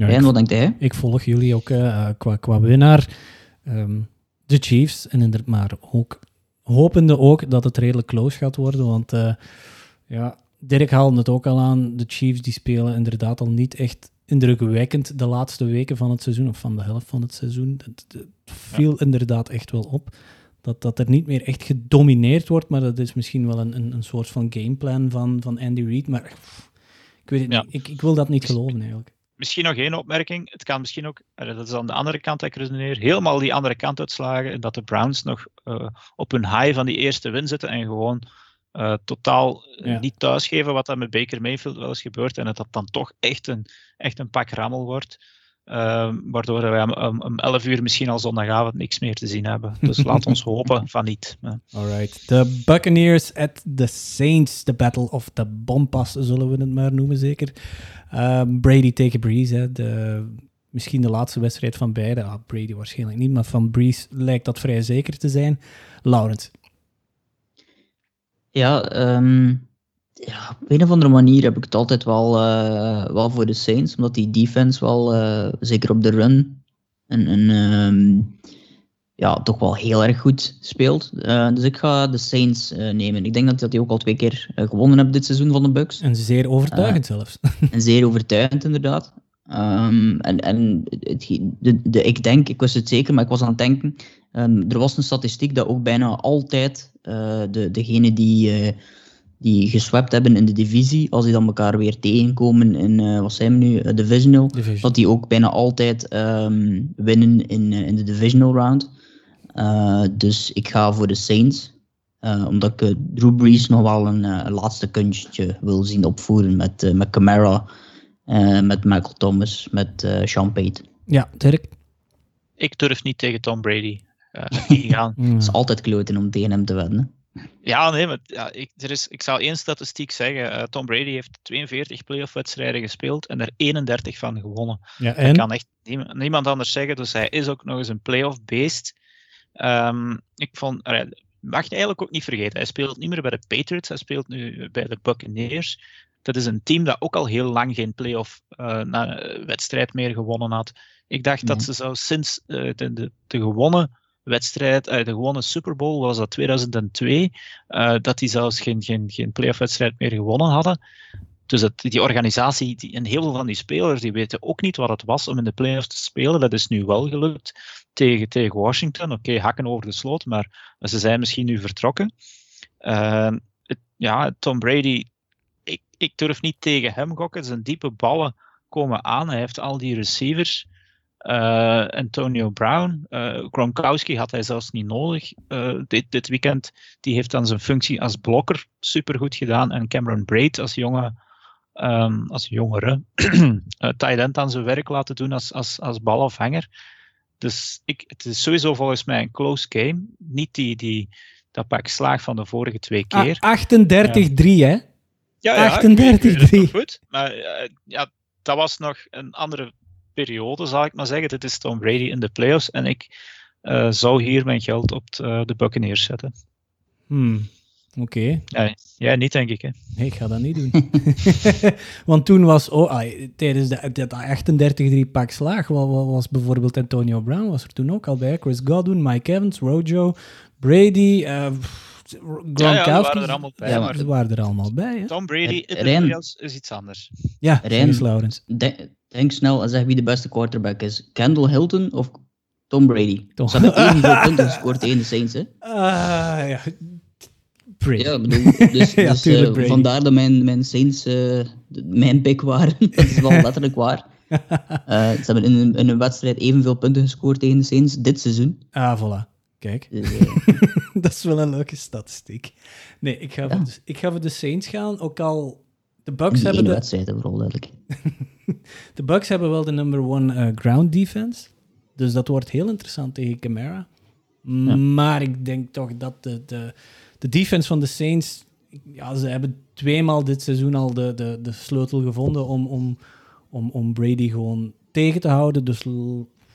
Speaker 1: Ja,
Speaker 6: Rijn,
Speaker 1: ik,
Speaker 6: wat denkt hij?
Speaker 1: ik volg jullie ook eh, qua, qua winnaar. Ehm, de Chiefs, en inderdaad, maar ook hopende ook dat het redelijk close gaat worden. Want eh, ja, Dirk haalde het ook al aan. De Chiefs die spelen inderdaad al niet echt indrukwekkend de laatste weken van het seizoen, of van de helft van het seizoen. Het, het viel inderdaad echt wel op. Dat, dat er niet meer echt gedomineerd wordt, maar dat is misschien wel een, een, een soort van gameplan van, van Andy Reid. Maar pff, ik weet het
Speaker 5: Ja.
Speaker 1: niet. Ik, ik wil dat niet geloven eigenlijk.
Speaker 5: Misschien nog één opmerking. Het kan misschien ook, eh, dat is aan de andere kant dat ik redeneer, helemaal die andere kant uitslagen. En dat de Browns nog eh, op hun high van die eerste win zitten en gewoon eh, totaal
Speaker 1: Ja.
Speaker 5: niet thuisgeven wat dat met Baker Mayfield wel eens gebeurt. En dat dat dan toch echt een, echt een pak rammel wordt. Ehm, waardoor wij om, om, om 11 uur misschien al zondagavond niks meer te zien hebben. Dus laat ons hopen van niet.
Speaker 1: Alright. De Buccaneers at the Saints. The Battle of the Bompas, zullen we het maar noemen, zeker. Ehm, Brady tegen Breeze. Hè. De, misschien de laatste wedstrijd van beide. Ah, Brady waarschijnlijk niet, maar van Breeze lijkt dat vrij zeker te zijn. Laurens.
Speaker 6: Ja, ehm, ja, op een of andere manier heb ik het altijd wel, eh, wel voor de Saints, omdat die defense wel, eh, zeker op de run, een, ehm, ja, toch wel heel erg goed speelt. Eh, dus ik ga de Saints nemen. Ik denk dat dat die ook al twee keer gewonnen hebben dit seizoen van de Bucks.
Speaker 1: En zeer overtuigend zelfs.
Speaker 6: En zeer overtuigend, inderdaad. Ehm, en en het, de, de, ik denk, ik wist het zeker, maar ik was aan het denken. ehm, er was een statistiek dat ook bijna altijd de, degenen die, die geswapt hebben in de divisie, als die dan elkaar weer tegenkomen in, eh, wat zijn we nu, Eh, divisional,
Speaker 1: Division.
Speaker 6: dat die ook bijna altijd ehm, winnen in, eh, in de divisional round. Eh, dus ik ga voor de Saints. eh, omdat ik Drew Brees nog wel een laatste kunstje wil zien opvoeren met, eh, met Camara, eh, met Michael Thomas, met eh Sean Payton.
Speaker 1: Ja, Dirk.
Speaker 5: Ik durf niet tegen Tom Brady.
Speaker 1: Mm.
Speaker 6: Het is altijd kloten om tegen hem te winnen.
Speaker 5: Ja, nee, maar ja, ik, er is, ik zal één statistiek zeggen. Eh, Tom Brady heeft 42 playoff-wedstrijden gespeeld en er 31 van gewonnen.
Speaker 1: Ja,
Speaker 5: Dat
Speaker 1: en?
Speaker 5: kan echt niemand, niemand anders zeggen, dus hij is ook nog eens een playoff-beest. Ehm, ik vond, mag je eigenlijk ook niet vergeten, hij speelt niet meer bij de Patriots, hij speelt nu bij de Buccaneers. Dat is een team dat ook al heel lang geen playoff-wedstrijd meer gewonnen had. Ik dacht dat
Speaker 6: Nee.
Speaker 5: ze zo sinds eh, de, de, de gewonnen wedstrijd, eh, de gewone Super Bowl, was dat 2002, eh, dat die zelfs geen, geen, geen playoff-wedstrijd meer gewonnen hadden. Dus dat, die organisatie die, en heel veel van die spelers die weten ook niet wat het was om in de playoffs te spelen. Dat is nu wel gelukt tegen, tegen Washington. Oké, hakken over de sloot, maar ze zijn misschien nu vertrokken. Het, ja, Tom Brady, ik, ik durf niet tegen hem gokken. Zijn diepe ballen komen aan. Hij heeft al die receivers. Uh, Antonio Brown, uh, Gronkowski had hij zelfs niet nodig uh, dit, dit weekend. Die heeft dan zijn functie als blokker supergoed gedaan. En Cameron Braid als jonge, um, als jongere tight end aan zijn werk laten doen als, als, als balafhanger. Dus ik, het is sowieso volgens mij een close game. Niet die, die, dat pak slaag van de vorige twee keer.
Speaker 1: Ah, 38-3, hè?
Speaker 5: Ja, ja 38-3. Goed, maar ja, dat was nog een andere periode, zal ik maar zeggen. Dit is Tom Brady in de playoffs. En ik uh, zou hier mijn geld op uh, de Buccaneers zetten.
Speaker 1: Hmm. Oké. Okay.
Speaker 5: Ja, jij niet, denk ik. Hè?
Speaker 1: Nee, ik ga dat niet doen. Want toen was, oh, ah, tijdens de, dat 38-3 pak slaag, was, was bijvoorbeeld Antonio Brown, was er toen ook al bij. Chris Godwin, Mike Evans, Rojo, Brady, uh, Gronkowski.
Speaker 5: Ja, ja, waren er allemaal bij.
Speaker 1: Ja, maar ze waren er allemaal bij. Hè?
Speaker 5: Tom Brady in de playoffs is iets anders.
Speaker 1: Ja, Rijn, Laurens.
Speaker 6: De, Denk snel en zeg wie de beste quarterback is. Kendall Hilton of Tom Brady?
Speaker 1: Tom.
Speaker 6: Ze hebben evenveel punten gescoord tegen de Saints, hè?
Speaker 1: Ah, ja. Brady.
Speaker 6: Ja, bedoel, dus,
Speaker 1: Ja,
Speaker 6: dus,
Speaker 1: tuurlijk
Speaker 6: eh, vandaar dat mijn, mijn Saints eh, mijn pick waren. dat is wel letterlijk waar. Eh, ze hebben in een, in een wedstrijd evenveel punten gescoord tegen de Saints dit seizoen.
Speaker 1: Ah, voilà. Kijk.
Speaker 6: Dus,
Speaker 1: dat is wel een leuke statistiek. Nee, ik ga, voor, de, ik ga voor de Saints gaan, ook al... De Bucks, hebben de,
Speaker 6: wedstrijd, vooral duidelijk.
Speaker 1: de Bucks hebben wel de number one eh, ground defense. Dus dat wordt heel interessant tegen Camara. Maar ik denk toch dat de, de, de defense van de Saints... Ja, ze hebben tweemaal dit seizoen al de, de, de sleutel gevonden om, om, om, om Brady gewoon tegen te houden. Dus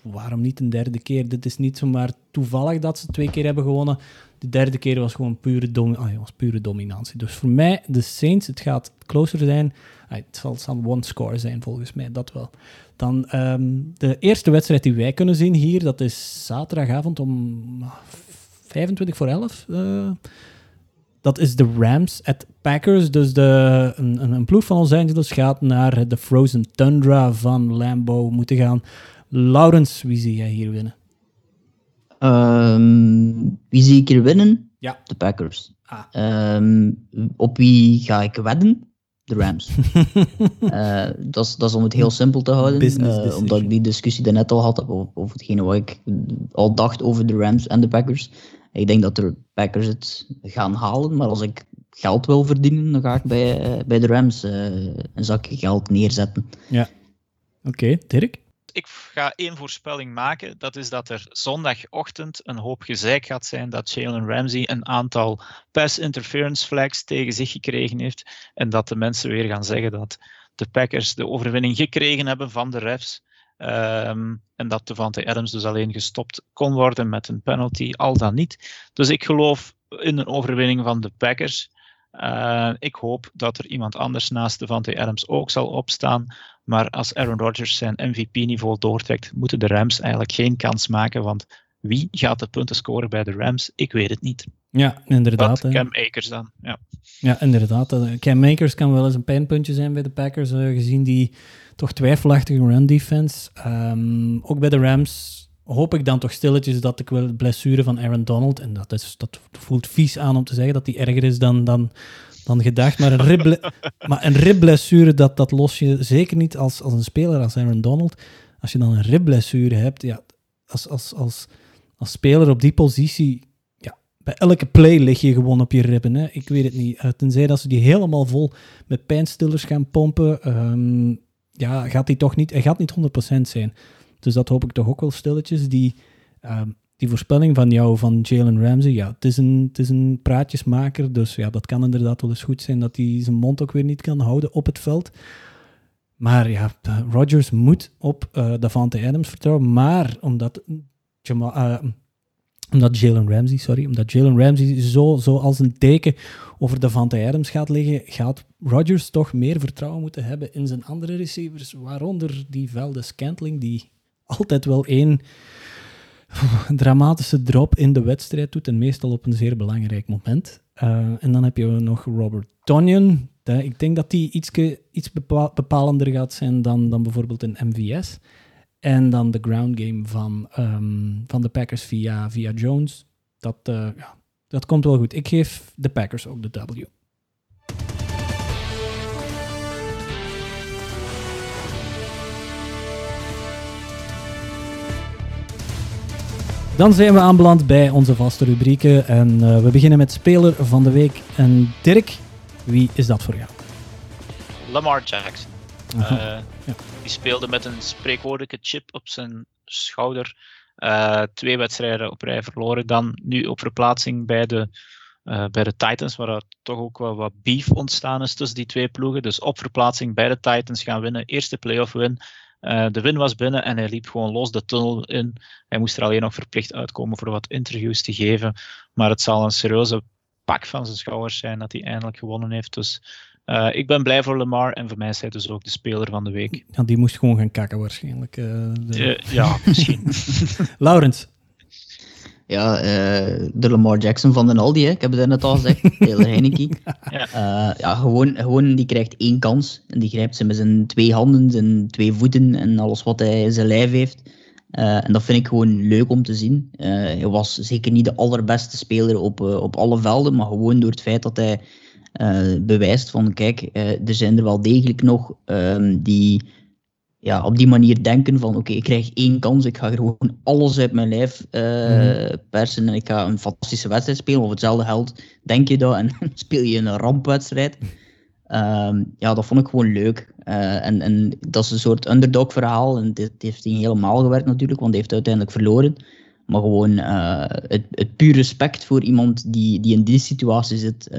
Speaker 1: waarom niet een derde keer? Dit is niet zomaar toevallig dat ze twee keer hebben gewonnen. De derde keer was gewoon pure, domi ah, ja, was pure dominantie. Dus voor mij, de Saints, het gaat closer zijn. Ah, het zal, zal one score zijn volgens mij, dat wel. Dan ehm, de eerste wedstrijd die wij kunnen zien hier, dat is zaterdagavond om ah, 25 voor 11. eh, dat is de Rams at Packers. Dus de, een, ploeg van Los Angeles gaat naar de Frozen Tundra van Lambeau moeten gaan. Laurens, wie zie jij hier winnen?
Speaker 6: Ehm, wie zie ik hier winnen?
Speaker 1: Ja.
Speaker 6: De Packers.
Speaker 1: Ah.
Speaker 6: Ehm, op wie ga ik wedden? De Rams. Eh, dat, is, om het heel simpel te houden. Eh, omdat ik die discussie daarnet al had over, over hetgene wat ik al dacht over de Rams en de Packers. Ik denk dat de Packers het gaan halen, maar als ik geld wil verdienen, dan ga ik bij, eh, bij de Rams een zakje geld neerzetten.
Speaker 1: Ja. Oké, Dirk?
Speaker 5: Ik ga één voorspelling maken. Dat is dat er zondagochtend een hoop gezeik gaat zijn dat Jalen Ramsey een aantal pass interference flags tegen zich gekregen heeft. En dat de mensen weer gaan zeggen dat de Packers de overwinning gekregen hebben van de refs. Ehm, en dat Devante Adams dus alleen gestopt kon worden met een penalty, al dan niet. Dus ik geloof in een overwinning van de Packers. Eh, ik hoop dat er iemand anders naast Devante Adams ook zal opstaan. Maar als Aaron Rodgers zijn MVP-niveau doortrekt, moeten de Rams eigenlijk geen kans maken. Want wie gaat de punten scoren bij de Rams? Ik weet het niet.
Speaker 1: Ja, inderdaad.
Speaker 5: Cam Akers dan? Ja.
Speaker 1: Ja, inderdaad. Eh, Cam Makers kan wel eens een pijnpuntje zijn bij de Packers, eh, gezien die toch twijfelachtige run defense. Ehm, ook bij de Rams hoop ik dan toch stilletjes dat ik wel de blessure van Aaron Donald, en dat, is, dat voelt vies aan om te zeggen dat die erger is dan, dan, dan gedacht, maar een, ribble, maar een ribblessure, dat, dat los je zeker niet als, als een speler als Aaron Donald. Als je dan een ribblessure hebt, ja, als, als, als, als speler op die positie, ja, bij elke play lig je gewoon op je ribben. Hè? Ik weet het niet. Eh, tenzij dat ze die helemaal vol met pijnstillers gaan pompen, ehm, ja, gaat hij toch niet, hij gaat niet 100% zijn. Dus dat hoop ik toch ook wel stilletjes. Die, ehm, die voorspelling van jou, van Jalen Ramsey, ja, het is, een, het is een praatjesmaker. Dus ja, dat kan inderdaad wel eens goed zijn dat hij zijn mond ook weer niet kan houden op het veld. Maar ja, Rodgers moet op eh Davante Adams vertrouwen. Maar omdat, eh, omdat Jalen Ramsey, sorry, omdat Jalen Ramsey zo, zo als een teken over Davante Adams gaat liggen, gaat Rodgers toch meer vertrouwen moeten hebben in zijn andere receivers, waaronder die Velde Scantling, die altijd wel één dramatische drop in de wedstrijd doet, en meestal op een zeer belangrijk moment. Eh, en dan heb je nog Robert Tonyan. Dat- Ik denk dat die iets bepa- bepalender gaat zijn dan, dan bijvoorbeeld een MVS. En dan de ground game van, ehm, van de Packers via, via Jones. Dat, eh, ja, dat komt wel goed. Ik geef de Packers ook de W. Dan zijn we aanbeland bij onze vaste rubrieken. En eh, we beginnen met Speler van de Week. En Dirk, wie is dat voor jou?
Speaker 5: Lamar Jackson. Eh,
Speaker 1: ja.
Speaker 5: Die speelde met een spreekwoordelijke chip op zijn schouder. Eh, twee wedstrijden op rij verloren. Dan nu op verplaatsing bij de, bij de Titans, waar er toch ook wel wat beef ontstaan is tussen die twee ploegen. Dus op verplaatsing bij de Titans gaan winnen. Eerste playoff win. Eh, de win was binnen en hij liep gewoon los de tunnel in. Hij moest er alleen nog verplicht uitkomen voor wat interviews te geven. Maar het zal een serieuze pak van zijn schouders zijn dat hij eindelijk gewonnen heeft. Dus eh, ik ben blij voor Lamar en voor mij is hij dus ook de speler van de week.
Speaker 1: Ja, die moest gewoon gaan kakken waarschijnlijk. eh, de-
Speaker 5: ja, misschien.
Speaker 1: Laurens.
Speaker 6: Ja, eh, de Lamar Jackson van de Aldi, hè. ik heb het net al gezegd. Taylor Heineke.
Speaker 5: Ja.
Speaker 6: Eh, ja, gewoon, gewoon, die krijgt één kans. En die grijpt ze met zijn twee handen, zijn twee voeten en alles wat hij in zijn lijf heeft. Eh, en dat vind ik gewoon leuk om te zien. Eh, hij was zeker niet de allerbeste speler op, op alle velden, maar gewoon door het feit dat hij eh, bewijst van, kijk, eh, er zijn er wel degelijk nog ehm, die ja, op die manier denken van, oké, ik krijg één kans, ik ga gewoon alles uit mijn lijf eh,
Speaker 1: Mhm.
Speaker 6: persen en ik ga een fantastische wedstrijd spelen. Of hetzelfde geldt, denk je dat en dan speel je een rampwedstrijd. Ehm, ja, dat vond ik gewoon leuk. Eh, en, en dat is een soort underdog verhaal. En dit heeft niet helemaal gewerkt natuurlijk, want hij heeft uiteindelijk verloren. Maar gewoon eh, het, het puur respect voor iemand die, die in die situatie zit,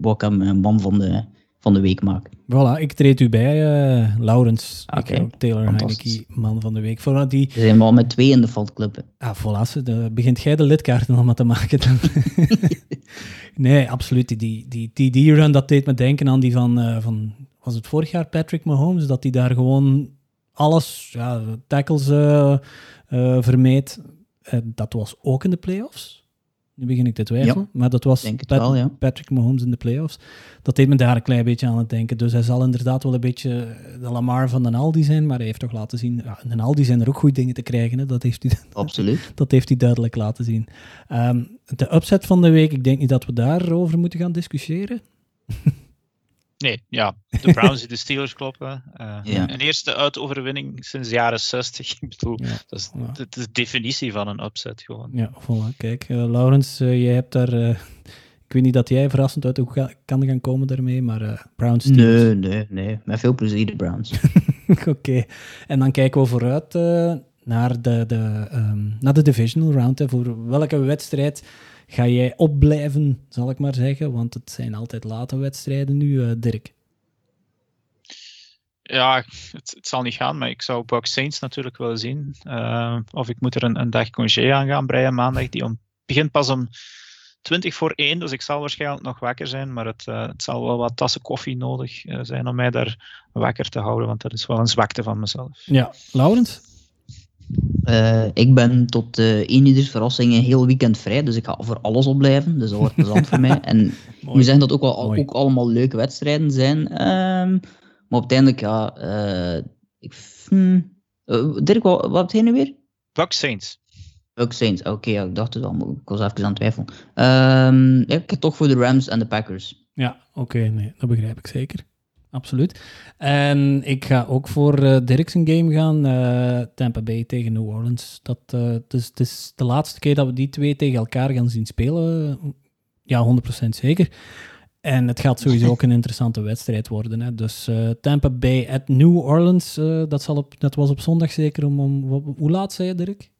Speaker 6: wat ik hem een man van de, van de week maak.
Speaker 1: Voilà, ik treed u bij, eh Laurens.
Speaker 6: Oké,
Speaker 1: Ik Taylor. Heineke, man van de week. Voor die,
Speaker 6: We zijn wel met twee in de valclub. hè.
Speaker 1: ah, voilà, ze- begint jij de lidkaarten allemaal te maken dan? nee, absoluut. Die, die, die, die run, dat deed me denken aan die van, eh, van, was het vorig jaar Patrick Mahomes, dat hij daar gewoon alles, ja, tackles eh, vermeed. Dat was ook in de playoffs. Nu begin ik te twijfelen, maar dat was
Speaker 6: denk het
Speaker 1: Pat-
Speaker 6: wel, ja.
Speaker 1: Patrick Mahomes in de playoffs. Dat deed me daar een klein beetje aan het denken. Dus hij zal inderdaad wel een beetje de Lamar van de Aldi zijn, maar hij heeft toch laten zien, ja, in Aldi zijn er ook goede dingen te krijgen. Hè? Dat, heeft hij,
Speaker 6: Absoluut.
Speaker 1: dat heeft hij duidelijk laten zien. Ehm, de upset van de week, ik denk niet dat we daarover moeten gaan discussiëren.
Speaker 5: Nee, ja. De Browns die de Steelers kloppen. eh,
Speaker 6: Ja.
Speaker 5: Een eerste uitoverwinning sinds de jaren 60. Ik bedoel,
Speaker 1: Ja.
Speaker 5: dat is
Speaker 1: Ja.
Speaker 5: de, de definitie van een upset gewoon.
Speaker 1: Ja, voilà. Kijk, eh, Laurens, eh, jij hebt daar... eh, ik weet niet dat jij verrassend uit de hoek ga- kan gaan komen daarmee, maar eh Browns Steelers.
Speaker 6: Nee, nee, nee. Met veel plezier de Browns.
Speaker 1: Oké, en dan kijken we vooruit eh, naar, de, de, ehm, naar de divisional round. Hè. Voor welke wedstrijd ga jij opblijven, zal ik maar zeggen? Want het zijn altijd late wedstrijden nu, eh, Dirk.
Speaker 5: Ja, het, het zal niet gaan, maar ik zou Bucks Saints natuurlijk willen zien. Eh, of ik moet er een, een dag congé aan gaan breien maandag. Die om, begint pas om 20 voor 1, dus ik zal waarschijnlijk nog wakker zijn. Maar het, eh, het zal wel wat tassen koffie nodig zijn om mij daar wakker te houden, want dat is wel een zwakte van mezelf.
Speaker 1: Ja, Laurens?
Speaker 6: Eh, ik ben tot eh één ieders verrassing een heel weekend vrij, dus ik ga voor alles opblijven. Dus dat wordt plezant voor mij. En moet zeggen dat ook, wel,
Speaker 1: Mooi.
Speaker 6: ook allemaal leuke wedstrijden zijn. Ehm, maar uiteindelijk, ja... eh, ik, hmm, eh, Dirk, wat, wat heb jij nu weer?
Speaker 5: Bucks Saints.
Speaker 6: Ook Saints, oké, ja, ik dacht het al, maar ik was even aan het twijfelen. Ehm, ik heb toch voor de Rams en de Packers.
Speaker 1: Ja, oké, nee, dat begrijp ik zeker. Absoluut. En ik ga ook voor eh Dirk zijn game gaan, eh, Tampa Bay tegen New Orleans. Dat, eh, het, is, het is de laatste keer dat we die twee tegen elkaar gaan zien spelen. Ja, 100% zeker. En het gaat sowieso ook een interessante wedstrijd worden. Hè. Dus eh, Tampa Bay at New Orleans, eh, dat, zal op, dat was op zondag zeker om... om wat- hoe laat zei je, Dirk?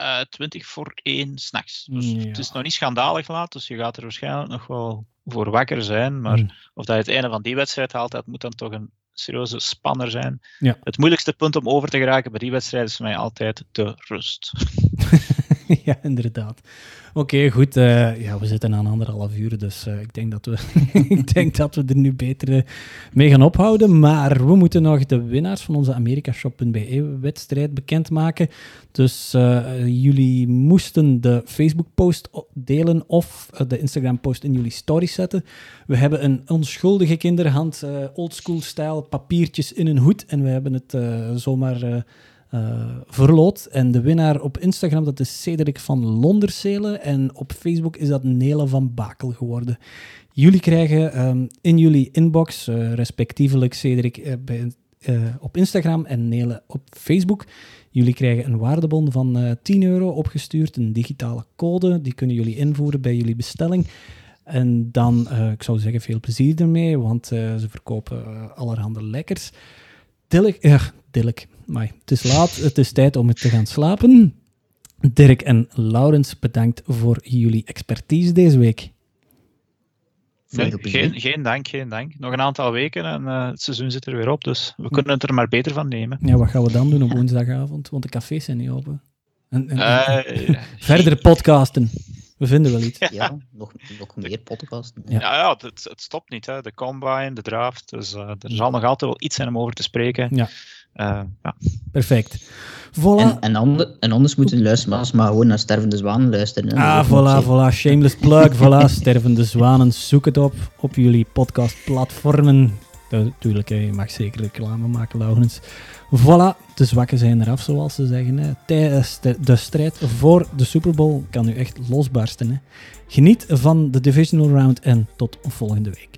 Speaker 5: Eh 20 voor 1 s'nachts. Dus
Speaker 1: Ja.
Speaker 5: het is nog niet schandalig laat, dus je gaat er waarschijnlijk nog wel voor wakker zijn. Maar
Speaker 1: Hmm.
Speaker 5: of dat je het einde van die wedstrijd haalt, dat moet dan toch een serieuze spanner zijn.
Speaker 1: Ja.
Speaker 5: Het moeilijkste punt om over te geraken bij die wedstrijd is voor mij altijd de rust.
Speaker 1: ja, inderdaad. Oké, goed. eh, ja, we zitten aan anderhalf uur, dus eh, ik, denk dat we, ik denk dat we er nu beter eh, mee gaan ophouden. Maar we moeten nog de winnaars van onze americashop.be-wedstrijd bekendmaken. Dus jullie moesten de Facebook-post delen of de Instagram-post in jullie story zetten. We hebben een onschuldige kinderhand, oldschool-stijl, papiertjes in een hoed. En we hebben het zomaar... eh, verloot. En de winnaar op Instagram, dat is Cedric van Londerselen. En op Facebook is dat Nele van Bakel geworden. Jullie krijgen ehm, in jullie inbox, eh, respectievelijk Cedric eh, op Instagram en Nele op Facebook. Jullie krijgen een waardebon van eh 10 euro opgestuurd, een digitale code. Die kunnen jullie invoeren bij jullie bestelling. En dan, ik zou zeggen, veel plezier ermee, want ze verkopen allerhande lekkers. Dilk, Dilk, maar het is laat, het is tijd om het te gaan slapen. Dirk en Laurens, bedankt voor jullie expertise deze week.
Speaker 5: Nee, geen, geen dank, geen dank. Nog een aantal weken en eh, het seizoen zit er weer op, dus we kunnen het er maar beter van nemen.
Speaker 1: Ja, wat gaan we dan doen op woensdagavond? Want de cafés zijn niet open. En, en-
Speaker 5: Eh,
Speaker 1: Verdere podcasten. We vinden wel iets.
Speaker 6: Ja, nog, nog meer podcasten.
Speaker 1: Ja.
Speaker 5: Ja, ja het, het stopt niet. Hè. De combine, de draft. Dus eh, er zal nog altijd wel iets zijn om over te spreken.
Speaker 1: Ja.
Speaker 5: Eh, ja.
Speaker 1: Perfect. Voilà.
Speaker 6: En, en, ander- en anders moeten luisteraars maar gewoon naar Stervende Zwanen luisteren.
Speaker 1: Ah, voilà, voilà. Shameless plug, voilà. Stervende Zwanen, zoek het op op jullie podcastplatformen. Natuurlijk, je mag zeker reclame maken, Laurens. Voilà, de zwakken zijn eraf, zoals ze zeggen. Hè. Tijdens de, de strijd voor de Super Bowl kan u echt losbarsten. Hè. Geniet van de Divisional Round en tot volgende week.